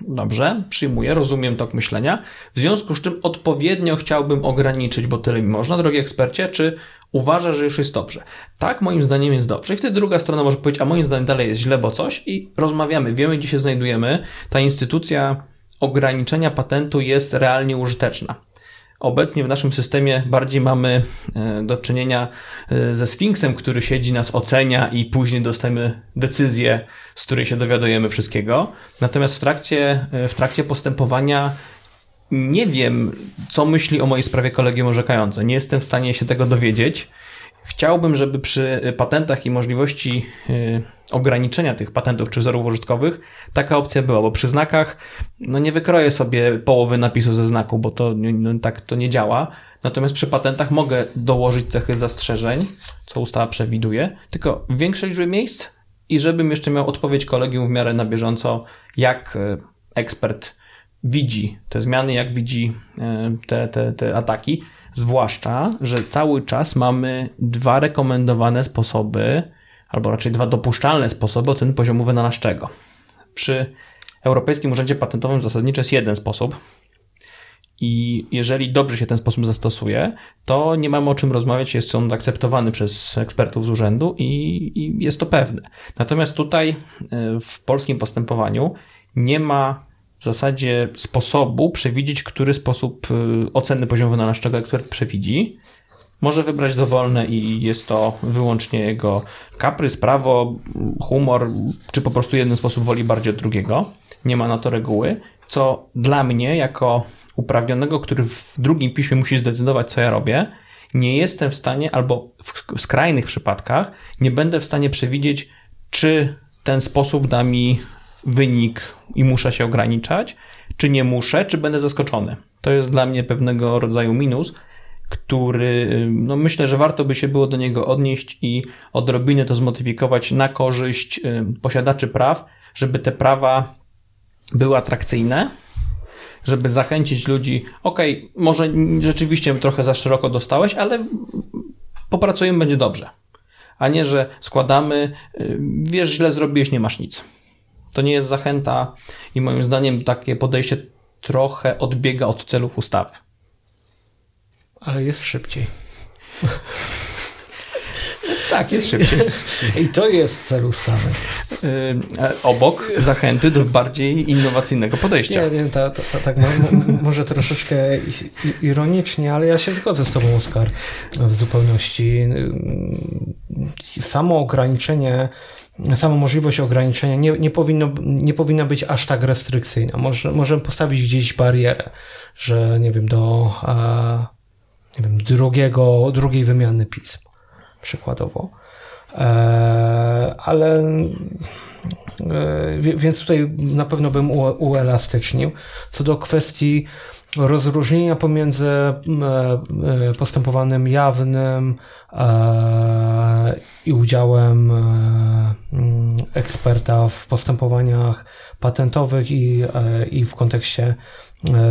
Dobrze, przyjmuję, rozumiem tok myślenia. W związku z czym odpowiednio chciałbym ograniczyć, bo tyle mi można, drogi ekspercie, czy uważa, że już jest dobrze. Tak, moim zdaniem jest dobrze. I wtedy druga strona może powiedzieć, a moim zdaniem dalej jest źle, bo coś i rozmawiamy, wiemy, gdzie się znajdujemy. Ta instytucja ograniczenia patentu jest realnie użyteczna. Obecnie w naszym systemie bardziej mamy e, do czynienia e, ze Sfinksem, który siedzi, nas ocenia i później dostajemy decyzję, z której się dowiadujemy wszystkiego. Natomiast w trakcie, e, w trakcie postępowania nie wiem, co myśli o mojej sprawie kolegium orzekające. Nie jestem w stanie się tego dowiedzieć. Chciałbym, żeby przy patentach i możliwości ograniczenia tych patentów czy wzorów użytkowych taka opcja była, bo przy znakach no nie wykroję sobie połowy napisu ze znaku, bo to no, tak to nie działa. Natomiast przy patentach mogę dołożyć cechy zastrzeżeń, co ustawa przewiduje, tylko w większej liczbie miejsc i żebym jeszcze miał odpowiedź kolegium w miarę na bieżąco, jak y, ekspert widzi te zmiany, jak widzi y, te, te, te ataki. Zwłaszcza, że cały czas mamy dwa rekomendowane sposoby, albo raczej dwa dopuszczalne sposoby oceny poziomu wynalazczego. Przy Europejskim Urzędzie Patentowym zasadniczo jest jeden sposób. I jeżeli dobrze się ten sposób zastosuje, to nie mamy o czym rozmawiać, jest on akceptowany przez ekspertów z urzędu i, i jest to pewne. Natomiast tutaj e, w polskim postępowaniu nie ma w zasadzie sposobu przewidzieć, który sposób y, oceny poziomu wynalazczego ekspert przewidzi. Może wybrać dowolne i jest to wyłącznie jego kaprys, prawo, humor, czy po prostu jeden sposób woli bardziej od drugiego. Nie ma na to reguły, co dla mnie, jako uprawnionego, który w drugim piśmie musi zdecydować, co ja robię, nie jestem w stanie, albo w skrajnych przypadkach, nie będę w stanie przewidzieć, czy ten sposób da mi wynik i muszę się ograniczać, czy nie muszę, czy będę zaskoczony. To jest dla mnie pewnego rodzaju minus, który no myślę, że warto by się było do niego odnieść i odrobinę to zmodyfikować na korzyść posiadaczy praw, żeby te prawa były atrakcyjne, żeby zachęcić ludzi, ok, może rzeczywiście trochę za szeroko dostałeś, ale popracujemy, będzie dobrze. A nie, że składamy, wiesz, źle zrobiłeś, nie masz nic. To nie jest zachęta i moim zdaniem takie podejście trochę odbiega od celów ustawy. Ale jest szybciej. tak, jest szybciej. I to jest cel ustawy. Obok zachęty do bardziej innowacyjnego podejścia. Nie, nie, ta, ta, ta, tak może troszeczkę ironicznie, ale ja się zgodzę z Tobą, Oskar, w zupełności. Samo ograniczenie sama możliwość ograniczenia nie, nie, powinno, nie powinna być aż tak restrykcyjna. Może, możemy postawić gdzieś barierę, że nie wiem, do nie wiem, drugiego, drugiej wymiany pism, przykładowo. E, ale więc tutaj na pewno bym uelastycznił. Co do kwestii rozróżnienia pomiędzy postępowaniem jawnym i udziałem eksperta w postępowaniach patentowych i, i w kontekście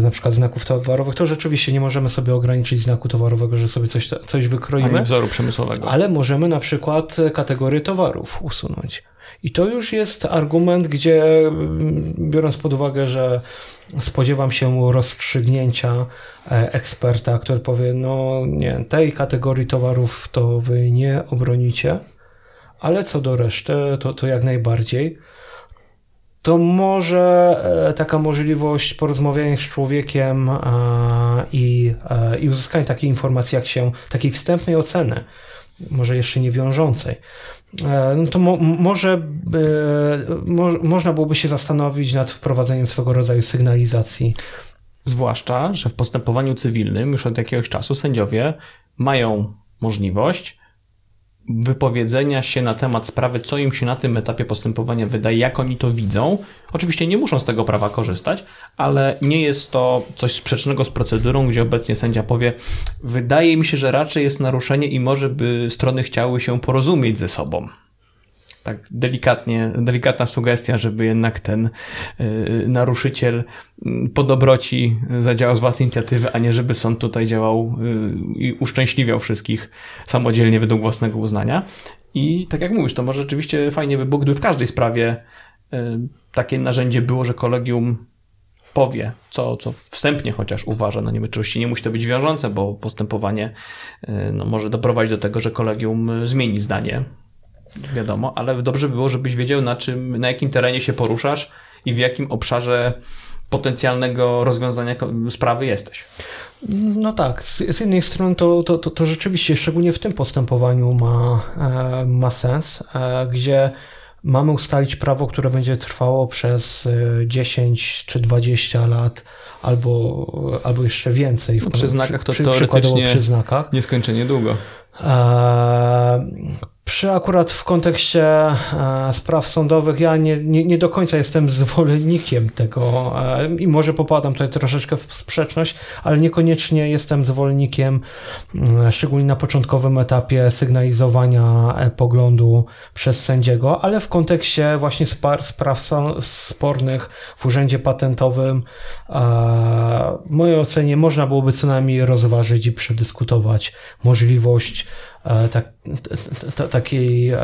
na przykład znaków towarowych, to rzeczywiście nie możemy sobie ograniczyć znaku towarowego, że sobie coś, coś wykroimy. Ale wzoru przemysłowego. Ale możemy na przykład kategorię towarów usunąć. I to już jest argument, gdzie biorąc pod uwagę, że spodziewam się rozstrzygnięcia e, eksperta, który powie, no nie, tej kategorii towarów to wy nie obronicie, ale co do reszty, to, to jak najbardziej to może e, taka możliwość porozmawiania z człowiekiem i, e, i uzyskania takiej informacji, jak się, takiej wstępnej oceny, może jeszcze nie wiążącej, E, no to mo może mo można byłoby się zastanowić nad wprowadzeniem swego rodzaju sygnalizacji. Zwłaszcza, że w postępowaniu cywilnym już od jakiegoś czasu sędziowie mają możliwość wypowiedzenia się na temat sprawy, co im się na tym etapie postępowania wydaje, jak oni to widzą. Oczywiście nie muszą z tego prawa korzystać, ale nie jest to coś sprzecznego z procedurą, gdzie obecnie sędzia powie: Wydaje mi się, że raczej jest naruszenie i może by strony chciały się porozumieć ze sobą tak delikatnie, delikatna sugestia, żeby jednak ten y, naruszyciel y, po dobroci zadziałał z własnej inicjatywy, a nie żeby sąd tutaj działał y, i uszczęśliwiał wszystkich samodzielnie według własnego uznania. I tak jak mówisz, to może rzeczywiście fajnie by było, gdyby w każdej sprawie takie narzędzie było, że kolegium powie, co, co wstępnie chociaż uważa, no nie oczywiście nie musi to być wiążące, bo postępowanie no, może doprowadzić do tego, że kolegium zmieni zdanie wiadomo, ale dobrze było, żebyś wiedział na czym, na jakim terenie się poruszasz i w jakim obszarze potencjalnego rozwiązania sprawy jesteś. No tak, z, z jednej strony to, to, to, to, rzeczywiście, szczególnie w tym postępowaniu ma, e, ma sens, e, gdzie mamy ustalić prawo, które będzie trwało przez 10 czy 20 lat, albo, albo jeszcze więcej. No, przy znakach to przy, teoretycznie przy znakach. nieskończenie długo. E, przy akurat w kontekście e, spraw sądowych ja nie, nie, nie, do końca jestem zwolennikiem tego e, i może popadam tutaj troszeczkę w sprzeczność, ale niekoniecznie jestem zwolennikiem, e, szczególnie na początkowym etapie sygnalizowania poglądu przez sędziego, ale w kontekście właśnie spraw spornych w urzędzie patentowym w mojej ocenie można byłoby co najmniej rozważyć i przedyskutować możliwość tak, takiej, e,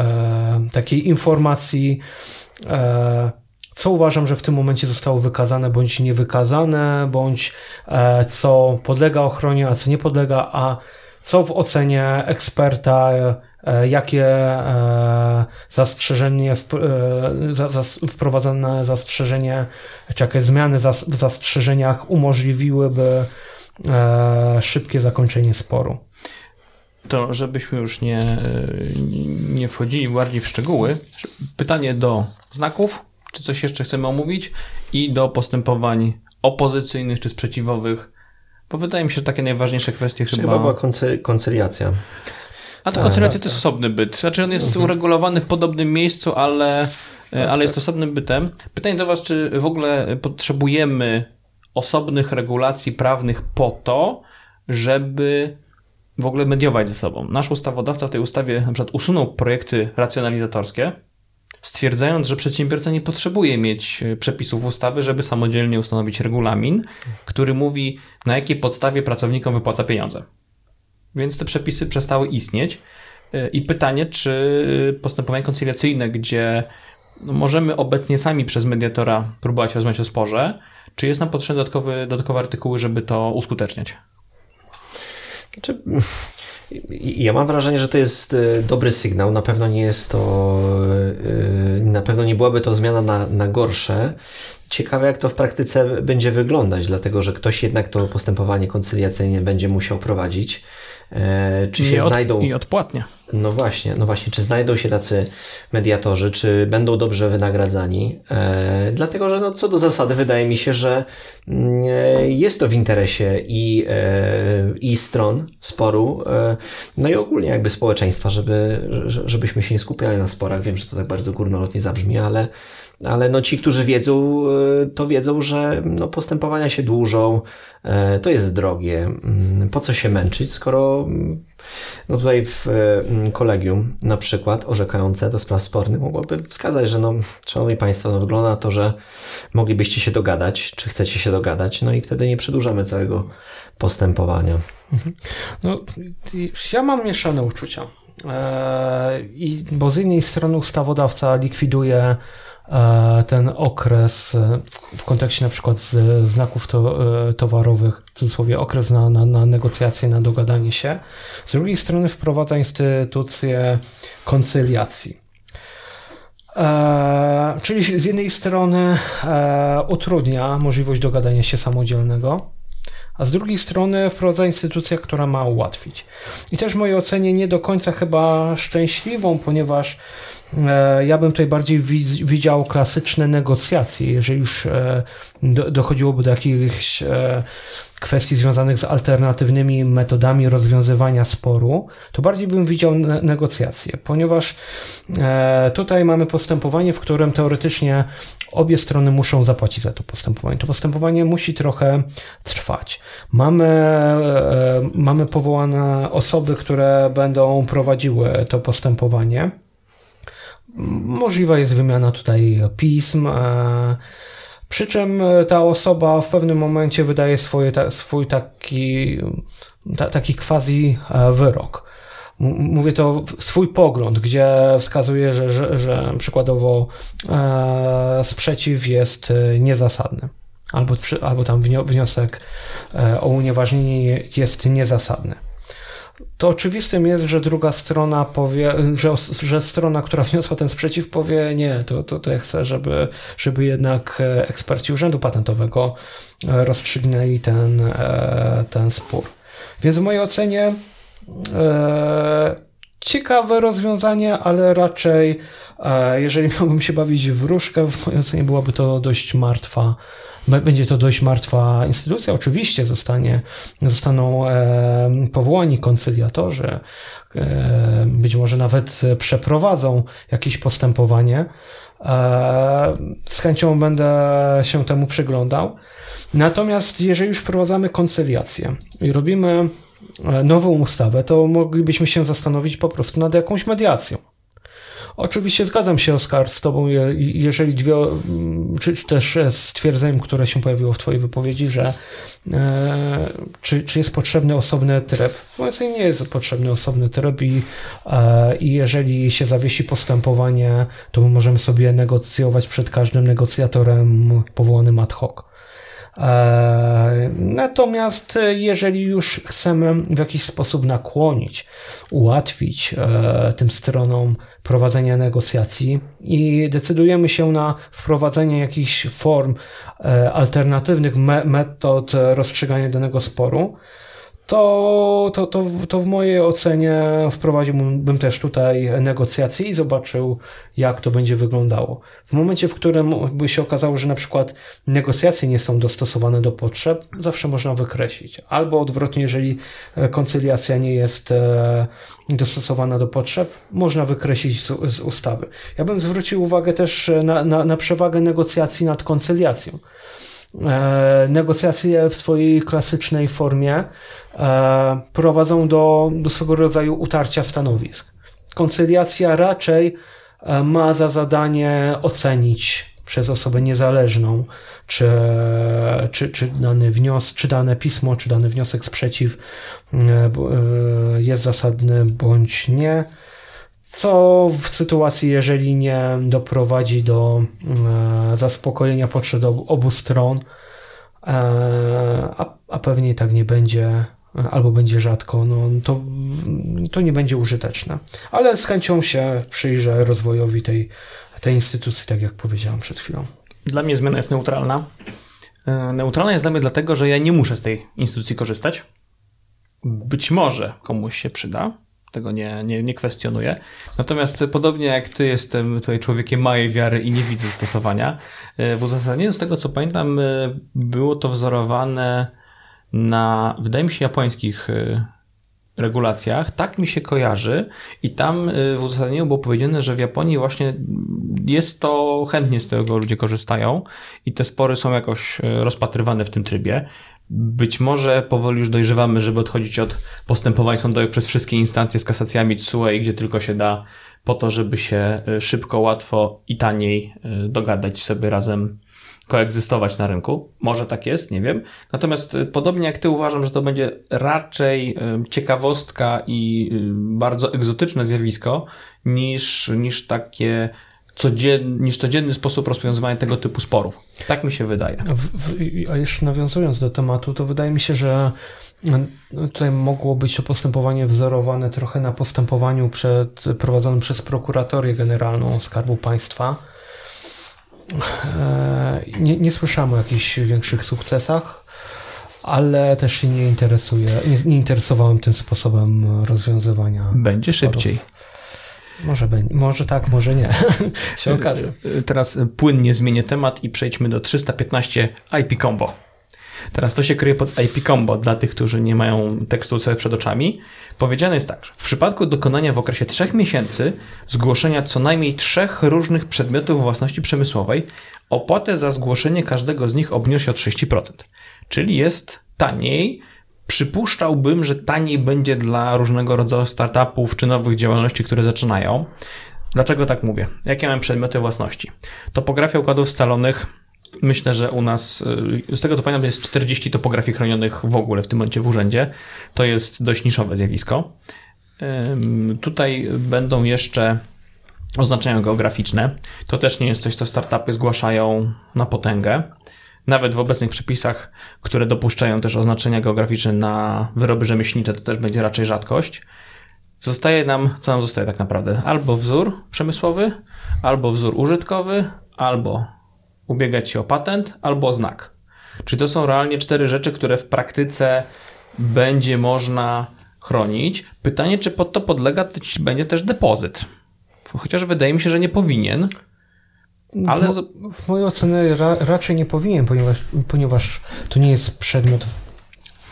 takiej informacji, e, co uważam, że w tym momencie zostało wykazane bądź niewykazane, bądź co podlega ochronie, a co nie podlega, a co w ocenie eksperta, jakie zastrzeżenie, wprowadzone zastrzeżenie, czy jakie zmiany w zastrzeżeniach umożliwiłyby szybkie zakończenie sporu to żebyśmy już nie, e, nie wchodzili bardziej w szczegóły, pytanie do znaków, czy coś jeszcze chcemy omówić, i do postępowań opozycyjnych czy sprzeciwowych, bo wydaje mi się, że takie najważniejsze kwestie chyba... Chyba była koncyliacja. A to koncyliacja to jest osobny byt. Znaczy on jest mhm. uregulowany w podobnym miejscu, ale, e, tak, ale tak. jest osobnym bytem. Pytanie do Was, czy w ogóle potrzebujemy osobnych regulacji prawnych po to, żeby w ogóle mediować ze sobą. Nasz ustawodawca w tej ustawie na przykład usunął projekty racjonalizatorskie, stwierdzając, że przedsiębiorca nie potrzebuje mieć e, przepisów ustawy, żeby samodzielnie ustanowić regulamin, który mówi, na jakiej podstawie pracownikom wypłaca pieniądze. Więc te przepisy przestały istnieć. E, I pytanie, czy postępowanie koncyliacyjne, gdzie no, możemy obecnie sami przez mediatora próbować rozmawiać o sporze, czy jest nam potrzebne dodatkowe, dodatkowe artykuły, żeby to uskuteczniać? Znaczy, ja mam wrażenie, że to jest e, dobry sygnał. Na pewno nie jest to, e, na pewno nie byłaby to zmiana na, na gorsze. Ciekawe, jak to w praktyce będzie wyglądać, dlatego że ktoś jednak to postępowanie koncyliacyjne będzie musiał prowadzić. E, czy się I znajdą. I odpłatnie. No właśnie, no właśnie, czy znajdą się tacy mediatorzy, czy będą dobrze wynagradzani? E, dlatego, że no, co do zasady wydaje mi się, że e, jest to w interesie i, e, i stron sporu, e, no i ogólnie jakby społeczeństwa, żeby, żebyśmy się nie skupiali na sporach. Wiem, że to tak bardzo górnolotnie zabrzmi, ale ale no ci, którzy wiedzą, e, to wiedzą, że no postępowania się dłużą, e, to jest drogie. Mm, po co się męczyć, skoro mm, no tutaj w mm, kolegium na przykład orzekające do spraw spornych mogłoby wskazać, że no, szanowni państwo, no wygląda na to, że moglibyście się dogadać, czy chcecie się dogadać, no i wtedy nie przedłużamy całego postępowania. Mhm. No, ja mam mieszane uczucia. Eee, i, bo z jednej strony ustawodawca likwiduje E, ten okres e, w kontekście na przykład z znaków to, e, towarowych, w cudzysłowie okres na, na, na negocjacje, na dogadanie się. Z drugiej strony wprowadza instytucję koncyliacji. E, czyli z jednej strony e, utrudnia możliwość dogadania się samodzielnego, a z drugiej strony wprowadza instytucję, która ma ułatwić. I też w mojej ocenie nie do końca chyba szczęśliwą, ponieważ E, ja bym tutaj bardziej widział klasyczne negocjacje, jeżeli już e, dochodziłoby do jakichś e, kwestii związanych z alternatywnymi metodami rozwiązywania sporu, to bardziej bym widział negocjacje, ponieważ tutaj mamy postępowanie, w którym teoretycznie obie strony muszą zapłacić za to postępowanie. To postępowanie musi trochę trwać. Mamy, mamy powołane osoby, które będą prowadziły to postępowanie. Możliwa jest wymiana tutaj pism, e, przy czym ta osoba w pewnym momencie wydaje swoje, swój taki, taki quasi e, wyrok. Mówię to swój pogląd, gdzie wskazuje, że, że, że przykładowo e, sprzeciw jest niezasadny. Albo, albo tam wniosek o unieważnienie jest niezasadny to oczywistym jest, że druga strona powie, że, że strona, która wniosła ten sprzeciw, powie nie, to, to, to ja chcę, żeby, żeby jednak e, eksperci Urzędu Patentowego e, rozstrzygnęli ten, e, ten spór. Więc w mojej ocenie e, ciekawe rozwiązanie, ale raczej e, jeżeli miałbym się bawić w wróżkę, w mojej ocenie byłaby to dość martwa będzie to dość martwa instytucja. Oczywiście zostanie, zostaną e, powołani koncyliatorzy, e, być może nawet przeprowadzą jakieś postępowanie. E, z chęcią będę się temu przyglądał. Natomiast jeżeli już wprowadzamy koncyliację i robimy nową ustawę, to moglibyśmy się zastanowić po prostu nad jakąś mediacją. Oczywiście zgadzam się, Oskar, z Tobą, jeżeli dwie, czy, też stwierdzeniem, które się pojawiło w Twojej wypowiedzi, że e, czy, czy jest potrzebny osobny tryb. Moim zdaniem nie jest potrzebny osobny tryb i, e, i jeżeli się zawiesi postępowanie, to możemy sobie negocjować przed każdym negocjatorem powołanym ad hoc. E, natomiast jeżeli już chcemy w jakiś sposób nakłonić, ułatwić e, tym stronom prowadzenia negocjacji i decydujemy się na wprowadzenie jakichś form e, alternatywnych metod rozstrzygania danego sporu, to, to, to, to w mojej ocenie wprowadziłbym też tutaj negocjacje i zobaczył, jak to będzie wyglądało. W momencie, w którym by się okazało, że na przykład negocjacje nie są dostosowane do potrzeb, zawsze można wykreślić. Albo odwrotnie, jeżeli koncyliacja nie jest e, dostosowana do potrzeb, można wykreślić z, z ustawy. Ja bym zwrócił uwagę też na, na, na przewagę negocjacji nad koncyliacją. E, negocjacje w swojej klasycznej formie e, prowadzą do, do swego rodzaju utarcia stanowisk. Koncyliacja raczej e, ma za zadanie ocenić przez osobę niezależną, czy, czy, czy dany wniosek, czy dane pismo, czy dany wniosek sprzeciw jest zasadny bądź nie co w sytuacji, jeżeli nie doprowadzi do e, zaspokojenia potrzeb obu stron, e, a, a pewnie tak nie będzie, albo będzie rzadko, no to, to nie będzie użyteczne. Ale z chęcią się przyjrzę rozwojowi tej, tej instytucji, tak jak powiedziałem przed chwilą. Dla mnie zmiana jest neutralna. E, neutralna jest dla mnie dlatego, że ja nie muszę z tej instytucji korzystać. Być może komuś się przyda, tego nie, nie, nie kwestionuję. Natomiast podobnie jak ty jestem tutaj człowiekiem małej wiary i nie widzę stosowania, w uzasadnieniu z tego co pamiętam było to wzorowane na, wydaje mi się, japońskich regulacjach, tak mi się kojarzy i tam w uzasadnieniu było powiedziane, że w Japonii właśnie jest to, chętnie z tego ludzie korzystają i te spory są jakoś rozpatrywane w tym trybie. Być może powoli już dojrzewamy, żeby odchodzić od postępowań sądowych przez wszystkie instancje z kasacjami TSUE, gdzie tylko się da, po to, żeby się y, szybko, łatwo i taniej dogadać sobie razem koegzystować na rynku. Może tak jest, nie wiem. Natomiast y, podobnie jak ty uważam, że to będzie raczej ciekawostka i bardzo egzotyczne zjawisko niż, niż takie codzien, niż codzienny sposób rozwiązywania tego typu sporów. Tak mi się wydaje. W, w, a jeszcze nawiązując do tematu, to wydaje mi się, że tutaj mogło być to postępowanie wzorowane trochę na postępowaniu przed, prowadzonym przez prokuratorię generalną Skarbu Państwa E, nie, nie słyszałem o jakichś większych sukcesach, ale też się nie interesuję, nie, nie interesowałem tym sposobem rozwiązywania. Będzie sporów. szybciej. Może, będzie, może tak, może nie. się okaże. E, teraz płynnie zmienię temat i przejdźmy do 315 IP Combo. Teraz to się kryje pod IP Combo dla tych, którzy nie mają tekstu sobie przed oczami. Powiedziane jest tak, że w przypadku dokonania w okresie 3 miesięcy zgłoszenia co najmniej trzech różnych przedmiotów własności przemysłowej, opłatę za zgłoszenie każdego z nich obniósł o 30%. Czyli jest taniej. Przypuszczałbym, że taniej będzie dla różnego rodzaju startupów czy nowych działalności, które zaczynają. Dlaczego tak mówię? Jakie mam przedmioty własności? Topografia układów scalonych, Myślę, że u nas, y, z tego co pamiętam, jest 40 topografii chronionych w ogóle w tym momencie w urzędzie. To jest dość niszowe zjawisko. Tutaj będą jeszcze oznaczenia geograficzne. To też nie jest coś, co startupy zgłaszają na potęgę. Nawet w obecnych przepisach, które dopuszczają też oznaczenia geograficzne na wyroby rzemieślnicze, to też będzie raczej rzadkość. Zostaje nam, co nam zostaje tak naprawdę? Albo wzór przemysłowy, albo wzór użytkowy, albo ubiegać się o patent albo znak. Czyli to są realnie cztery rzeczy, które w praktyce będzie można chronić. Pytanie, czy pod to podlega będzie też depozyt. Chociaż wydaje mi się, że nie powinien. Ale w, w mojej ocenie ra, raczej nie powinien, ponieważ, ponieważ to nie jest przedmiot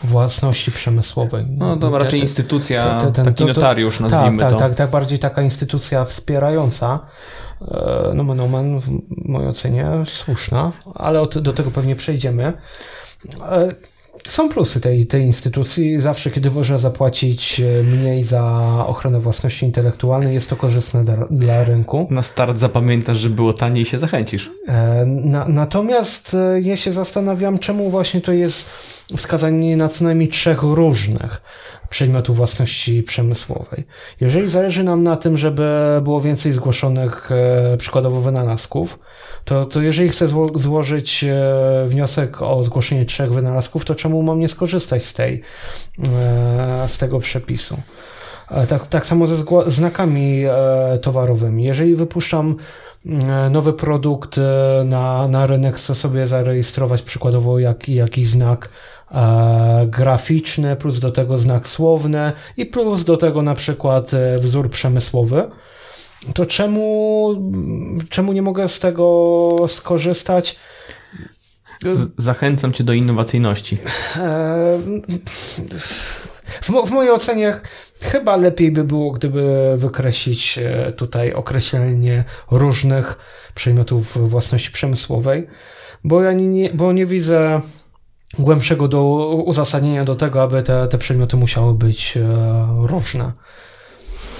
własności przemysłowej. No to raczej instytucja, te, te, ten, taki notariusz to, nazwijmy tak, to. Tak, tak, tak, bardziej taka instytucja wspierająca. E, no omen w mojej ocenie słuszna, ale od, do tego pewnie przejdziemy. E, są plusy tej, tej instytucji. Zawsze, kiedy można zapłacić e, mniej za ochronę własności intelektualnej, jest to korzystne dla, dla rynku. Na start zapamiętasz, że było taniej i się zachęcisz. Na, natomiast ja się zastanawiam, czemu właśnie to jest wskazanie na co najmniej trzech różnych przedmiotów własności przemysłowej. Jeżeli zależy nam na tym, żeby było więcej zgłoszonych e, przykładowo wynalazków, to, to jeżeli chcę zło znaleźć e, wniosek o zgłoszenie trzech wynalazków, to czemu mam nie skorzystać z, tej, e, z tego przepisu? Tak, tak samo ze znakami towarowymi. Jeżeli wypuszczam nowy produkt na, na rynek, chcę sobie zarejestrować przykładowo jak, jakiś znak E, graficzny, plus do tego znak słowny i plus do tego na przykład e, wzór przemysłowy, to czemu, czemu nie mogę z tego skorzystać? Zachęcam cię do innowacyjności. E, w, w mojej ocenie chyba lepiej by było, gdyby wykreślić tutaj określenie różnych przedmiotów własności przemysłowej, bo ja nie, bo nie widzę głębszego do uzasadnienia do tego, aby te, te przedmioty musiały być e, różne,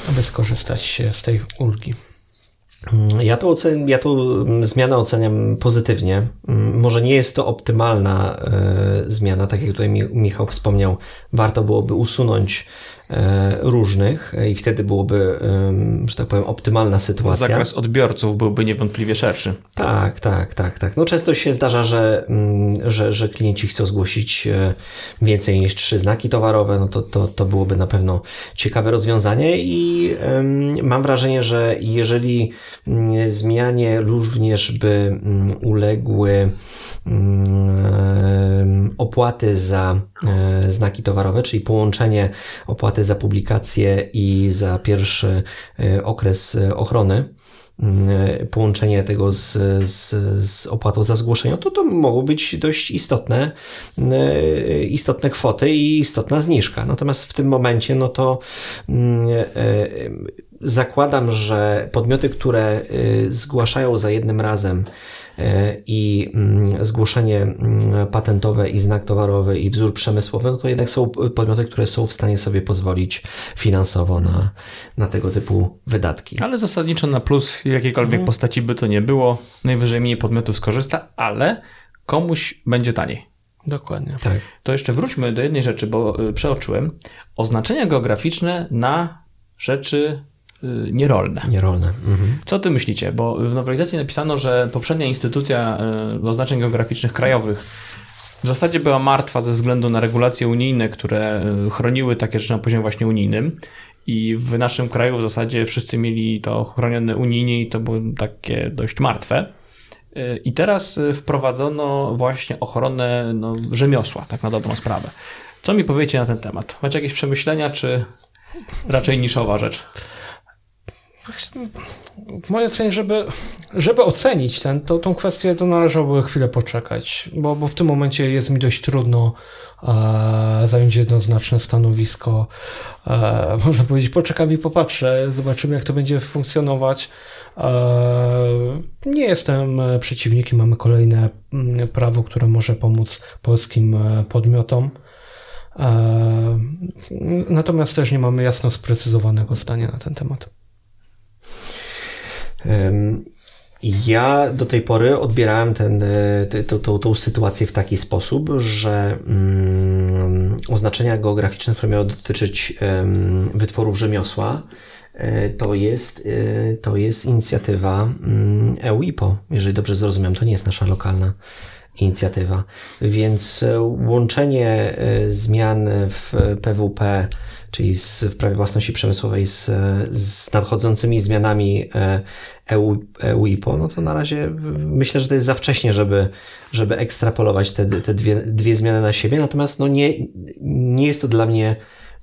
aby skorzystać z tej ulgi. Ja to, ocen, ja to zmianę oceniam pozytywnie. Może nie jest to optymalna y, zmiana, tak jak tutaj Michał wspomniał. Warto byłoby usunąć E, różnych i wtedy byłoby, że tak powiem, optymalna sytuacja. Zakres odbiorców byłby niewątpliwie szerszy. Tak, tak, tak, tak. No często się zdarza, że, mm, że, że klienci chcą zgłosić e, więcej niż trzy znaki towarowe, no to, to, to byłoby na pewno ciekawe rozwiązanie i mam wrażenie, że jeżeli mm, zmianie również by mm, uległy opłaty za e, znaki towarowe, czyli połączenie opłaty za publikację i za pierwszy e, okres ochrony połączenie tego z, z, z opłatą za zgłoszenie, to to mogą być dość istotne, istotne kwoty i istotna zniżka. Natomiast w tym momencie, no to zakładam, że podmioty, które zgłaszają za jednym razem E, i mm, zgłoszenie mm, patentowe i znak towarowy i wzór przemysłowy, no to jednak są podmioty, które są w stanie sobie pozwolić finansowo na, na tego typu wydatki. Ale zasadniczo na plus w jakiejkolwiek mhm. postaci by to nie było. Najwyżej mniej podmiotów skorzysta, ale komuś będzie taniej. Dokładnie. Tak. To jeszcze wróćmy do jednej rzeczy, bo y, przeoczyłem. Oznaczenia geograficzne na rzeczy nierolne. Nierolne. Mhm. Co ty myślicie? Bo w nowelizacji napisano, że poprzednia instytucja y, oznaczeń geograficznych krajowych w zasadzie była martwa ze względu na regulacje unijne, które y, chroniły takie rzeczy na poziomie właśnie unijnym. I w naszym kraju w zasadzie wszyscy mieli to chronione unijnie i to było takie dość martwe. I teraz wprowadzono właśnie ochronę no, rzemiosła, tak na dobrą sprawę. Co mi powiecie na ten temat? Macie jakieś przemyślenia, czy raczej niszowa rzecz? W mojej ocenie, żeby, żeby ocenić ten, to, tą kwestię, to należałoby chwilę poczekać, bo, bo w tym momencie jest mi dość trudno e, zająć jednoznaczne stanowisko. E, można powiedzieć, poczekam i popatrzę, zobaczymy, jak to będzie funkcjonować. E, nie jestem przeciwnikiem, mamy kolejne mm, prawo, które może pomóc polskim e, podmiotom. E, natomiast też nie mamy jasno sprecyzowanego zdania na ten temat. Ja do tej pory odbierałem ten, e, tą, sytuację w taki sposób, że um, oznaczenia geograficzne, które miały dotyczyć um, wytworów rzemiosła, e, to jest, e, to jest inicjatywa um, EUIPO, jeżeli dobrze zrozumiałem, to nie jest nasza lokalna inicjatywa. Więc łączenie zmian w PWP czyli z, w prawie własności przemysłowej z, z nadchodzącymi zmianami EU, EU IPO, no to na razie myślę, że to jest za wcześnie, żeby, żeby ekstrapolować te, te dwie, dwie zmiany na siebie, natomiast no nie, nie jest to dla mnie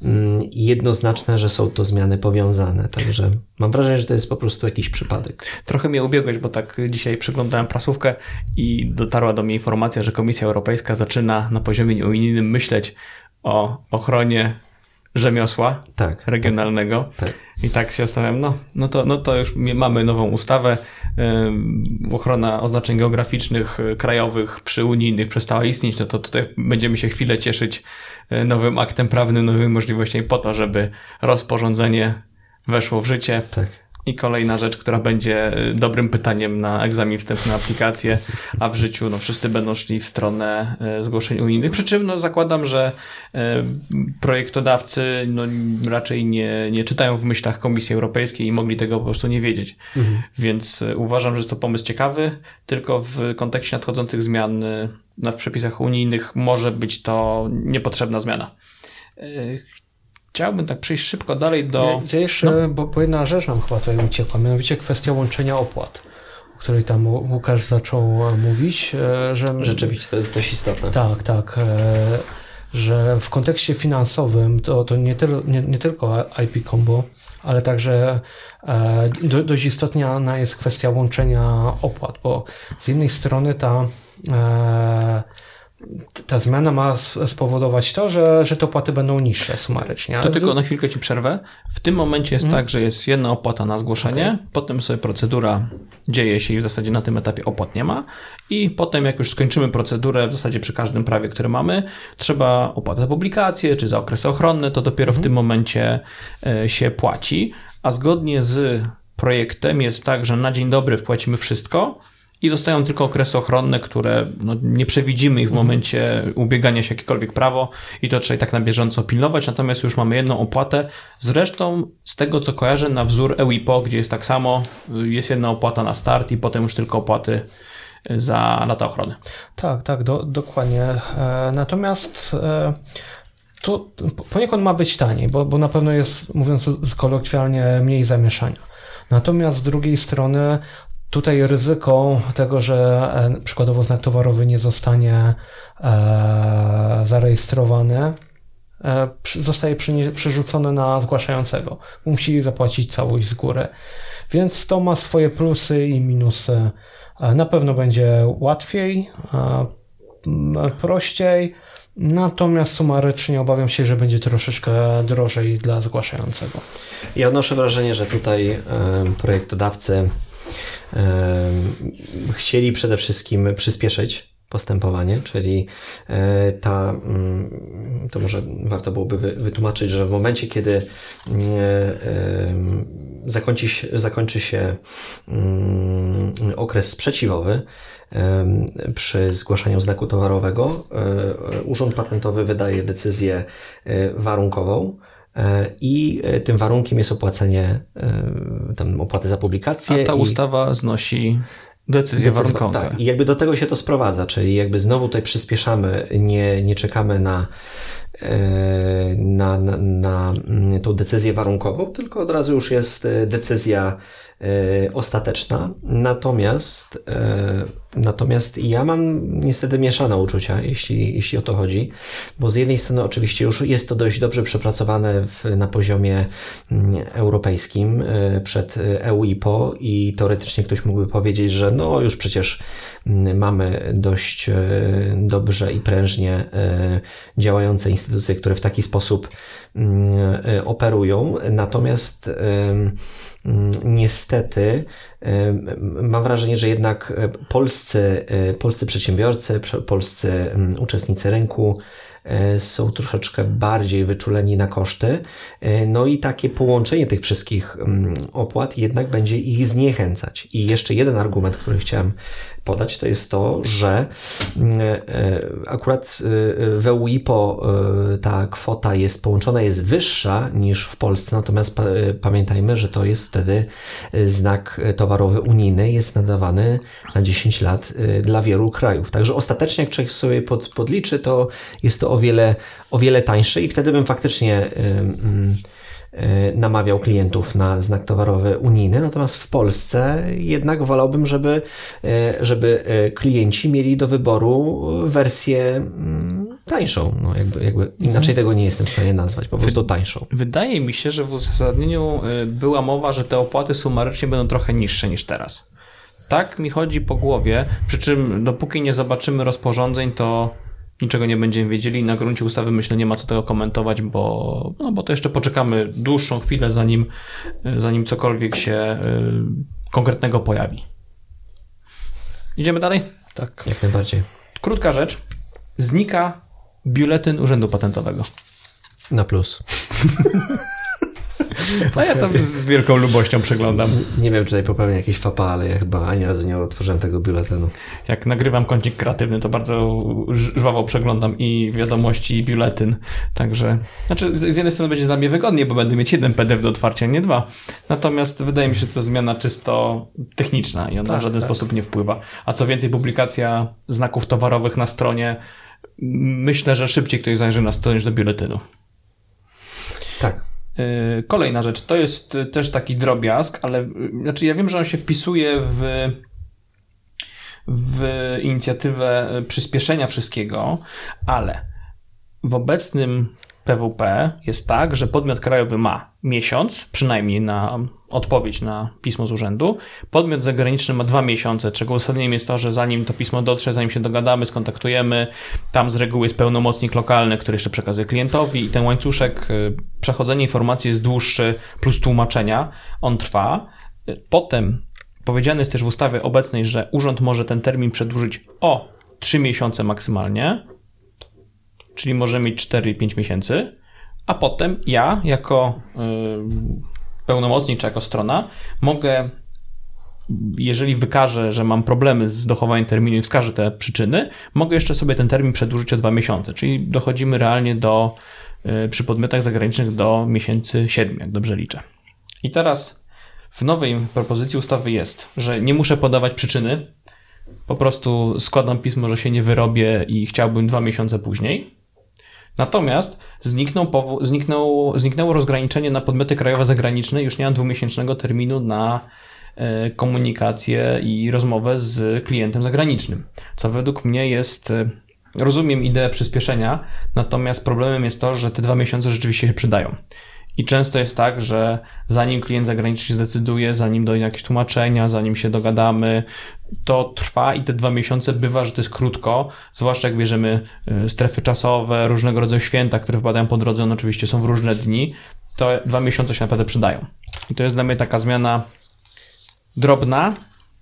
mm, jednoznaczne, że są to zmiany powiązane. Także mam wrażenie, że to jest po prostu jakiś przypadek. Trochę mnie ubiegłeś, bo tak dzisiaj przeglądałem prasówkę i dotarła do mnie informacja, że Komisja Europejska zaczyna na poziomie unijnym myśleć o ochronie rzemiosła tak, regionalnego. Tak, tak. I tak się zastanawiam, no, no, to, no to już mamy nową ustawę. Yy, ochrona oznaczeń geograficznych y, krajowych przy unijnych przestała istnieć, no to tutaj będziemy się chwilę cieszyć y, nowym aktem prawnym, nowymi możliwościami po to, żeby rozporządzenie weszło w życie. Tak. I kolejna rzecz, która będzie y, dobrym pytaniem na egzamin wstępny na aplikację, a w życiu no, wszyscy będą szli w stronę y, zgłoszeń unijnych. Przy czym no, zakładam, że y, projektodawcy no, raczej nie, nie czytają w myślach Komisji Europejskiej i mogli tego po prostu nie wiedzieć. Mhm. Więc uważam, że jest to pomysł ciekawy, tylko w kontekście nadchodzących zmian na przepisach unijnych może być to niepotrzebna zmiana. Chciałbym tak przejść szybko dalej do... Ja, jeszcze, no. bo, bo jedna rzecz nam chyba tutaj uciekła, mianowicie kwestia łączenia opłat, o której tam Łukasz zaczął e, mówić, e, że... Rzeczywiście, to jest dość istotne. Tak, tak, e, że w kontekście finansowym to, to nie, tyl, nie, nie tylko IP Combo, ale także do, dość istotna jest kwestia łączenia opłat, bo z jednej strony ta ta zmiana ma spowodować to, że, że te opłaty będą niższe sumarycznie. To tylko na chwilkę Ci przerwę. W tym momencie jest hmm. tak, że jest jedna opłata na zgłoszenie, okay. potem sobie procedura dzieje się i w zasadzie na tym etapie opłat nie ma i potem jak już skończymy procedurę, w zasadzie przy każdym prawie, które mamy, trzeba opłatę za publikację czy za okresy ochronne, to dopiero hmm. w mhm. tym momencie e, się płaci, a zgodnie z projektem jest tak, że na dzień dobry wpłacimy wszystko, i zostają tylko okresy ochronne, które no, nie przewidzimy ich w mhm. momencie ubiegania się jakiekolwiek prawo i to trzeba tak na bieżąco pilnować, natomiast już mamy jedną opłatę. Zresztą z tego co kojarzę na wzór EWIPO, gdzie jest tak samo, jest jedna opłata na start i potem już tylko opłaty za lata ochrony. Tak, tak, do, dokładnie. E, natomiast e, to poniekąd ma być taniej, bo, bo na pewno jest, mówiąc kolokwialnie, mniej zamieszania. Natomiast z drugiej strony Tutaj ryzyko tego, że e, przykładowo znak towarowy nie zostanie e, zarejestrowany, e, zostaje przerzucone na zgłaszającego. Musi zapłacić całość z góry. Więc to ma swoje plusy i minusy. Na pewno będzie łatwiej, prościej, natomiast sumarycznie obawiam się, że będzie troszeczkę drożej dla zgłaszającego. Ja odnoszę wrażenie, że tutaj projektodawcy chcieli przede wszystkim przyspieszyć postępowanie, czyli e, ta, mm, to może warto byłoby wytłumaczyć, że w momencie, kiedy mm, e, zakończy się, zakończy się mm, okres sprzeciwowy przy zgłaszaniu znaku towarowego, e, Urząd Patentowy wydaje decyzję warunkową, i e, tym warunkiem jest opłacenie e, tam opłaty za publikację. A ta i... ustawa znosi decyzję warunkową. Tak, i jakby do tego się to sprowadza, czyli jakby znowu tutaj przyspieszamy, nie, nie czekamy na, na, na, na mm, tą decyzję warunkową, tylko od razu już jest decyzja ostateczna. Natomiast Natomiast ja mam niestety mieszane uczucia, jeśli, jeśli o to chodzi, bo z jednej strony oczywiście już jest to dość dobrze przepracowane w, na poziomie mm, europejskim e, przed EUIPO i teoretycznie ktoś mógłby powiedzieć, że no już przecież mm, mamy dość e, dobrze i prężnie e, działające instytucje, które w taki sposób mm, operują. Natomiast niestety mam wrażenie, że jednak polscy, polscy przedsiębiorcy, polscy uczestnicy rynku E, są troszeczkę bardziej wyczuleni na koszty. E, no i takie połączenie tych wszystkich opłat jednak będzie ich zniechęcać. I jeszcze jeden argument, który chciałem podać, to jest to, że mm, e, akurat w EUIPO ta kwota jest połączona, jest wyższa niż w Polsce, natomiast pamiętajmy, że to jest wtedy znak towarowy unijny, jest nadawany na 10 lat dla wielu krajów. Także ostatecznie, jak człowiek sobie pod, podliczy, to jest to o wiele, o wiele tańsze i wtedy bym faktycznie namawiał klientów na znak towarowy unijny, natomiast w Polsce jednak wolałbym, żeby, e, żeby e, klienci mieli do wyboru wersję tańszą. No jakby, jakby mhm. inaczej tego nie jestem w stanie nazwać, po prostu tańszą. Wydaje mi się, że w uzasadnieniu e, była mowa, że te opłaty sumarycznie będą trochę niższe niż teraz. Tak mi chodzi po głowie, przy czym dopóki nie zobaczymy rozporządzeń, to niczego nie będziemy wiedzieli. Na gruncie ustawy myślę, nie ma co tego komentować, bo, no, bo to jeszcze poczekamy dłuższą chwilę, zanim, zanim cokolwiek się y, konkretnego pojawi. Idziemy dalej? Tak, jak najbardziej. Krótka rzecz. Znika biuletyn Urzędu Patentowego. Na plus. No ja to z wielką lubością przeglądam. Nie wiem, czy tutaj popełnię jakieś fapa, ale ja chyba ani razu nie otworzyłem tego biuletynu. Jak nagrywam kącik kreatywny, to bardzo żwawo przeglądam i wiadomości, i biuletyn. Także, znaczy z jednej strony będzie dla mnie wygodniej, bo będę mieć jeden PDF do otwarcia, nie dwa. Natomiast wydaje mi się, że to zmiana czysto techniczna i ona tak, w żaden tak. sposób nie wpływa. A co więcej, publikacja znaków towarowych na stronie myślę, że szybciej ktoś zajrzy na stronę niż do biuletynu. Tak. Y, kolejna rzecz, to jest też taki drobiazg, ale y, znaczy ja wiem, że on się wpisuje w, w inicjatywę przyspieszenia wszystkiego, ale w obecnym PWP jest tak, że podmiot krajowy ma miesiąc, przynajmniej na odpowiedź na pismo z urzędu. Podmiot zagraniczny ma dwa miesiące, czego uzasadnieniem jest to, że zanim to pismo dotrze, zanim się dogadamy, skontaktujemy, tam z reguły jest pełnomocnik lokalny, który jeszcze przekazuje klientowi i ten łańcuszek y, przechodzenia informacji jest dłuższy, plus tłumaczenia, on trwa. Potem powiedziane jest też w ustawie obecnej, że urząd może ten termin przedłużyć o 3 miesiące maksymalnie, czyli może mieć 4-5 miesięcy, a potem ja jako yy, pełnomocnik czy jako strona mogę jeżeli wykażę, że mam problemy z dochowaniem terminu i wskażę te przyczyny, mogę jeszcze sobie ten termin przedłużyć o dwa miesiące, czyli dochodzimy realnie do, yy, przy podmiotach zagranicznych do miesięcy 7, jak dobrze liczę. I teraz w nowej propozycji ustawy jest, że nie muszę podawać przyczyny, po prostu składam pismo, że się nie wyrobię i chciałbym dwa miesiące później. Natomiast zniknął, zniknął, zniknęło rozgraniczenie na podmioty krajowe zagraniczne, już nie mam dwumiesięcznego terminu na e, komunikację i rozmowę z klientem zagranicznym, co według mnie jest e, rozumiem ideę przyspieszenia, natomiast problemem jest to, że te dwa miesiące rzeczywiście się przydają. I często jest tak, że zanim klient zagraniczny się zdecyduje, zanim dojdzie jakieś tłumaczenia, zanim się dogadamy, to trwa i te dwa miesiące bywa, że to jest krótko, zwłaszcza jak bierzemy y, strefy czasowe, różnego rodzaju święta, które wpadają po drodze, one oczywiście są w różne dni, to dwa miesiące się naprawdę przydają. I to jest dla mnie taka zmiana drobna,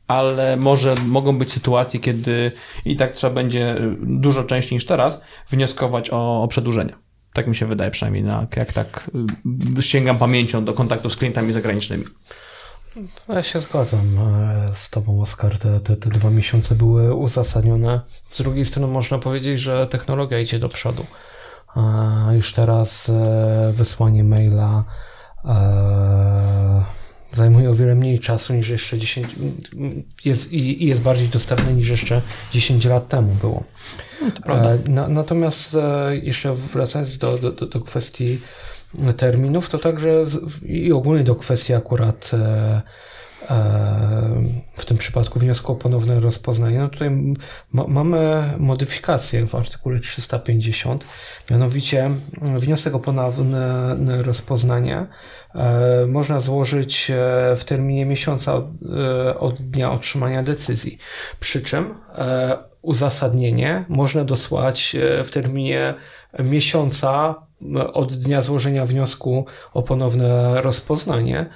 ale może mogą być sytuacje, kiedy i tak trzeba będzie y, dużo częściej niż teraz wnioskować o, o przedłużenie. Tak mi się wydaje przynajmniej, na, jak tak y, sięgam pamięcią do kontaktów z klientami zagranicznymi. Ja się zgadzam e, z Tobą, Oskar. Te, te, te dwa miesiące były uzasadnione. Z drugiej strony można powiedzieć, że technologia idzie do przodu. Już teraz e, wysłanie maila e, zajmuje o wiele mniej czasu niż jeszcze 10 jest, i jest bardziej dostępne niż jeszcze 10 lat temu było. No, na, natomiast jeszcze wracając do, do, do kwestii terminów, to także z, i ogólnie do kwestii akurat e, e, w tym przypadku wniosku o ponowne rozpoznanie. No tutaj ma, mamy modyfikację w artykule 350, mianowicie wniosek o ponowne rozpoznanie e, można złożyć e, w terminie miesiąca od, e, od dnia otrzymania decyzji. Przy czym uzasadnienie można dosłać w terminie miesiąca od dnia złożenia wniosku o ponowne rozpoznanie.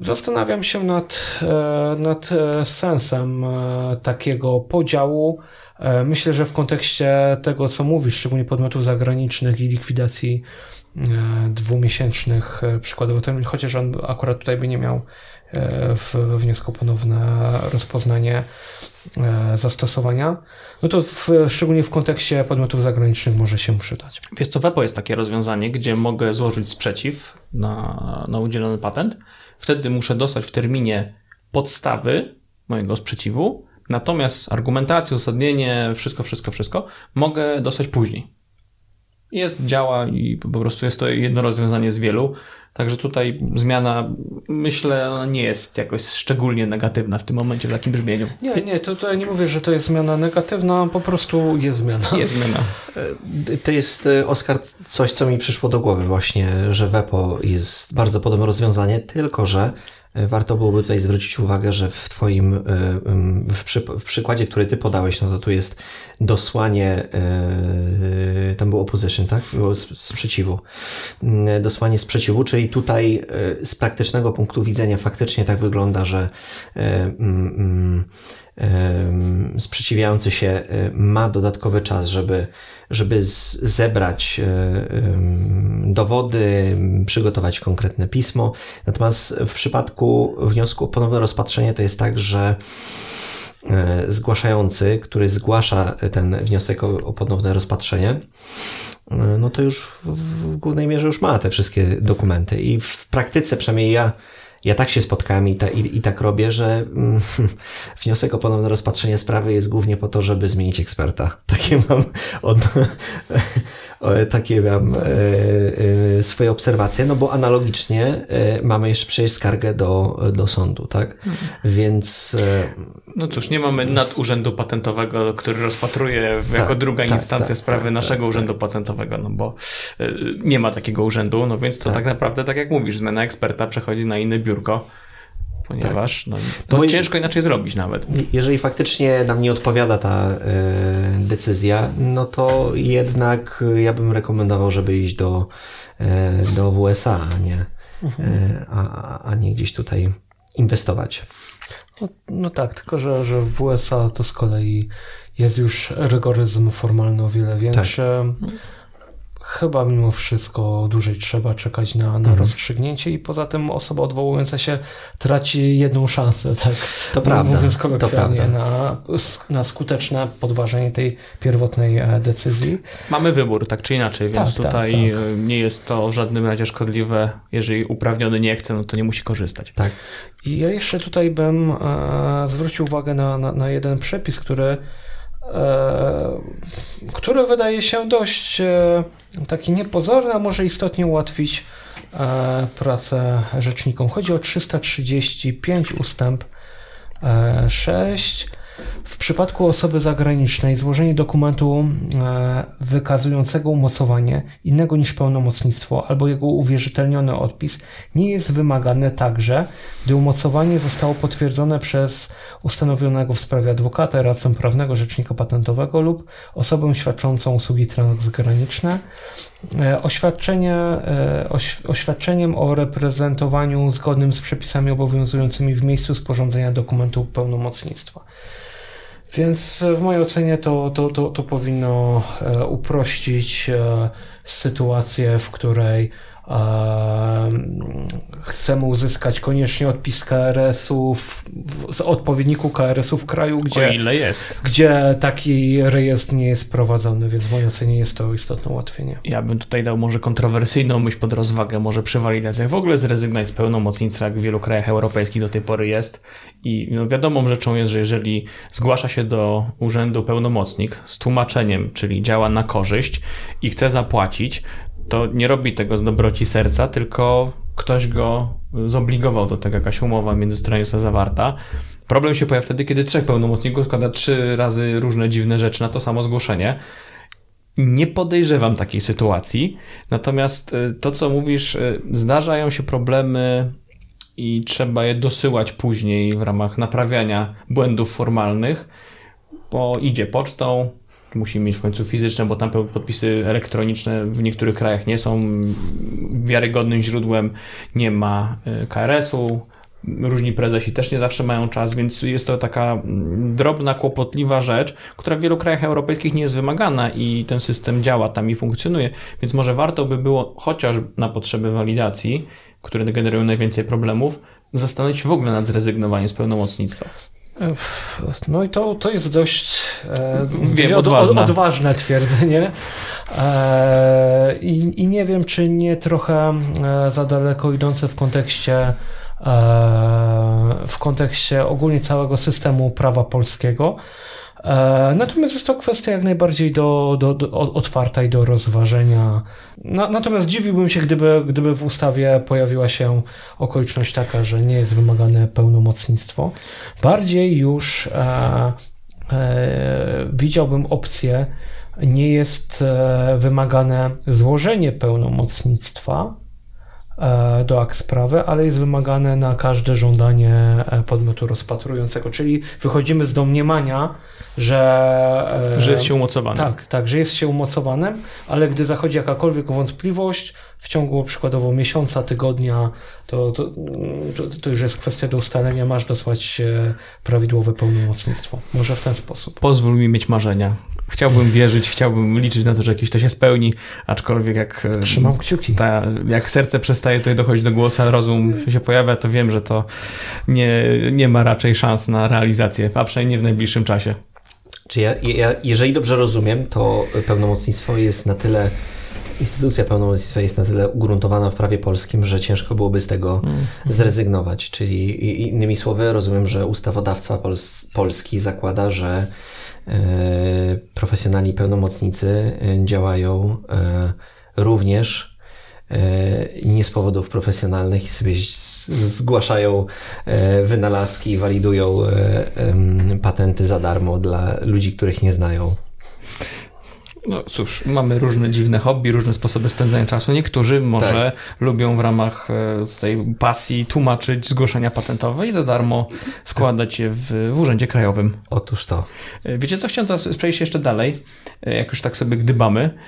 Zastanawiam się nad, e, nad e, sensem e, takiego podziału. Myślę, że w kontekście tego, co mówisz, szczególnie podmiotów zagranicznych i likwidacji dwumiesięcznych przykładowo termin, chociaż on akurat tutaj by nie miał w wniosku ponowne rozpoznanie zastosowania, no to w, szczególnie w kontekście podmiotów zagranicznych może się przydać. Wiesz co, WEPO jest takie rozwiązanie, gdzie mogę złożyć sprzeciw na, na udzielony patent. Wtedy muszę dostać w terminie podstawy mojego sprzeciwu, natomiast argumentację, uzasadnienie, wszystko, wszystko, wszystko mogę dostać później. Jest, działa i po prostu jest to jedno rozwiązanie z wielu. Także tutaj zmiana, myślę, nie jest jakoś szczególnie negatywna w tym momencie w takim brzmieniu. Nie, nie, to tutaj nie mówię, że to jest zmiana negatywna, po prostu jest zmiana. Jest zmiana. E, to jest, e, Oskar, coś, co mi przyszło do głowy właśnie, że WEPO jest bardzo podobne rozwiązanie, tylko że warto byłoby tutaj zwrócić uwagę, że w Twoim, e, w, przy, w przykładzie, który Ty podałeś, no to tu jest dosłanie, e, tam było opposition, tak? Było sprzeciwu. Mm, dosłanie sprzeciwu, czyli tutaj z praktycznego punktu widzenia faktycznie tak wygląda, że mm, mm, sprzeciwiający się ma dodatkowy czas, żeby, żeby zebrać dowody, przygotować konkretne pismo. Natomiast w przypadku wniosku o ponowne rozpatrzenie to jest tak, że e, zgłaszający, który zgłasza ten wniosek o, o ponowne rozpatrzenie, e, no to już w, w głównej mierze już ma te wszystkie dokumenty i w praktyce przynajmniej ja ja tak się spotkałem i, ta, i, i tak robię, że mm, wniosek o ponowne rozpatrzenie sprawy jest głównie po to, żeby zmienić eksperta. Takie mam, od, takie mam e, e, swoje obserwacje, no bo analogicznie e, mamy jeszcze przejść skargę do, do sądu, tak? Mhm. Więc. E, no cóż, nie mamy nadurzędu patentowego, który rozpatruje tak, jako druga tak, instancja tak, sprawy tak, naszego tak, urzędu patentowego, no bo e, nie ma takiego urzędu, no więc to tak. tak naprawdę, tak jak mówisz, zmiana eksperta przechodzi na inny biurko, ponieważ tak. no, to Bo ciężko inaczej zrobić nawet. Jeżeli faktycznie nam nie odpowiada ta y, decyzja, no to jednak ja bym rekomendował, żeby iść do, y, do USA, a nie, mhm. y, a, a nie gdzieś tutaj inwestować. No, no, tak, tylko że, że w USA to z kolei jest już rygoryzm formalny o wiele większy. Tak chyba mimo wszystko dłużej trzeba czekać na, na mhm. rozstrzygnięcie i poza tym osoba odwołująca się traci jedną szansę, tak? To prawda. Mówiąc kolokwialnie, na, na skuteczne podważenie tej pierwotnej e, decyzji. Mamy wybór, tak czy inaczej, więc tak, tak tutaj tak, tak. nie jest to w żadnym razie szkodliwe. Jeżeli uprawniony nie chce, no to nie musi korzystać. Tak. I ja jeszcze tutaj bym e, zwrócił uwagę na, na, na jeden przepis, który który wydaje się dość e, taki niepozorny, a może istotnie ułatwić e, pracę rzecznikom. Chodzi o 335 ustęp 6 w przypadku osoby zagranicznej złożenie dokumentu e, wykazującego umocowanie innego niż pełnomocnictwo albo jego uwierzytelniony odpis nie jest wymagane także, gdy umocowanie zostało potwierdzone przez ustanowionego w sprawie adwokata, radcę prawnego, rzecznika patentowego lub osobę świadczącą usługi transgraniczne. E, oświadczenie, e, oświadczeniem o reprezentowaniu zgodnym z przepisami obowiązującymi w miejscu sporządzenia dokumentu pełnomocnictwa. Więc w mojej ocenie to, to, to, to powinno e, uprościć e, sytuację, w której chcemy uzyskać koniecznie odpis KRS-u z odpowiedniku KRS-u w kraju, gdzie, gdzie taki rejestr nie jest prowadzony, więc w mojej ocenie jest to istotne ułatwienie. Ja bym tutaj dał może kontrowersyjną myśl pod rozwagę, może przy walidacjach w ogóle zrezygnować z pełnomocnictwa, jak w wielu krajach europejskich do tej pory jest. I no, wiadomą rzeczą jest, że jeżeli zgłasza się do urzędu pełnomocnik z tłumaczeniem, czyli działa na korzyść i chce zapłacić, to nie robi tego z dobroci serca, tylko ktoś go zobligował do tego, jakaś umowa międzystronnictwa zawarta. Problem się pojawia wtedy, kiedy trzech pełnomocników składa trzy razy różne dziwne rzeczy na to samo zgłoszenie. Nie podejrzewam takiej sytuacji, natomiast y, to, co mówisz, y, zdarzają się problemy i trzeba je dosyłać później w ramach naprawiania błędów formalnych, bo idzie pocztą, musi mieć w końcu fizyczne, bo tam podpisy elektroniczne w niektórych krajach nie są wiarygodnym źródłem, nie ma e, KRS-u, różni prezesi też nie zawsze mają czas, więc jest to taka mm, drobna, kłopotliwa rzecz, która w wielu krajach europejskich nie jest wymagana i ten system działa tam i funkcjonuje, więc może warto by było chociaż na potrzeby walidacji, które generują najwięcej problemów, zastanowić się w ogóle nad zrezygnowaniem z pełnomocnictwa. No i to, to jest dość, e, wiem, od, odważne. odważne twierdzenie. E, i, I nie wiem, czy nie trochę e, za daleko idące w kontekście e, w kontekście ogólnie całego systemu prawa polskiego. E, natomiast jest to kwestia jak najbardziej do, do, do otwarta i do rozważenia. natomiast dziwiłbym się, gdyby, gdyby w ustawie pojawiła się okoliczność taka, że nie jest wymagane pełnomocnictwo. Bardziej już e, e, widziałbym opcję, nie jest e, wymagane złożenie pełnomocnictwa, e, do akt sprawy, ale jest wymagane na każde żądanie podmiotu rozpatrującego. Czyli wychodzimy z domniemania, że... E, że jest się umocowanym. Tak, tak, że jest się umocowanym, ale gdy zachodzi jakakolwiek wątpliwość, w ciągu przykładowo miesiąca, tygodnia, to, to, to, już jest kwestia do ustalenia, masz dosłać prawidłowe pełnomocnictwo. Może w ten sposób. Pozwól mi mieć marzenia. Chciałbym wierzyć, chciałbym liczyć na to, że jakieś to się spełni, aczkolwiek jak... E, Trzymam kciuki. Ta, jak serce przestaje tutaj dochodzić do głosu, a rozum się pojawia, to wiem, że to nie, nie ma raczej szans na realizację, a przynajmniej nie w najbliższym czasie. Czy ja, ja, jeżeli dobrze rozumiem, to pełnomocnictwo jest na tyle, instytucja pełnomocnictwa jest na tyle ugruntowana w prawie polskim, że ciężko byłoby z tego mm. zrezygnować. Czyli innymi słowy, rozumiem, że ustawodawca Pols Polski zakłada, że e, profesjonalni pełnomocnicy e, działają e, również nie z powodów profesjonalnych i sobie zgłaszają e, wynalazki i walidują e, patenty za darmo dla ludzi, których nie znają. No cóż, mamy różne dziwne hobby, różne sposoby spędzania czasu. Niektórzy może tak. lubią w ramach tej pasji tłumaczyć zgłoszenia patentowe i za darmo składać je w, w Urzędzie Krajowym. Otóż to. Wiecie co, chciałem teraz przejść jeszcze dalej, jak już tak sobie gdybamy.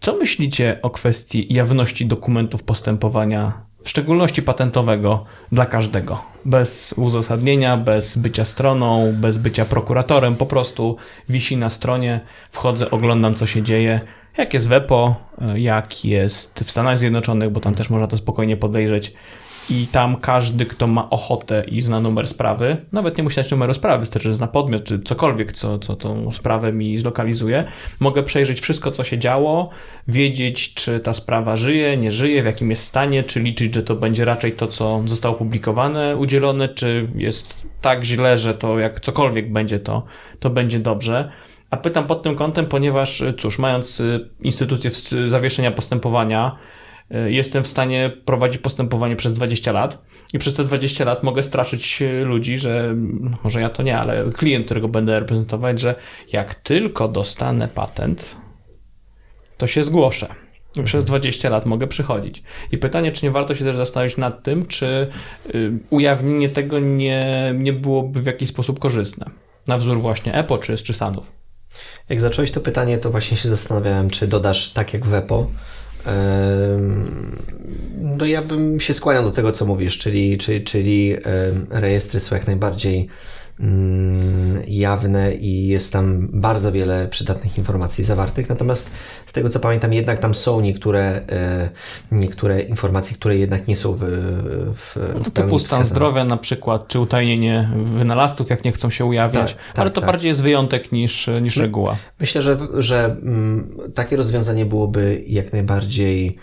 Co myślicie o kwestii jawności dokumentów postępowania, w szczególności patentowego, dla każdego? Bez uzasadnienia, bez bycia stroną, bez bycia prokuratorem, po prostu wisi na stronie, wchodzę, oglądam co się dzieje. Jak jest w EPO, jak jest w Stanach Zjednoczonych, bo tam też można to spokojnie podejrzeć, i tam każdy, kto ma ochotę i zna numer sprawy, nawet nie musi znać numeru sprawy, wystarczy, że zna podmiot, czy cokolwiek, co, co tą sprawę mi zlokalizuje, mogę przejrzeć wszystko, co się działo, wiedzieć, czy ta sprawa żyje, nie żyje, w jakim jest stanie, czy liczyć, że to będzie raczej to, co zostało publikowane, udzielone, czy jest tak źle, że to jak cokolwiek będzie, to, to będzie dobrze. A pytam pod tym kątem, ponieważ, cóż, mając y, instytucję zawieszenia postępowania, jestem w stanie prowadzić postępowanie przez 20 lat i przez te 20 lat mogę straszyć y, ludzi, że może ja to nie, ale klient, którego będę reprezentować, że jak tylko dostanę patent, to się zgłoszę. I przez 20 lat mogę przychodzić. I pytanie, czy nie warto się też zastanowić nad tym, czy y, ujawnienie tego nie, nie byłoby w jakiś sposób korzystne. Na wzór właśnie EPO czy, czy Sanów. Jak zacząłeś to pytanie, to właśnie się zastanawiałem, czy dodasz tak jak w EPO. No ja bym się skłaniał do tego, co mówisz, czyli, czyli, czyli rejestry są jak najbardziej jawne i jest tam bardzo wiele przydatnych informacji zawartych. Natomiast z tego co pamiętam, jednak tam są niektóre, e, niektóre informacje, które jednak nie są w, w, w Typu stan zdrowia na przykład, czy utajnienie wynalazców, jak nie chcą się ujawniać, tak, tak, ale to tak. bardziej jest wyjątek niż, niż reguła. Myślę, że, że mm, takie rozwiązanie byłoby jak najbardziej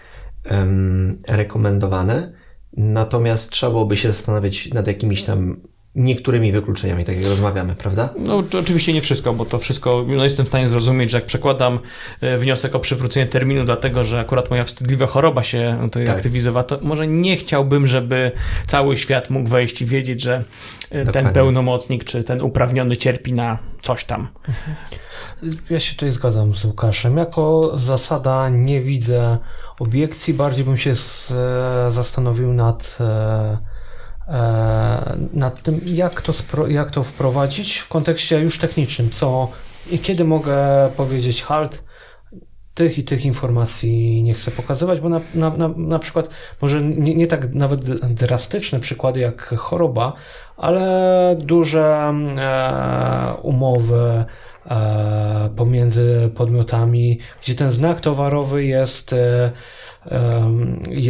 um, rekomendowane. Natomiast trzeba byłoby się zastanawiać nad jakimiś tam niektórymi wykluczeniami, tak jak rozmawiamy, prawda? No oczywiście nie wszystko, bo to wszystko, no jestem w stanie zrozumieć, że jak przekładam e, wniosek o przywrócenie terminu dlatego, że akurat moja wstydliwa choroba się tutaj tak. aktywizowała, to może nie chciałbym, żeby cały świat mógł wejść i wiedzieć, że e, Dokładnie. ten pełnomocnik czy ten uprawniony cierpi na coś tam. Ja się tutaj zgadzam z Łukaszem. Jako zasada nie widzę obiekcji, bardziej bym się z, e, zastanowił nad E, nad tym, jak to, jak to wprowadzić w kontekście już technicznym, co i kiedy mogę powiedzieć halt, tych i tych informacji nie chcę pokazywać, bo na, na, na, na przykład może nie, nie tak nawet drastyczne przykłady jak choroba, ale duże e, umowy e, pomiędzy podmiotami, gdzie ten znak towarowy jest e,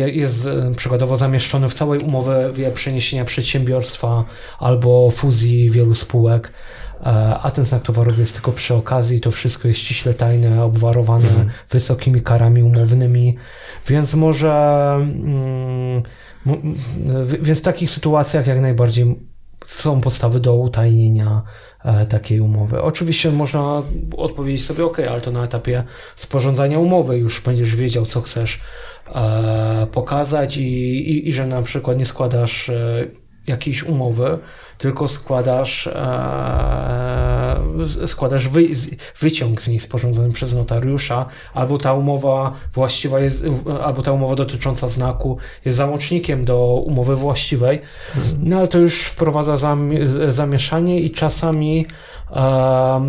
jest przykładowo zamieszczony w całej umowie przeniesienia przedsiębiorstwa albo fuzji wielu spółek, e, a ten znak towarowy jest tylko przy okazji, to wszystko jest ściśle tajne, obwarowane mhm. wysokimi karami umownymi, więc może mm, więc w takich sytuacjach jak najbardziej są podstawy do utajnienia takiej umowy. Oczywiście można odpowiedzieć sobie, ok, ale to na etapie sporządzania umowy już będziesz wiedział, co chcesz e, pokazać i, i, i, że na przykład nie składasz e, jakiejś umowy, tylko składasz, e, składasz wy, wyciąg z niej sporządzony przez notariusza, albo ta umowa właściwa jest, albo ta umowa dotycząca znaku jest załącznikiem do umowy właściwej, no ale to już wprowadza zamieszanie i czasami e,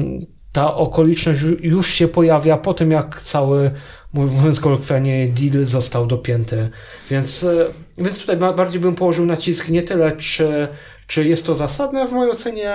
ta okoliczność już się pojawia po tym, jak cały, mówiąc kolokwialnie, deal został dopięty. Więc, e, więc tutaj bardziej bym położył nacisk nie tyle, czy czy jest to zasadne? W mojej ocenie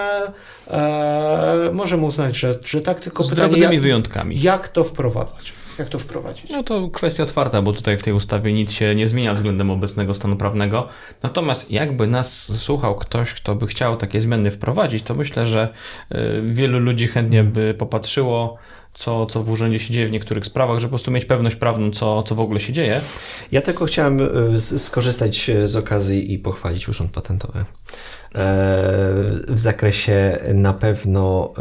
e, możemy uznać, że, że tak, tylko Z pytanie, jak, wyjątkami. jak to wprowadzać? Jak to wprowadzić? No to kwestia otwarta, bo tutaj w tej ustawie nic się nie zmienia względem obecnego stanu prawnego. Natomiast jakby nas słuchał ktoś, kto by chciał takie zmiany wprowadzić, to myślę, że e, wielu ludzi chętnie by popatrzyło co, co w urzędzie się dzieje w niektórych sprawach, żeby po prostu mieć pewność prawną, co, co w ogóle się dzieje. Ja tylko chciałem e, skorzystać z okazji i pochwalić Urząd Patentowy. E, w zakresie na pewno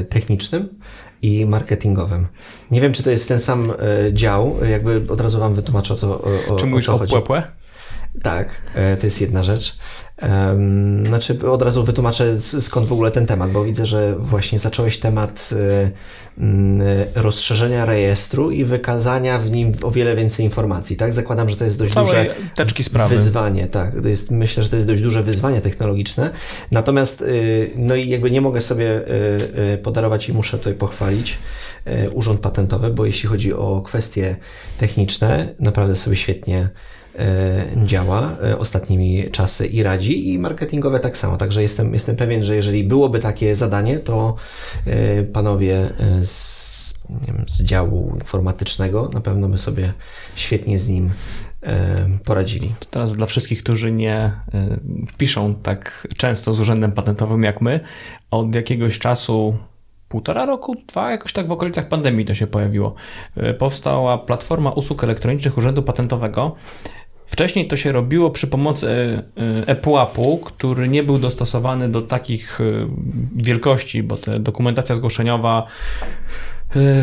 e, technicznym i marketingowym. Nie wiem, czy to jest ten sam e, dział, jakby od razu wam wytłumaczę, o co, o, czy mówisz o, co chodzi. Tak, to jest jedna rzecz. Znaczy, od razu wytłumaczę skąd w ogóle ten temat, bo widzę, że właśnie zacząłeś temat y, mm, rozszerzenia rejestru i wykazania w nim o wiele więcej informacji, tak? Zakładam, że to jest dość duże wyzwanie, tak. To jest, myślę, że to jest dość duże wyzwanie technologiczne. Natomiast, y, no i jakby nie mogę sobie y, podarować i muszę tutaj pochwalić Urząd Patentowy, bo jeśli chodzi o kwestie techniczne, naprawdę sobie świetnie działa e, ostatnimi czasy i radzi i marketingowe tak samo. Także jestem, jestem pewien, że jeżeli byłoby takie zadanie, to e, panowie z, z działu informatycznego na pewno by sobie świetnie z nim poradzili. To teraz dla wszystkich, którzy nie piszą tak często z urzędem patentowym jak my, od jakiegoś czasu półtora roku, dwa, jakoś tak w okolicach pandemii to się pojawiło. Powstała platforma usług elektronicznych Urzędu Patentowego, Wcześniej to się robiło przy pomocy ePUAP-u, który nie był dostosowany do takich e, wielkości, bo ta dokumentacja zgłoszeniowa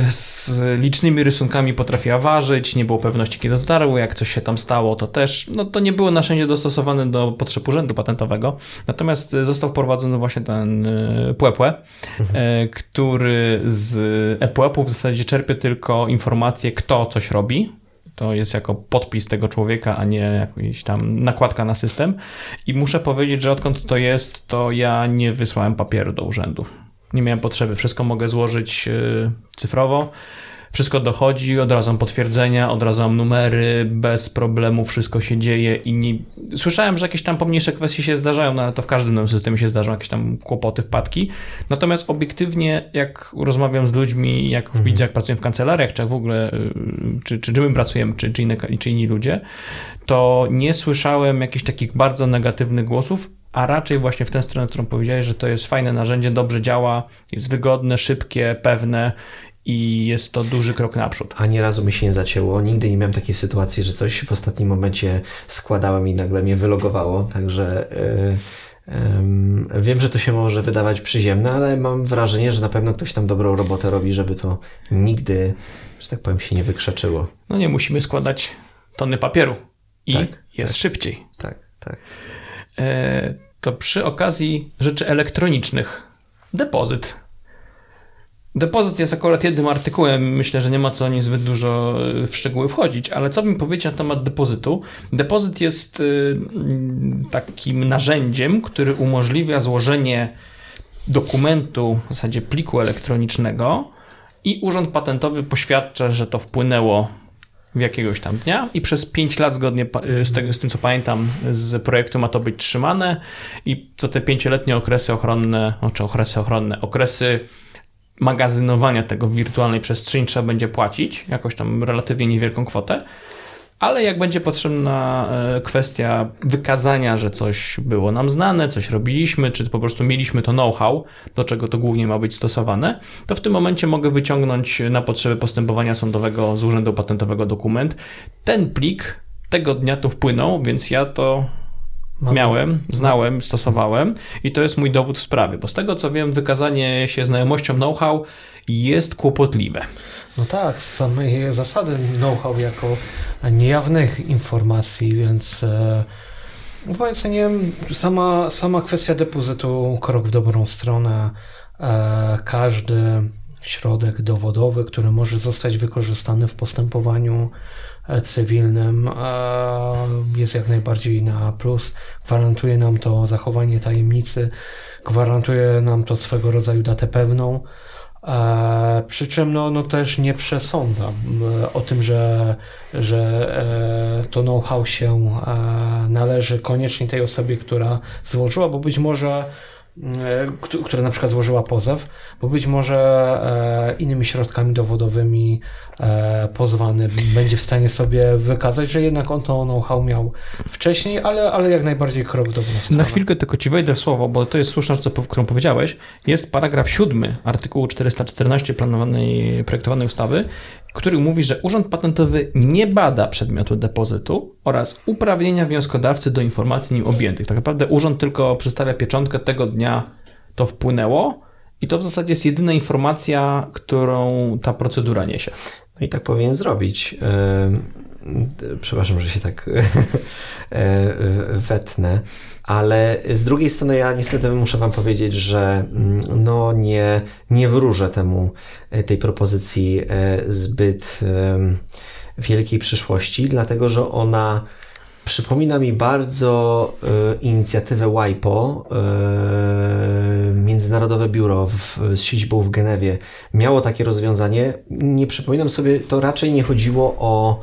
z licznymi rysunkami potrafiła ważyć, nie było pewności, kiedy dotarło, jak coś się tam stało, to też, no to nie było narzędzie dostosowane do potrzeb urzędu patentowego, natomiast został wprowadzony właśnie ten Płepłe, mhm. który z ePłepu w zasadzie czerpie tylko informacje, kto coś robi, to jest jako podpis tego człowieka, a nie jakaś tam nakładka na system. I muszę powiedzieć, że odkąd to jest, to ja nie wysłałem papieru do urzędu. Nie miałem potrzeby. Wszystko mogę złożyć y, cyfrowo wszystko dochodzi, od razu potwierdzenia, od razu numery, bez problemu wszystko się dzieje i nie... Słyszałem, że jakieś tam pomniejsze kwestie się zdarzają, no ale to w każdym nowym systemie się zdarzają jakieś tam kłopoty, wpadki. Natomiast obiektywnie, jak rozmawiam z ludźmi, jak mhm. widzę, jak pracują w kancelariach, czy jak w ogóle, czy, czy, czy my pracujemy, czy, czy, inne, czy inni ludzie, to nie słyszałem jakichś takich bardzo negatywnych głosów, a raczej właśnie w tę stronę, którą powiedziałeś, że to jest fajne narzędzie, dobrze działa, jest wygodne, szybkie, pewne i jest to duży krok naprzód. Ani razu mi się nie zacięło. Nigdy nie miałem takiej sytuacji, że coś w ostatnim momencie składałem i nagle mnie wylogowało. Także yy, yy, wiem, że to się może wydawać przyziemne, ale mam wrażenie, że na pewno ktoś tam dobrą robotę robi, żeby to nigdy, że tak powiem, się nie wykrzeczyło. No nie musimy składać tony papieru i tak, jest tak, szybciej. Tak, tak. E, to przy okazji rzeczy elektronicznych. Depozyt Depozyt jest akurat jednym artykułem, myślę, że nie ma co nim zbyt dużo e, w szczegóły wchodzić, ale co bym powiedział na temat depozytu? Depozyt jest e, takim narzędziem, który umożliwia złożenie dokumentu, w zasadzie pliku elektronicznego i Urząd Patentowy poświadcza, że to wpłynęło w jakiegoś tam dnia i przez 5 lat zgodnie e, z, tego, z tym, co pamiętam z projektu ma to być trzymane i co te pięcioletnie okresy ochronne, znaczy okresy ochronne, okresy magazynowania tego w wirtualnej przestrzeni trzeba będzie płacić, jakoś tam relatywnie niewielką kwotę, ale jak będzie potrzebna e, kwestia wykazania, że coś było nam znane, coś robiliśmy, czy po prostu mieliśmy to know-how, do czego to głównie ma być stosowane, to w tym momencie mogę wyciągnąć na potrzeby postępowania sądowego z Urzędu Patentowego dokument. Ten plik tego dnia tu wpłynął, więc ja to. Miałem, znałem, stosowałem i to jest mój dowód w sprawie, bo z tego co wiem, wykazanie się znajomością know-how jest kłopotliwe. No tak, z samej zasady know-how jako niejawnych informacji, więc e, mojej ocenie sama, sama kwestia depozytu krok w dobrą stronę. E, każdy środek dowodowy, który może zostać wykorzystany w postępowaniu cywilnym jest jak najbardziej na plus. Gwarantuje nam to zachowanie tajemnicy, gwarantuje nam to swego rodzaju datę pewną. E, przy czym no, no też nie przesądzam e, o tym, że, że e, to know-how się należy koniecznie tej osobie, która złożyła, bo być może która na przykład złożyła pozew, bo być może innymi środkami dowodowymi E, pozwany będzie w stanie sobie wykazać, że jednak on to know-how miał wcześniej, ale, ale jak najbardziej krok w dobrą stronę. Na chwilkę tylko ci wejdę w słowo, bo to jest słuszna rzecz, którą powiedziałeś. Jest paragraf 7 artykułu 414 planowanej, projektowanej ustawy, który mówi, że Urząd Patentowy nie bada przedmiotu depozytu oraz uprawnienia wnioskodawcy do informacji nim objętych. Tak naprawdę urząd tylko przedstawia pieczątkę tego dnia to wpłynęło, i to w zasadzie jest jedyna informacja, którą ta procedura niesie. No i tak powinien zrobić. Przepraszam, że się tak e, wetnę, ale z drugiej strony ja niestety muszę Wam powiedzieć, że mm, no nie, nie wróżę temu, e, tej propozycji e, zbyt wielkiej przyszłości, dlatego że ona Przypomina mi bardzo y, inicjatywę WIPO, y, Międzynarodowe Biuro w, z siedzibą w Genewie. Miało takie rozwiązanie. Nie przypominam sobie, to raczej nie chodziło o,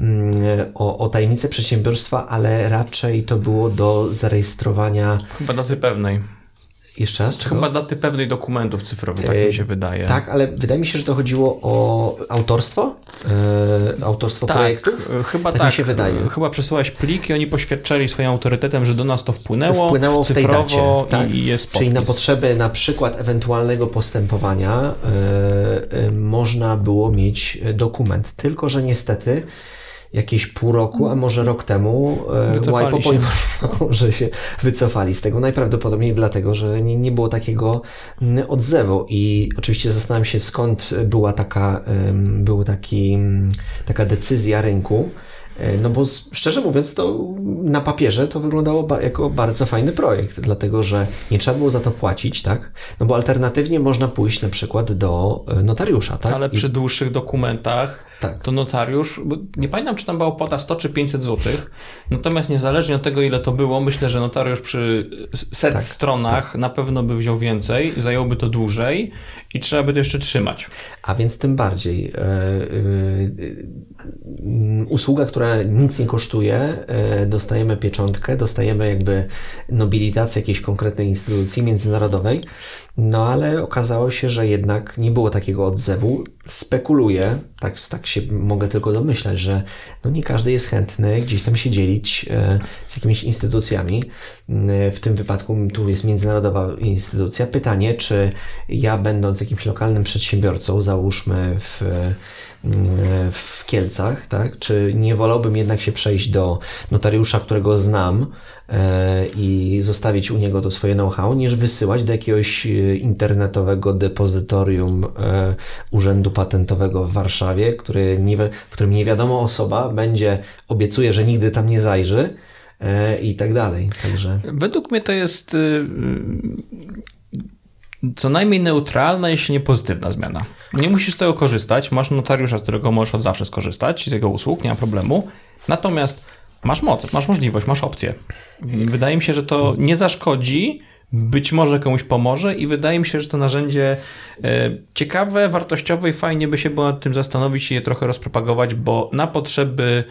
y, o, o tajemnicę przedsiębiorstwa, ale raczej to było do zarejestrowania. Chyba daty pewnej. Jeszcze raz? Czego? Chyba daty pewnej dokumentów cyfrowych, tak mi się wydaje. Tak, ale wydaje mi się, że to chodziło o autorstwo? E, autorstwo tak, projektów? Chyba tak. tak. mi się wydaje. Chyba przesyłałeś plik i oni poświadczali swoim autorytetem, że do nas to wpłynęło, wpłynęło w cyfrowo tej dacie, tak. i jest podpis. Czyli na potrzeby na przykład ewentualnego postępowania e, e, można było mieć dokument. Tylko, że niestety jakieś pół roku, a może rok temu e, Wycofali WIPO się. poinformował, że się wycofali z tego. Najprawdopodobniej dlatego, że nie, nie było takiego mm, odzewu i oczywiście zastanawiam się skąd była taka, był taki, mm, taka decyzja rynku, E, No bo szczerze mówiąc, to na papierze to wyglądało ba- jako bardzo fajny projekt, dlatego że nie trzeba było za to płacić, tak? No bo alternatywnie można pójść na przykład do e, notariusza, tak? Ale I- przy dłuższych dokumentach Tak. to notariusz, nie pamiętam czy tam była opłata 100 czy 500 zł, natomiast niezależnie od tego ile to było, myślę, że notariusz przy set Tak, stronach na pewno by wziął więcej, zająłby to dłużej i trzeba by to jeszcze trzymać. A więc tym bardziej. E, e, e, usługa, która nic nie kosztuje, e, dostajemy pieczątkę, dostajemy jakby nobilitację jakiejś konkretnej instytucji międzynarodowej, no ale okazało się, że jednak nie było takiego odzewu. Spekuluję, tak, tak się mogę tylko domyślać, że no nie każdy jest chętny gdzieś tam się dzielić e, z jakimiś instytucjami. Mm, W tym wypadku tu jest międzynarodowa instytucja. Pytanie, czy ja będąc jakimś lokalnym przedsiębiorcą, załóżmy w, w Kielcach, tak, czy nie wolałbym jednak się przejść do notariusza, którego znam e, i zostawić u niego to swoje know-how, niż wysyłać do jakiegoś e, internetowego depozytorium e, Urzędu Patentowego w Warszawie, który nie, w którym nie wiadomo osoba będzie, obiecuje, że nigdy tam nie zajrzy e, i tak dalej. Także Według mnie to jest y, co najmniej neutralna, jeśli nie pozytywna zmiana. Nie musisz z tego korzystać, masz notariusza, z którego możesz od zawsze skorzystać, z jego usług, nie ma problemu. Natomiast masz moc, masz możliwość, masz opcję. Wydaje mi się, że to nie zaszkodzi, być może komuś pomoże i wydaje mi się, że to narzędzie e, ciekawe, wartościowe i fajnie by się było nad tym zastanowić i je trochę rozpropagować, bo na potrzeby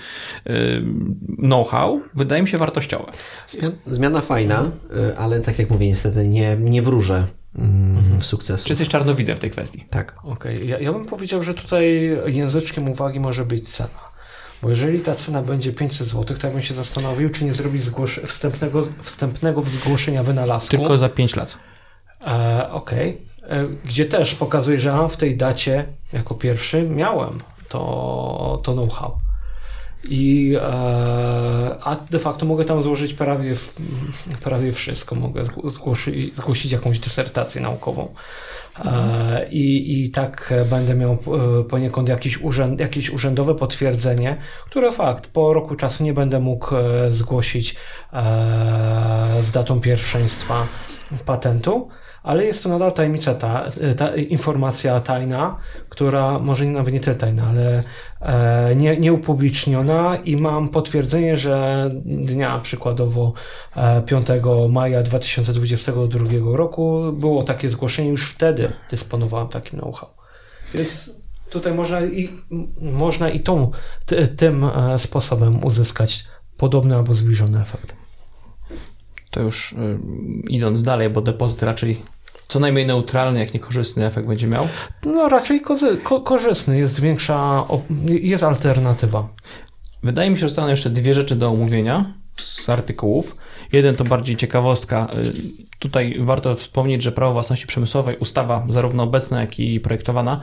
e, know-how wydaje mi się wartościowe. zmiana, fajna, e, ale tak jak mówię, niestety nie, nie wróżę mm, sukcesu. Czy jesteś czarnowidzem w tej kwestii? Tak. Okej, ja, ja bym powiedział, że tutaj języczkiem uwagi może być cena. Bo jeżeli ta cena będzie 500 zł, to ja bym się zastanowił, czy nie zrobić zgłosz- wstępnego, wstępnego zgłoszenia wynalazku. Tylko za 5 lat. E, Okej. E, Gdzie też pokazuje, że a, w tej dacie jako pierwszy miałem to, to know-how. I, e, a de facto mogę tam złożyć prawie, prawie wszystko. Mogę zgł- zgłosić, zgłosić jakąś dysertację naukową. E, i, I tak będę miał e, poniekąd jakiś urzęd, jakieś urzędowe potwierdzenie, które fakt, po roku czasu nie będę mógł zgłosić z datą pierwszeństwa patentu, ale jest to nadal tajemnica, ta, ta informacja tajna, która może nawet nie tyle tajna, ale e, nie, nieupubliczniona i mam potwierdzenie, że dnia przykładowo e, 5 maja 2022 roku było takie zgłoszenie, już wtedy dysponowałem takim know-how. Więc tutaj można i, można i tą, ty, tym e, sposobem uzyskać podobny albo zbliżony efekt. To już y, idąc dalej, bo depozyt raczej co najmniej neutralny, jak niekorzystny efekt będzie miał. No raczej kozy, ko, korzystny, jest większa, jest alternatywa. Wydaje mi się, że zostaną jeszcze dwie rzeczy do omówienia z artykułów. Jeden to bardziej ciekawostka. Y, Tutaj warto wspomnieć, że prawo własności przemysłowej, ustawa zarówno obecna, jak i projektowana,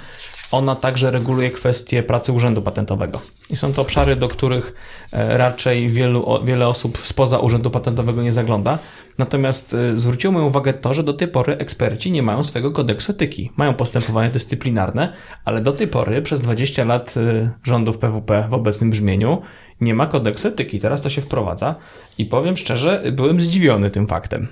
ona także reguluje kwestie pracy Urzędu Patentowego. I są to obszary, do których e, raczej wielu, wiele osób spoza Urzędu Patentowego nie zagląda. Natomiast e, zwróciło moją uwagę to, że do tej pory eksperci nie mają swojego kodeksu etyki. Mają postępowania dyscyplinarne, ale do tej pory przez 20 lat e, rządów PWP w obecnym brzmieniu nie ma kodeksu etyki. Teraz to się wprowadza i powiem szczerze, byłem zdziwiony tym faktem.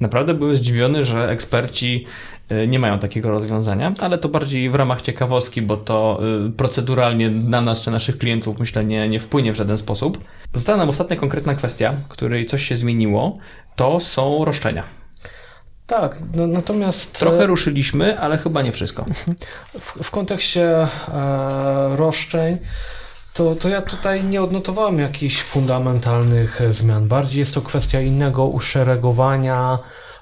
Naprawdę byłem zdziwiony, że eksperci y, nie mają takiego rozwiązania, ale to bardziej w ramach ciekawostki, bo to y, proceduralnie na nas czy naszych klientów myślę nie, nie wpłynie w żaden sposób. Została nam ostatnia konkretna kwestia, której coś się zmieniło, to są roszczenia. Tak, no, natomiast Trochę ruszyliśmy, ale chyba nie wszystko. w, w kontekście e, roszczeń, to, to ja tutaj nie odnotowałem jakichś fundamentalnych e, zmian. Bardziej jest to kwestia innego uszeregowania,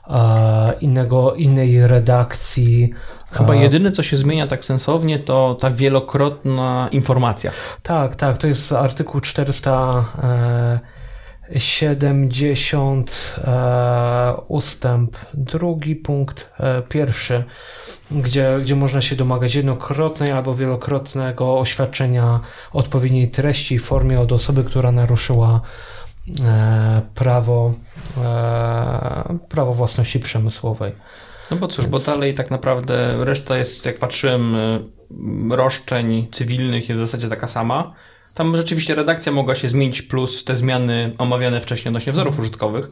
e, innego, innej redakcji. Chyba E, jedyne, co się zmienia tak sensownie, to ta wielokrotna informacja. Tak, tak, to jest artykuł 470 e, ustęp drugi, punkt pierwszy. Gdzie, gdzie można się domagać jednokrotnej albo wielokrotnego oświadczenia odpowiedniej treści w formie od osoby, która naruszyła e, prawo, e, prawo własności przemysłowej. No bo cóż, Więc... bo dalej tak naprawdę reszta jest, jak patrzyłem, e, roszczeń cywilnych jest w zasadzie taka sama. Tam rzeczywiście redakcja mogła się zmienić, plus te zmiany omawiane wcześniej odnośnie wzorów mhm. użytkowych,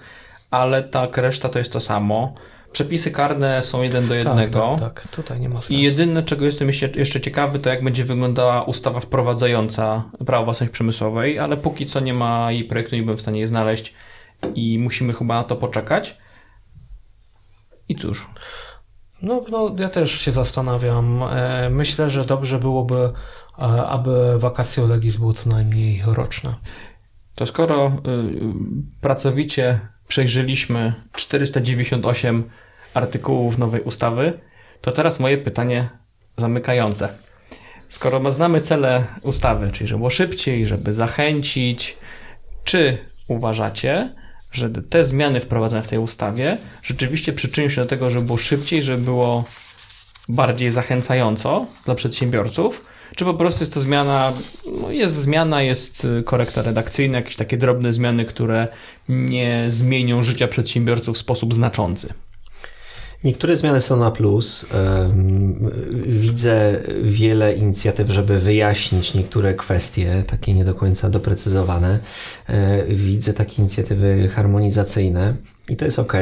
ale tak, reszta to jest to samo. Przepisy karne są jeden do tak, jednego. Tak, tak, tutaj nie ma I jedyne, czego jestem jeszcze, ciekawy, to jak będzie wyglądała ustawa wprowadzająca prawo własności przemysłowej, ale póki co nie ma jej projektu, nie byłem w stanie jej znaleźć i musimy chyba na to poczekać. I cóż. No, no ja też się zastanawiam. E, myślę, że dobrze byłoby, e, aby vacatio legis było co najmniej roczne. To skoro y, pracowicie przejrzeliśmy 498 artykułów nowej ustawy, to teraz moje pytanie zamykające. Skoro znamy cele ustawy, czyli żeby było szybciej, żeby zachęcić, czy uważacie, że te zmiany wprowadzone w tej ustawie rzeczywiście przyczynią się do tego, żeby było szybciej, żeby było bardziej zachęcająco dla przedsiębiorców, czy po prostu jest to zmiana, no jest zmiana, jest korekta redakcyjna, jakieś takie drobne zmiany, które nie zmienią życia przedsiębiorców w sposób znaczący? Niektóre zmiany są na plus. Widzę wiele inicjatyw, żeby wyjaśnić niektóre kwestie, takie nie do końca doprecyzowane. E, widzę takie inicjatywy harmonizacyjne i to jest ok.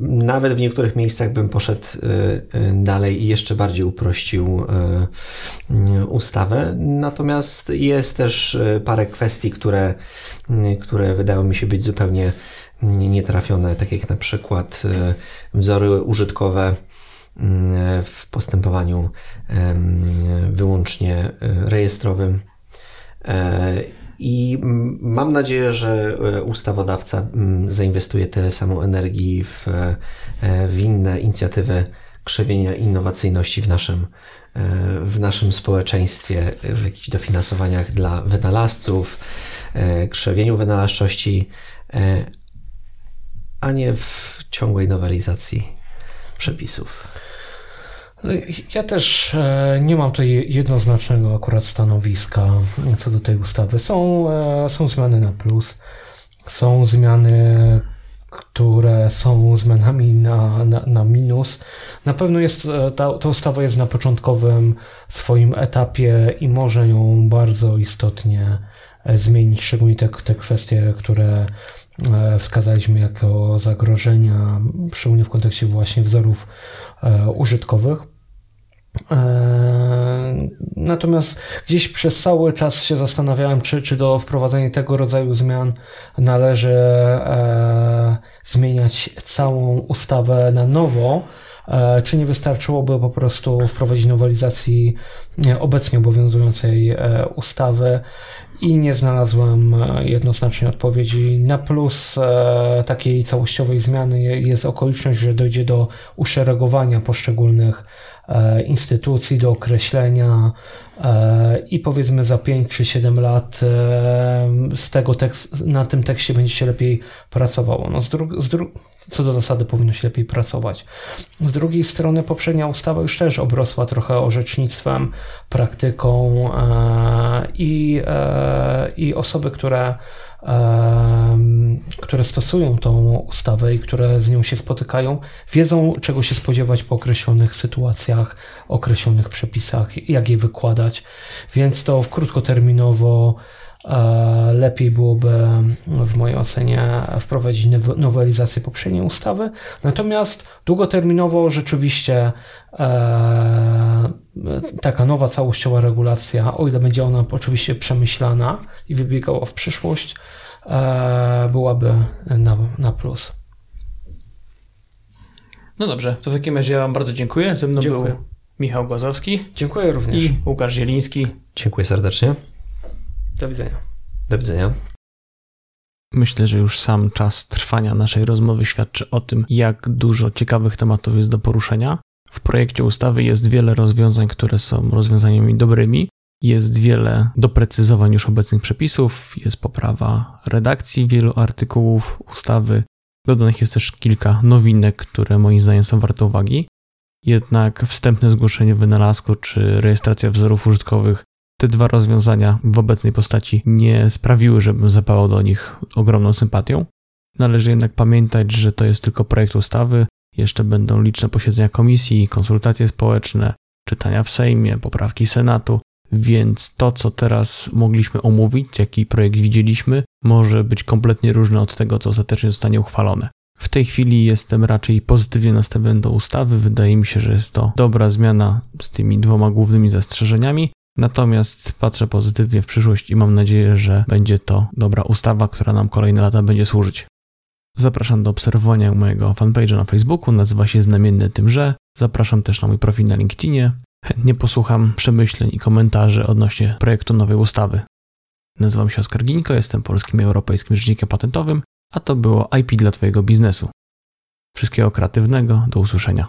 Nawet w niektórych miejscach bym poszedł e, dalej i jeszcze bardziej uprościł e, ustawę. Natomiast jest też parę kwestii, które, które wydają mi się być zupełnie nietrafione, tak jak na przykład e, wzory użytkowe mm, w postępowaniu wyłącznie e, rejestrowym. E, I mam nadzieję, że ustawodawca zainwestuje tyle samo energii w, w inne inicjatywy krzewienia innowacyjności w naszym, w naszym społeczeństwie, w jakichś dofinansowaniach dla wynalazców, krzewieniu wynalazczości, a nie w ciągłej nowelizacji przepisów. Ja też e, nie mam tutaj jednoznacznego akurat stanowiska co do tej ustawy. Są, e, są zmiany na plus, są zmiany, które są zmianami na, na, na minus. Na pewno jest, e, ta, ta ustawa jest na początkowym swoim etapie i może ją bardzo istotnie zmienić, szczególnie te, te kwestie, które E, wskazaliśmy jako zagrożenia, szczególnie w kontekście właśnie wzorów e, użytkowych. E, natomiast gdzieś przez cały czas się zastanawiałem, czy, czy do wprowadzenia tego rodzaju zmian należy zmieniać całą ustawę na nowo, czy nie wystarczyłoby po prostu wprowadzić nowelizacji obecnie obowiązującej ustawy i nie znalazłem e, jednoznacznej odpowiedzi. Na plus e, takiej całościowej zmiany jest okoliczność, że dojdzie do uszeregowania poszczególnych instytucji, do określenia i powiedzmy za 5 czy 7 lat z tego tekst, na tym tekście będzie się lepiej pracowało. No z dru- z dru- co do zasady powinno się lepiej pracować. Z drugiej strony poprzednia ustawa już też obrosła trochę orzecznictwem, praktyką i, i osoby, które które stosują tą ustawę i które z nią się spotykają, wiedzą, czego się spodziewać po określonych sytuacjach, określonych przepisach, jak je wykładać, więc to w krótkoterminowo e, lepiej byłoby w mojej ocenie wprowadzić nowelizację poprzedniej ustawy. Natomiast długoterminowo rzeczywiście taka nowa całościowa regulacja, o ile będzie ona oczywiście przemyślana i wybiegała w przyszłość, e, byłaby na, na plus. No dobrze, to w takim razie ja Wam bardzo dziękuję. Ze mną dziękuję. był Michał Głazowski. Dziękuję również. I Łukasz Zieliński. Dziękuję serdecznie. Do widzenia. Do widzenia. Myślę, że już sam czas trwania naszej rozmowy świadczy o tym, jak dużo ciekawych tematów jest do poruszenia. W projekcie ustawy jest wiele rozwiązań, które są rozwiązaniami dobrymi. Jest wiele doprecyzowań już obecnych przepisów, jest poprawa redakcji wielu artykułów ustawy. Dodanych jest też kilka nowinek, które moim zdaniem są warte uwagi. jednak wstępne zgłoszenie wynalazku czy rejestracja wzorów użytkowych te dwa rozwiązania w obecnej postaci nie sprawiły, żebym zapałał do nich ogromną sympatią. Należy jednak pamiętać, że to jest tylko projekt ustawy, jeszcze będą liczne posiedzenia komisji, konsultacje społeczne, czytania w Sejmie, poprawki Senatu, więc to, co teraz mogliśmy omówić, jaki projekt widzieliśmy, może być kompletnie różne od tego, co ostatecznie zostanie uchwalone. W tej chwili jestem raczej pozytywnie nastawiony do ustawy. Wydaje mi się, że jest to dobra zmiana z tymi dwoma głównymi zastrzeżeniami. Natomiast patrzę pozytywnie w przyszłość i mam nadzieję, że będzie to dobra ustawa, która nam kolejne lata będzie służyć. Zapraszam do obserwowania mojego fanpage'a na Facebooku, nazywa się Znamienny Tymże. Zapraszam też na mój profil na LinkedInie. Chętnie posłucham przemyśleń i komentarzy odnośnie projektu nowej ustawy. Nazywam się Oskar Gińko, jestem polskim i europejskim rzecznikiem patentowym, a to było IP dla Twojego biznesu. Wszystkiego kreatywnego, do usłyszenia.